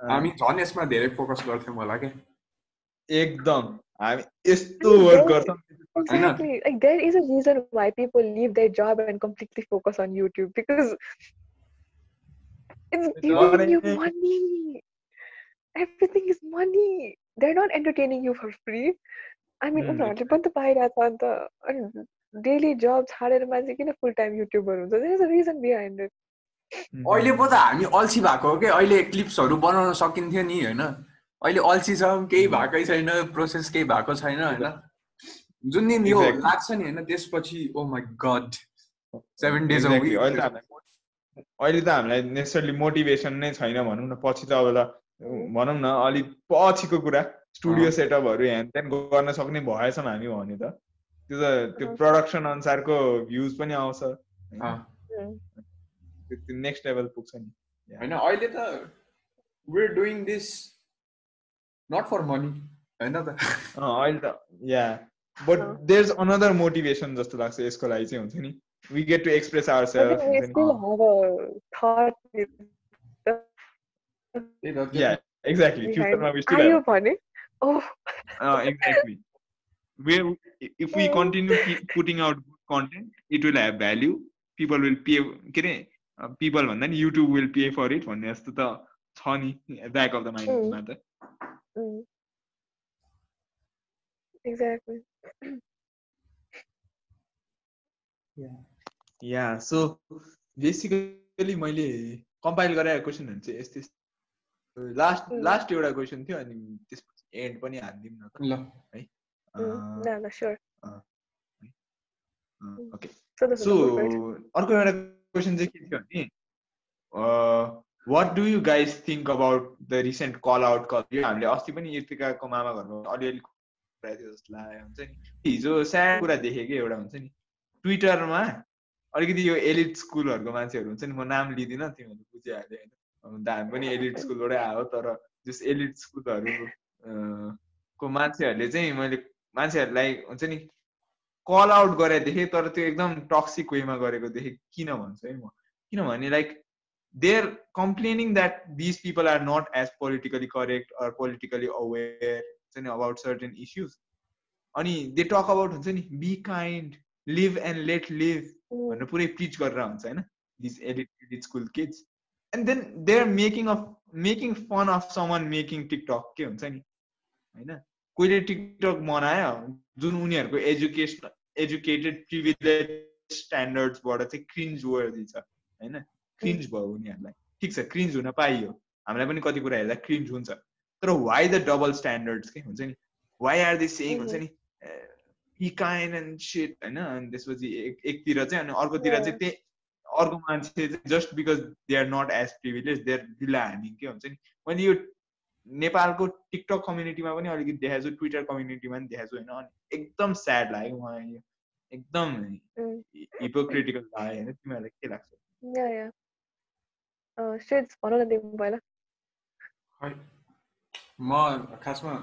हामी झन् यसमा धेरै फोकस गर्थ्यौँ होला क्या एकदम हामी यस्तो वर्क गर्छौँ Exactly. Like there is a reason why people leave their job and completely focus on YouTube because it's giving you money. money. Everything is money. They're not entertaining you for free. I mean, Hmm. उनीहरूले पनि त पाइरहेको छ अन्त अनि daily जब छाडेर मान्छे किन फुल टाइम युट्युबर हुन्छ there is a reason behind it अहिले पो त हामी अल्छी भएको हो कि? अहिले क्लिप्सहरू बनाउन सकिन्थ्यो नि होइन? अहिले अल्छी छ केही भएकै छैन प्रोसेस केही भएको छैन होइन? जुन दिन यो. लाग्छ नि होइन त्यसपछि oh my god seven days. अहिले त हामीलाई नेसरली मोटिभेसन नै छैन भनौँ न। पछि त अब त भनौँ न अलिक पछिको कुरा। स्टुडियो। सेटअपहरू ह्यान त्यान गर्न सक्ने भएछौँ हामी भने त। त्यो त त्यो। प्रडक्सन अनुसारको भ्युज पनि आउँछ। अँ। त्यो नेक्स्ट लेभल पुग्छ नि होइन अहिले त we're doing this not for money होइन त अँ, अहिले त yeah but uh. There is another motivation जस्तो लाग्छ यसको लागि चाहिँ हुन्छ नि we get to express our I think we self still have a thought with त्यही त या एक्ज्याक्टली behind- फ्युचरमा वी स्टिल आयो भने oh Uh, exactly. Where if we Oh. continue keep putting out good content, it will have value. People will pay. People भन्दा नि YouTube will pay for it भन्ने जस्तो त छ नि ब्याक अफ द माइन्डमा त। exactly. या सो बेसिकली मैले कम्पाइल गराएको क्वेसनहरू चाहिँ यस्तै लास्ट. लास्ट एउटा क्वेसन थियो अनि त्यसपछि एन्ड पनि हालिदिउँ न त ल. अँ, no no sure अँ, ओके सो. अर्को एउटा क्वेसन चाहिँ के थियो भने what do you guys think about the recent call out call यो हामीले अस्ति पनि इर्तिकाको मामा घरमा अलिअलि थियो जस्तो लाग्यो हुन्छ नि। हिजो स्याड कुरा देखेँ कि एउटा हुन्छ नि। ट्विटरमा अलिकति यो एलिट स्कुलहरूको मान्छेहरू हुन्छ नि म नाम लिँदिनँ तिमीहरूले बुझिहाल्यो होइन। हामी पनि एलिट स्कुलबाटै आयो तर जस एलिट स्कुलहरू को मान्छेहरूले चाहिँ मैले मान्छेहरूलाई हुन्छ नि कल आउट गरेर देखेँ तर त्यो एकदम टक्सिक वेमा गरेको देखेँ किन भन्छु है म? किनभने like they are complaining that these people are not as politically correct or politically aware हुन्छ अबाउट सर्टेन इस्युज अनि दे टक अबाउट हुन्छ नि be kind live and let live. भनेर पुरै पिच गरेर हुन्छ होइन? Elite elite school kids and then they are making of making fun of someone making TikTok के हुन्छ नि? होइन? कोहीले टिकटक बनायो जुन उनीहरूको एजुकेसन एजुकेटेड प्रिभिलेज स्ट्यान्डर्ड्सबाट चाहिँ क्रिन्ज वर्दी छ होइन? क्रिन्ज भयो उनीहरूलाई। ठिक छ क्रिन्ज हुन पाइयो। हामीलाई पनि कति कुरा हेर्दा क्रिन्ज हुन्छ। तर वाइ द डबल स्ट्यान्डर्ड्स के हुन्छ नि? वाइ आर दि सेङ हुन्छ नि इकाइन एन्ड सेट होइन? अनि त्यसपछि एक एकतिर चाहिँ अनि अर्कोतिर चाहिँ त्यही अर्को मान्छे just because they are not as privilege they are ढिला हामी के हुन्छ नि? मैले यो नेपालको टिकटक कम्युनिटीमा पनि अलिकति देखाएको छु ट्विटर कम्युनिटीमा पनि देखाएको छु होइन अनि एकदम स्याड लाग्यो मलाई यो। एकदम. हिपोक्रिटिकल लाग्यो होइन तिमीहरूलाई के लाग्छ? म खासमा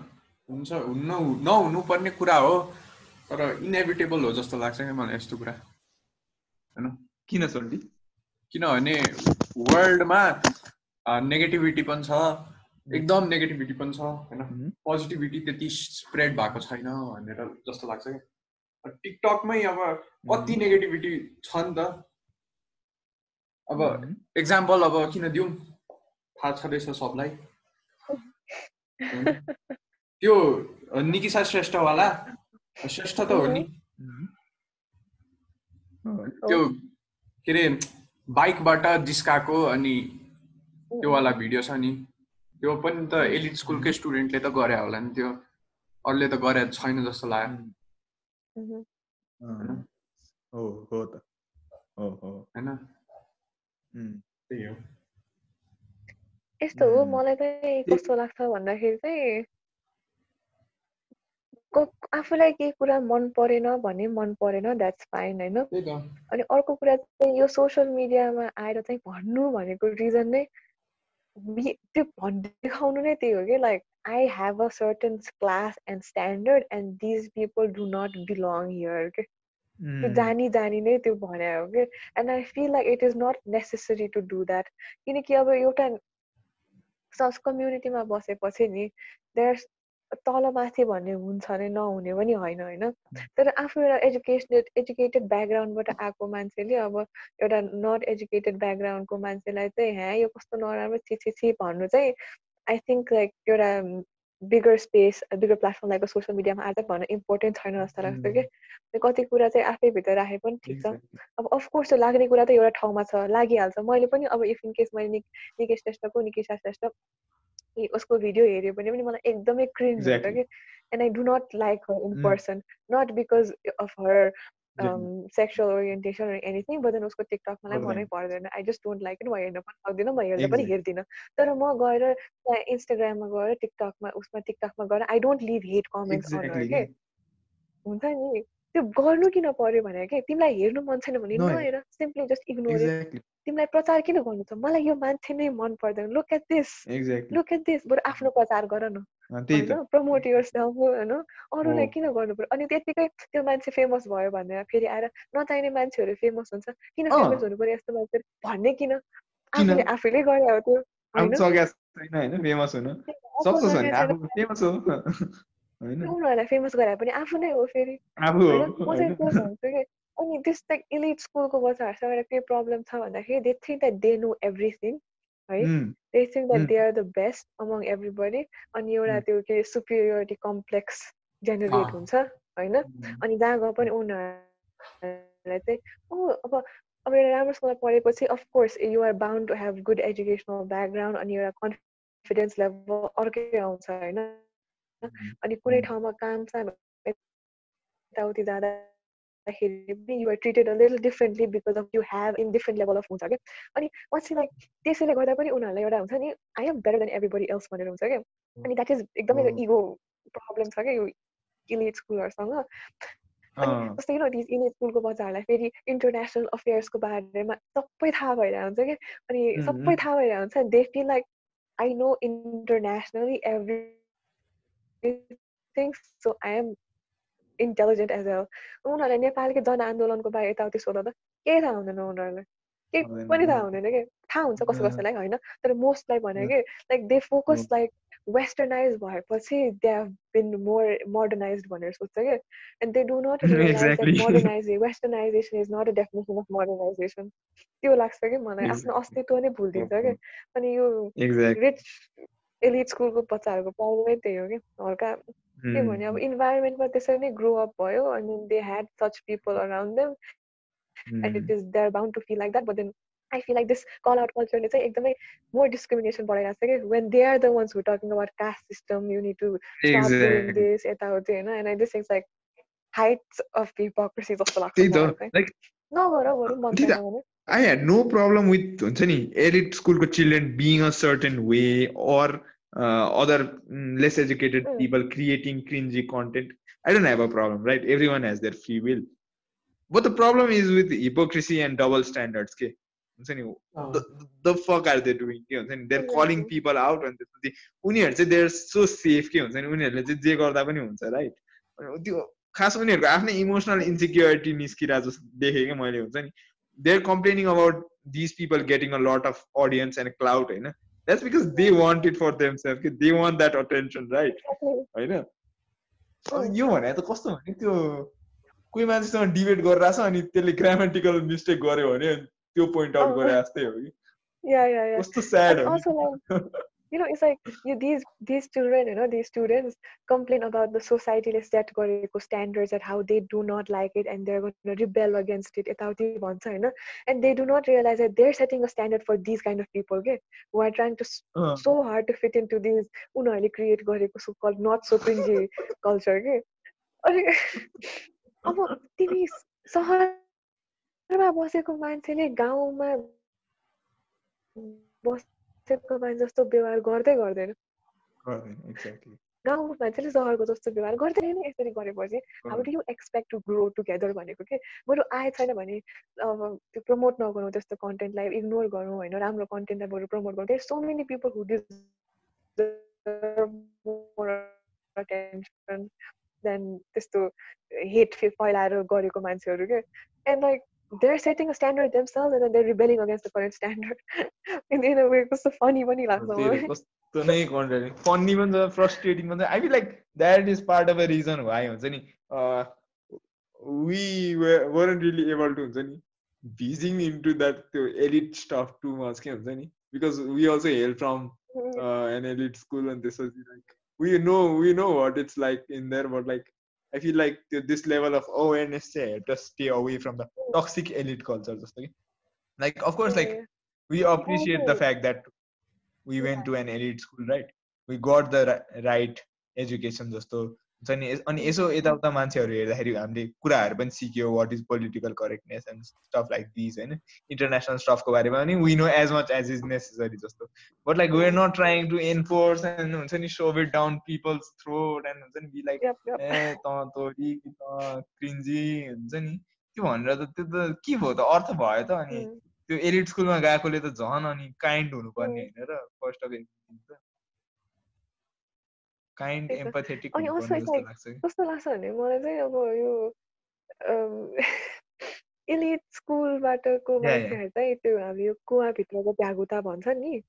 हुन्छ हुन्न नहुनु पर्ने कुरा हो तर इनेभिटेबल हो जस्तो लाग्छ क्या मलाई यस्तो कुरा। होइन? किन सोल्टी किनभने वर्ल्डमा नेगेटिभिटी पनि छ एकदम नेगेटिभिटी पनि छ होइन. पोजिटिभिटी त्यति स्प्रेड भएको छैन भनेर जस्तो लाग्छ क्या। टिकटकमै अब कति नेगेटिभिटी छ नि त। अब. एक्जाम्पल अब किन दिउँ? थाहा छँदैछ सबलाई। होइन? त्यो निकिसा श्रेष्ठवाला? श्रेष्ठ त हो नि. हो। त्यो के अरे बाइकबाट जिस्काएको अनि त्यो वाला भिडियो छ नि। त्यो पनि त एलिट स्कुलकै स्टुडेन्टले त गरे होला नि त्यो। अरूले त गरे छैन जस्तो लाग्यो। हो हो त। हो हो। होइन? त्यही हो। यस्तो हो. मलाई चाहिँ कस्तो लाग्छ भन्दाखेरि चाहिँ क- आफूलाई केही कुरा मन परेन भने मन परेन द्याट्स फाइन होइन? अनि अर्को कुरा चाहिँ यो सोसियल मिडियामा आएर चाहिँ भन्नु भनेको रिजन नै त्यो देखाउनु नै त्यही हो कि like I have a certain class and standard and these people do not belong here के त्यो उम्, जानी जानी नै त्यो भने हो कि and I feel like it is not necessary to do that किनकि अब एउटा सस कम्युनिटीमा बसेपछि नि देयर तल माथि भन्ने हुन्छ नै नहुने पनि होइन होइन? तर आफू एउटा एजुकेसनेड एजुकेटेड ब्याकग्राउन्डबाट आएको मान्छेले अब एउटा नट एजुकेटेड ब्याकग्राउन्डको मान्छेलाई चाहिँ ह्या यो कस्तो नराम्रो छि छि भन्नु चाहिँ आई थिङ्क लाइक एउटा bigger space bigger platform like social मिडियामा आज भन्न इम्पोर्टेन्ट छैन जस्तो लाग्छ कि कति कुरा चाहिँ आफै भित्र राखे पनि ठिक छ. अब अफकोर्स त्यो लाग्ने कुरा त एउटा ठाउँमा छ लागिहाल्छ। मैले पनि अब इफ इन केस मैले निक निकेश श्रेष्ठको निकिसा श्रेष्ठ उसको भिडियो हेऱ्यो भने पनि मलाई एकदमै क्रिन्ज हुन्छ. कि and I do not like her in. Person not because of her. Sexual orientation anything but then उसको टिकटक मलाई। मनै पर्दैन I just don't like it म हेर्न पनि सक्दिनँ म हेर्दा पनि. हेर्दिनँ तर म गएर त्यहाँ इन्स्टाग्राममा गएर टिकटकमा उसमा टिकटकमा गएर I don't leave hate comments on Exactly. के हुन्छ नि त्यो गर्नु किन पर्यो भने के तिमीलाई हेर्नु मन छैन भने नहेर। Simply just ignore. तिमीलाई प्रचार किन गर्नु छ? मलाई यो मान्छे नै मन पर्दैन। Look at this. Look at this बरु आफ्नो प्रचार गर न। होइन? प्रमोट युर सेल्फ होइन? अरूलाई। किन गर्नु पर्यो? अनि त्यतिकै त्यो मान्छे फेमस भयो भनेर फेरि आएर नचाहिने मान्छेहरू फेमस हुन्छ। किन। फेमस हुनु पर्यो यस्तो मान्छे भन्ने किन? आफूले आफैले गरे हो त्यो फेमस हुन। भने फेमस हो। होइन उनीहरूलाई फेमस गराए पनि आफू नै हो फेरि म चाहिँ होइन भन्छु कि अनि त्यस्तो इलिट स्कुलको बच्चाहरूसँग एउटा के प्रब्लम छ भन्दाखेरि they think that they know everything है they think that. They are the best among everybody अनि एउटा. त्यो के सुपिरियोरिटी कम्प्लेक्स जेनेरेट। हुन्छ होइन अनि जहाँ गए पनि उनीहरूलाई चाहिँ ओ अब अब एउटा राम्रो स्कुलमा पढेपछि of course you are bound to have good educational background अनि एउटा कन्फिडेन्स लेभल अर्कै आउँछ होइन अनि कुनै उम्, ठाउँमा काम साम यताउति जाँदाखेरि पनि you're treated a little differently because of you have in different level of हुन्छ क्या? अनि पछि लाइक त्यसैले गर्दा पनि उनीहरूलाई एउटा हुन्छ नि I am better than everybody else भनेर हुन्छ क्या? अनि द्याट इज एकदमै। इगो प्रब्लम छ क्या यो इलिट स्कुलहरूसँग अनि जस्तै किन दिस इलिट स्कुलको बच्चाहरूलाई फेरि इन्टरनेसनल अफेयर्सको बारेमा सबै थाहा भइरहेको हुन्छ क्या? अनि सबै थाहा भइरहेको हुन्छ। They feel like I know internationally everything so I am intelligent as well उनीहरूलाई नेपालकै जनआन्दोलनको बारे यताउति सोध्दा त केही थाहा हुँदैन उनीहरूलाई केही पनि थाहा हुँदैन कि थाहा हुन्छ कसै कसैलाई होइन तर मोस्टलाई भने कि like they focus. Like westernize भएपछि they have been more modernize भनेर सोध्छ कि and they do not modernize westernization is not a definition of modernization त्यो लाग्छ कि मलाई आफ्नो. अस्तित्व नै भुलिदिन्छ कि अनि यो. रिच एलिट स्कुलको बच्चाहरूको प्रब्लमै त्यही हो कि हल्का के भने अब इन्भाइरोमेन्टमा त्यसरी नै ग्रो अप भयो अनि they had such people around them and it is they are bound to feel like that but then I feel like this call out कल्चरले चाहिँ एकदमै मोर डिस्क्रिमिनेसन बढाइरहेको छ कि when they are the ones who talking about caste system you need to. This यताउति होइन and I this is like heights of hypocrisy जस्तो लाग्छ नगर बरु मन I had no problem with हुन्छ नि एडिड स्कुलको children being a certain way or other less educated people creating cringy content I don't have um right every one has their few will but the problem is with hypocrisy and double standards के हुन्छ नि the fuck are they doing के हुन्छ नियर डुङ्गर calling people out उनीहरू चाहिँ देय आर सो सेफ के हुन्छ नि उनीहरूले जे गर्दा पनि हुन्छ राइट त्यो खास उनीहरूको आफ्नै इमोसनल इन्सिक्योरिटी निस्किरहेको जस्तो देखेँ कि मैले हुन्छ नि they're complaining about these people getting a lot of audience and clout होइन that's because they want it for themselves कि they want that attention right होइन Mm. यो भने त कस्तो भने त्यो कोही मान्छेसँग डिबेट गरिरहेछ अनि त्यसले ग्रामेटिकल मिस्टेक गर्यो भने त्यो पोइन्ट आउट अँ। गरे जस्तै हो कि Yeah, yeah, yeah. कस्तो स्याड And हो also नि you know, it's like you, these these children, you know, these students complain about the society set गरेको standards and how they do not like it and they're going to rebel against it. यताउति भन्छ होइन and they do not realize that they're setting a standard for these kind of people, okay, who are trying to s- अँ, so hard to fit into these उनीहरूले create गरेको so called not so cringy culture के अनि अब तिमी सहरमा बसेको मान्छेले गाउँमा बसेको मान्छे जस्तो व्यवहार गर्दै गर्दैन. गाउँको मान्छेले सहरको जस्तो व्यवहार गर्दैन नि यसरी गरेपछि how do you expect to grow together भनेको के बरु आए छैन भने अब त्यो प्रमोट नगरौँ त्यस्तो कन्टेन्टलाई इग्नोर गरौँ होइन राम्रो कन्टेन्टलाई बरु प्रमोट गरौँ there so many people who then त्यस्तो हेट फैलाएर गरेको मान्छेहरू के and like they're setting a standard themselves and then they're rebelling against the current standard. in, in a way, कस्तो funny पनि लाग्छ मलाई कस्तो नै कन्टेन्ट फन्नी पनि छ फ्रस्ट्रेटिङ पनि I feel like that is part of a reason why हुन्छ नि we weren't really able to हुन्छ नि भिजिङ इन्टु द्याट त्यो एलिट स्टफ टु मच के हुन्छ नि because we also hail from an elite school अनि त्यसपछि like we know we know what it's like in there but like I feel like this level of awareness just stay away from the toxic elite culture. Just like, like of course, like we appreciate the fact that we went to an elite school, right? We got the right education. Just to हुन्छ नि अनि यसो यताउता मान्छेहरू हेर्दाखेरि हामीले कुराहरू पनि सिक्यो what is political correctness and stuff like this होइन? इन्टरनेसनल स्टफको बारेमा पनि we know as much as is necessary जस्तो। But like we're not trying to enforce and हुन्छ नि shove it down people's throat and हुन्छ नि बी लाइक ए त तोरी त क्रिन्जी हुन्छ नि। त्यो भनेर त त्यो त के भयो त? अर्थ भयो त अनि त्यो एलिट स्कुलमा गएकोले त झन् अनि काइन्ड हुनुपर्ने होइन र फर्स्ट अफ काइन्ड एम्पथेटिक अनि लाग्छ। कस्तो लाग्छ भने मलाई चाहिँ अब यो एलिट स्कुलबाटको मान्छेहरू चाहिँ त्यो हामी यो कुवाभित्रको भ्यागुता भन्छ नि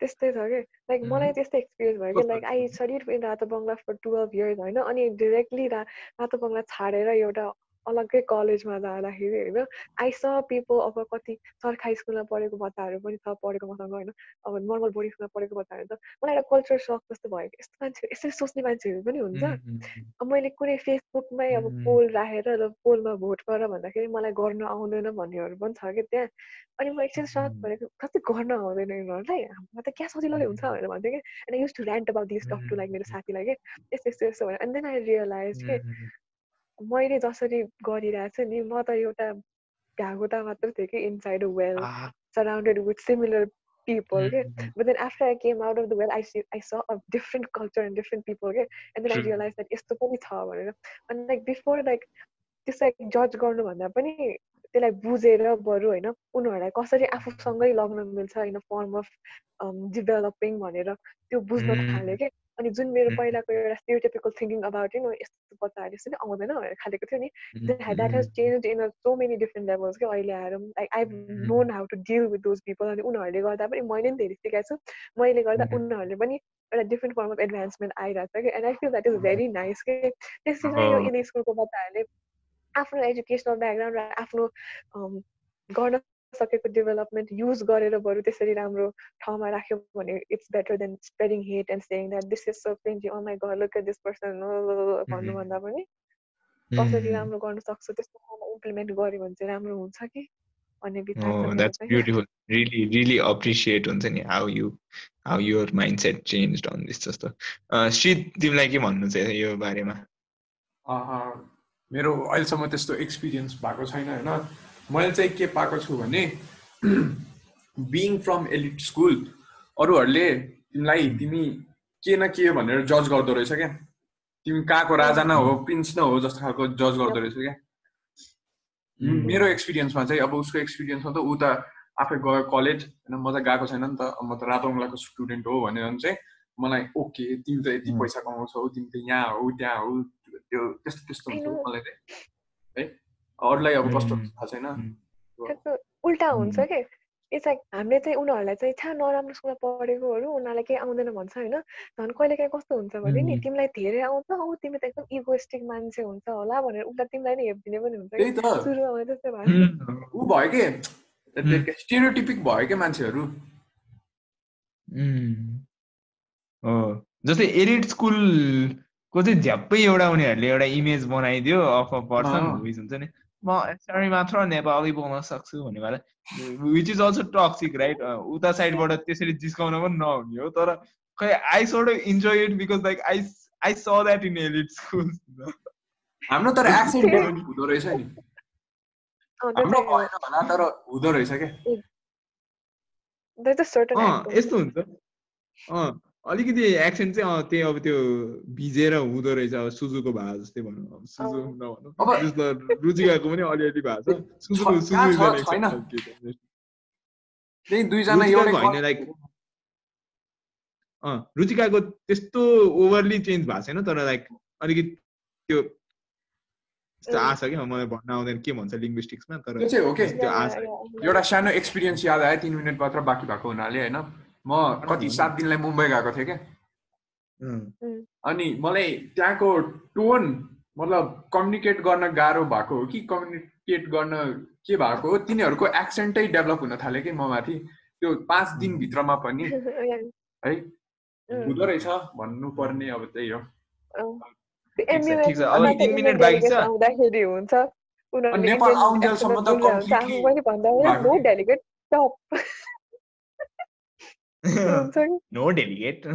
त्यस्तै छ कि? लाइक मलाई त्यस्तै एक्सपिरियन्स भयो कि लाइक आई स्टडिड इन रातो बङ्गला फर टुवेल्भ इयर्स होइन? अनि डिरेक्टली रा रातो बङ्गला छाडेर एउटा अलग्गै कलेजमा जाँदाखेरि होइन आई स पिपल अब कति सरकारी स्कुलमा पढेको बच्चाहरू पनि छ पढेको मसँग होइन अब नर्मल बोर्डिङ स्कुलमा पढेको बच्चाहरू त मलाई एउटा कल्चर सक जस्तो भयो कि यस्तो मान्छे यसरी सोच्ने मान्छेहरू पनि हुन्छ। मैले कुनै फेसबुकमै अब पोल राखेर र पोलमा भोट गर भन्दाखेरि मलाई गर्न आउँदैन भन्नेहरू पनि छ कि त्यहाँ। अनि म एकछिन सक भएको कति गर्न आउँदैन यिनीहरूलाई? हामीलाई त क्या सजिलोले हुन्छ भनेर भन्थेँ कि। And I use to rant about this talk to like मेरो साथीलाई कि। यस्तो यस्तो यस्तो भनेर। एन्ड देन आई रियलाइज के मैले जसरी गरिरहेको छु नि म त एउटा भ्यागुता मात्र थिएँ कि inside a well surrounded with similar people okay? but then after I came out of the well I see I saw a different culture and different people okay? and then I realized that यस्तो पनि छ भनेर अनि like before like त्यसलाई जज गर्नुभन्दा पनि त्यसलाई बुझेर बरु होइन। उनीहरूलाई कसरी आफूसँगै लग्न मिल्छ इन फर्म अफ डेभलपिङ भनेर त्यो बुझ्न थाल्यो कि अनि जुन मेरो पहिलाको एउटा स्टिरियोटिपिकल थिङ्किङ अबाउट यु यस्तो बच्चाहरू यसरी आउँदैन भनेर खालेको थियो नि। That has change in so many different levels क्या अहिले आएर। Like I known how to deal with those people अनि उनीहरूले गर्दा पनि मैले पनि धेरै सिकाएको छु। मैले गर्दा उनीहरूले पनि एउटा डिफ्रेन्ट फर्म अफ एडभान्समेन्ट आइरहेको छ कि and I feel that is very nice के त्यसरी नै यो स्कुलको बच्चाहरूले आफ्नो एजुकेसनल ब्याकग्राउन्ड र आफ्नो गर्न सकेको डेभलपमेन्ट युज गरेर बरु त्यसरी राम्रो ठाउँमा राख्यो भने it's better than spreading hate and saying that this is so plenty on my घर लुक एट दिस पर्सन भन्नुभन्दा पनि कसरी राम्रो गर्न सक्छु त्यस्तो ठाउँमा इम्प्लिमेन्ट गऱ्यो भने चाहिँ राम्रो हुन्छ कि भन्ने विचार ब्युटिफुल रियली रियली अप्रिसिएट हुन्छ नि how you how your mind set change on this जस्तो श्रीत तिमीलाई के भन्नु चाहिँ यो बारेमा? मेरो अहिलेसम्म त्यस्तो एक्सपिरियन्स भएको छैन होइन। मैले चाहिँ के पाएको छु भने बिङ फ्रम एलिट स्कुल अरूहरूले तिमीलाई तिमी के न के भनेर जज गर्दो रहेछ क्या? तिमी कहाँको राजा न हो प्रिन्स न हो जस्तो खालको जज गर्दो रहेछ क्या? मेरो एक्सपिरियन्समा चाहिँ अब उसको एक्सपिरियन्समा त ऊ त आफै गयो कलेज होइन म त गएको छैन नि त म त रातोङलाको स्टुडेन्ट हो भनेर चाहिँ मलाई ओके तिमी त यति पैसा कमाउँछौ तिमी त यहाँ हो त्यहाँ हो त्यो त्यस्तो त्यस्तो हुन्छ मलाई चाहिँ। है? अरूलाई अब कस्तो थाहा छैन। उल्टा हुन्छ कि? इट्स लाइक हामीले चाहिँ उनीहरूलाई चाहिँ छा नराम्रो स्कुलमा पढेकोहरू उनीहरूलाई केही आउँदैन भन्छ होइन? झन् कहिले काहीँ कस्तो हुन्छ भने नि तिमीलाई धेरै आउँछ। औ तिमी त एकदम इगोइस्टिक मान्छे हुन्छ होला भनेर उल्टा तिमीलाई नै हेपिदिने पनि हुन्छ कि? सुरुमा त्यस्तै भयो। ऊ भयो कि? स्टेरियोटिपिक भयो क्या मान्छेहरू? जस्तै एलिट स्कुलको चाहिँ झ्याप्पै एउटा उनीहरूले एउटा इमेज बनाइदियो अफ अ पर्सन हुन्छ नि। म यसरी मात्र नेपाली बोल्न सक्छु भन्ने भएर which is also toxic right उता साइडबाट त्यसरी जिस्काउन पनि नहुने हो तर खै I sort enjoy it because like I I saw that in elite school हाम्रो तर एक्सेन्ट हुँदो रहेछ नि। हाम्रो भएन होला तर हुँदो रहेछ क्या। यस्तो हुन्छ। अलिकति एक्सेन्ट चाहिँ अँ, त्यही अब त्यो भिजेर हुँदो रहेछ अब सुजुको भए जस्तै भनौँ अब सुजु। नभनौँ। रुचिकाको पनि अलिअलि भएको छ सुजुको? सुजु होइन, like- अँ रुचिकाको त्यस्तो ओभरली चेन्ज भएको छैन तर लाइक अलिकति त्यो त्यस्तो। आछ क्या? मलाई भन्न आउँदैन के भन्छ लिङ्ग्विस्टिक्समा तर त्यो चाहिँ हो के? त्यो आश। एउटा सानो एक्सपिरियन्स याद आयो तिन मिनट मात्र बाँकी भएको हुनाले होइन? म कति सात दिनलाई मुम्बई गएको थिएँ क्या अनि मलाई त्यहाँको टोन मतलब कम्युनिकेट गर्न गाह्रो भएको हो कि कम्युनिकेट गर्न के भएको हो तिनीहरूको एक्सेन्टै डेभलप हुन थाल्यो कि म माथि त्यो पाँच दिनभित्रमा पनि है हुँदो रहेछ भन्नुपर्ने अब त्यही हो ठिक छ, अब टप हुन्छ नि नो डेलिगेट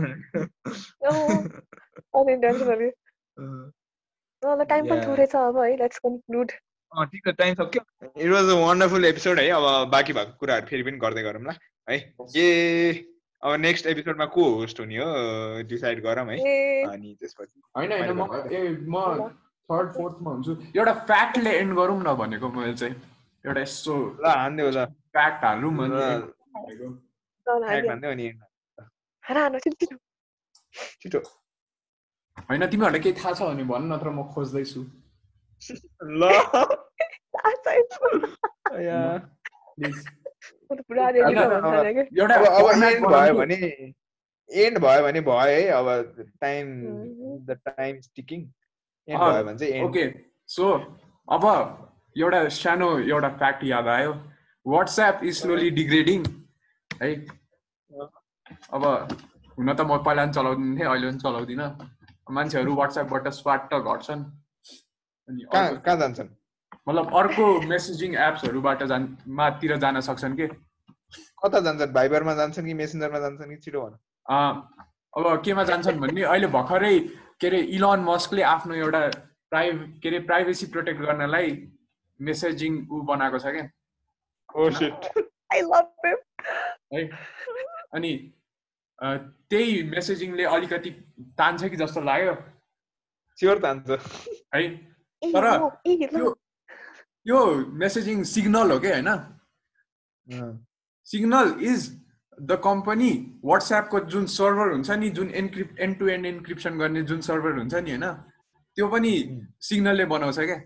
अनइन्टेन्सनली ल टाइम पनि Yeah. थोरै छ अब है लेट्स कन्क्लुड अँ ठिक छ टाइम सक्यो it was a wonderful episode है अब बाँकी भएको कुराहरू फेरि पनि गर्दै गरौँ ल है ए अब नेक्स्ट एपिसोडमा को होस्ट हुने हो? डिसाइड गरौँ है? अनि त्यसपछि होइन होइन म मैले ए म थर्ड फोर्थमा हुन्छु। एउटा फ्याक्टले एन्ड गरौँ न भनेको मैले चाहिँ। एउटा यस्तो ल हानिदेऊ ल। फ्याक्ट हालौँ ल, छिटो होइन तिमीहरूलाई केही थाहा छ भने भन् नत्र म खोज्दैछु ल एउटा अब एन्ड भयो? भने एन्ड भयो भने भयो है अब time. The time sticking and भयो भने चाहिँ एन्ड ओके सो अब एउटा सानो एउटा फ्याक्ट याद आयो वाट्सएप इज स्लोली डिग्रेडिङ है। अब हुन त म पहिला पनि चलाउँदिनँ थिएँ अहिले पनि चलाउँदिनँ। मान्छेहरू वाट्सएपबाट स्वाट घट्छन् अनि कहाँ जान्छन्? मतलब अर्को मेसेजिङ एप्सहरूबाट जान मातिर जान सक्छन् कि? कता जान्छन्? भाइबरमा जान्छन् कि मेसेन्जरमा जान्छन् कि छिटो भन। अँ, अब केमा जान्छन् भन्ने? अहिले भर्खरै के अरे इलोन मस्कले आफ्नो एउटा प्राइभ के अरे प्राइभेसी प्रोटेक्ट गर्नलाई मेसेजिङ ऊ बनाएको छ क्या है? अनि अ, त्यही मेसेजिङले अलिकति तान्छ कि जस्तो लाग्यो? स्योर तान्छ। है? तर यो मेसेजिङ सिग्नल हो कि होइन? सिग्नल इज द कम्पनी वाट्सएपको जुन सर्भर हुन्छ नि जुन encrypt end to end encryption गर्ने जुन सर्भर हुन्छ नि होइन? त्यो पनि सिग्नलले बनाउँछ क्या।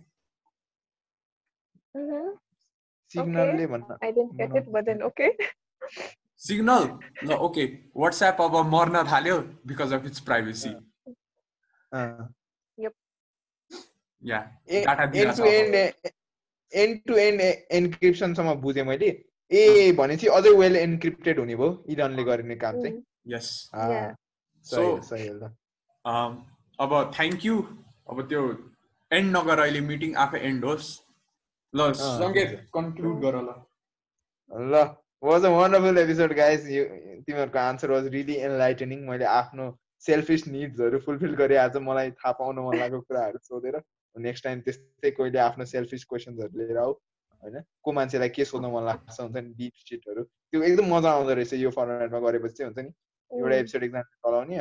सिग्नलले भन्न सिग्नल ल ओके वाट्सएप अब मर्न थाल्यो बिकज अफ इट्स प्राइभेसी अँ। Yeah data end to. End end to end एन्क्रिप्सनसम्म बुझेँ मैले। ए भनेपछि अझै वेल एन्क्रिप्टेड हुने भयो इरनले गरिने काम चाहिँ। यस Um, अब थ्याङ्क यू अब त्यो एन्ड नगर अहिले मिटिङ आफै एन्ड होस्। ल सङ्गीत कन्क्लुड गर ल। ल। Was a wonderful episode guys तिमीहरूको आन्सर वाज रियली एनलाइटनिङ मैले आफ्नो सेल्फिस निड्सहरू फुलफिल गरेँ. आज मलाई थाहा पाउन मन लागेको कुराहरू सोधेर नेक्स्ट टाइम त्यस्तै कहिले आफ्नो सेल्फिस क्वेसन्सहरू लिएर आऊ होइन? को मान्छेलाई के सोध्न मन लाग्छ हुन्छ नि? डिप सिटहरू त्यो एकदम मजा आउँदो रहेछ यो फर्मेटमा गरेपछि हुन्छ नि? एउटा एपिसोड एकजनाले चलाउने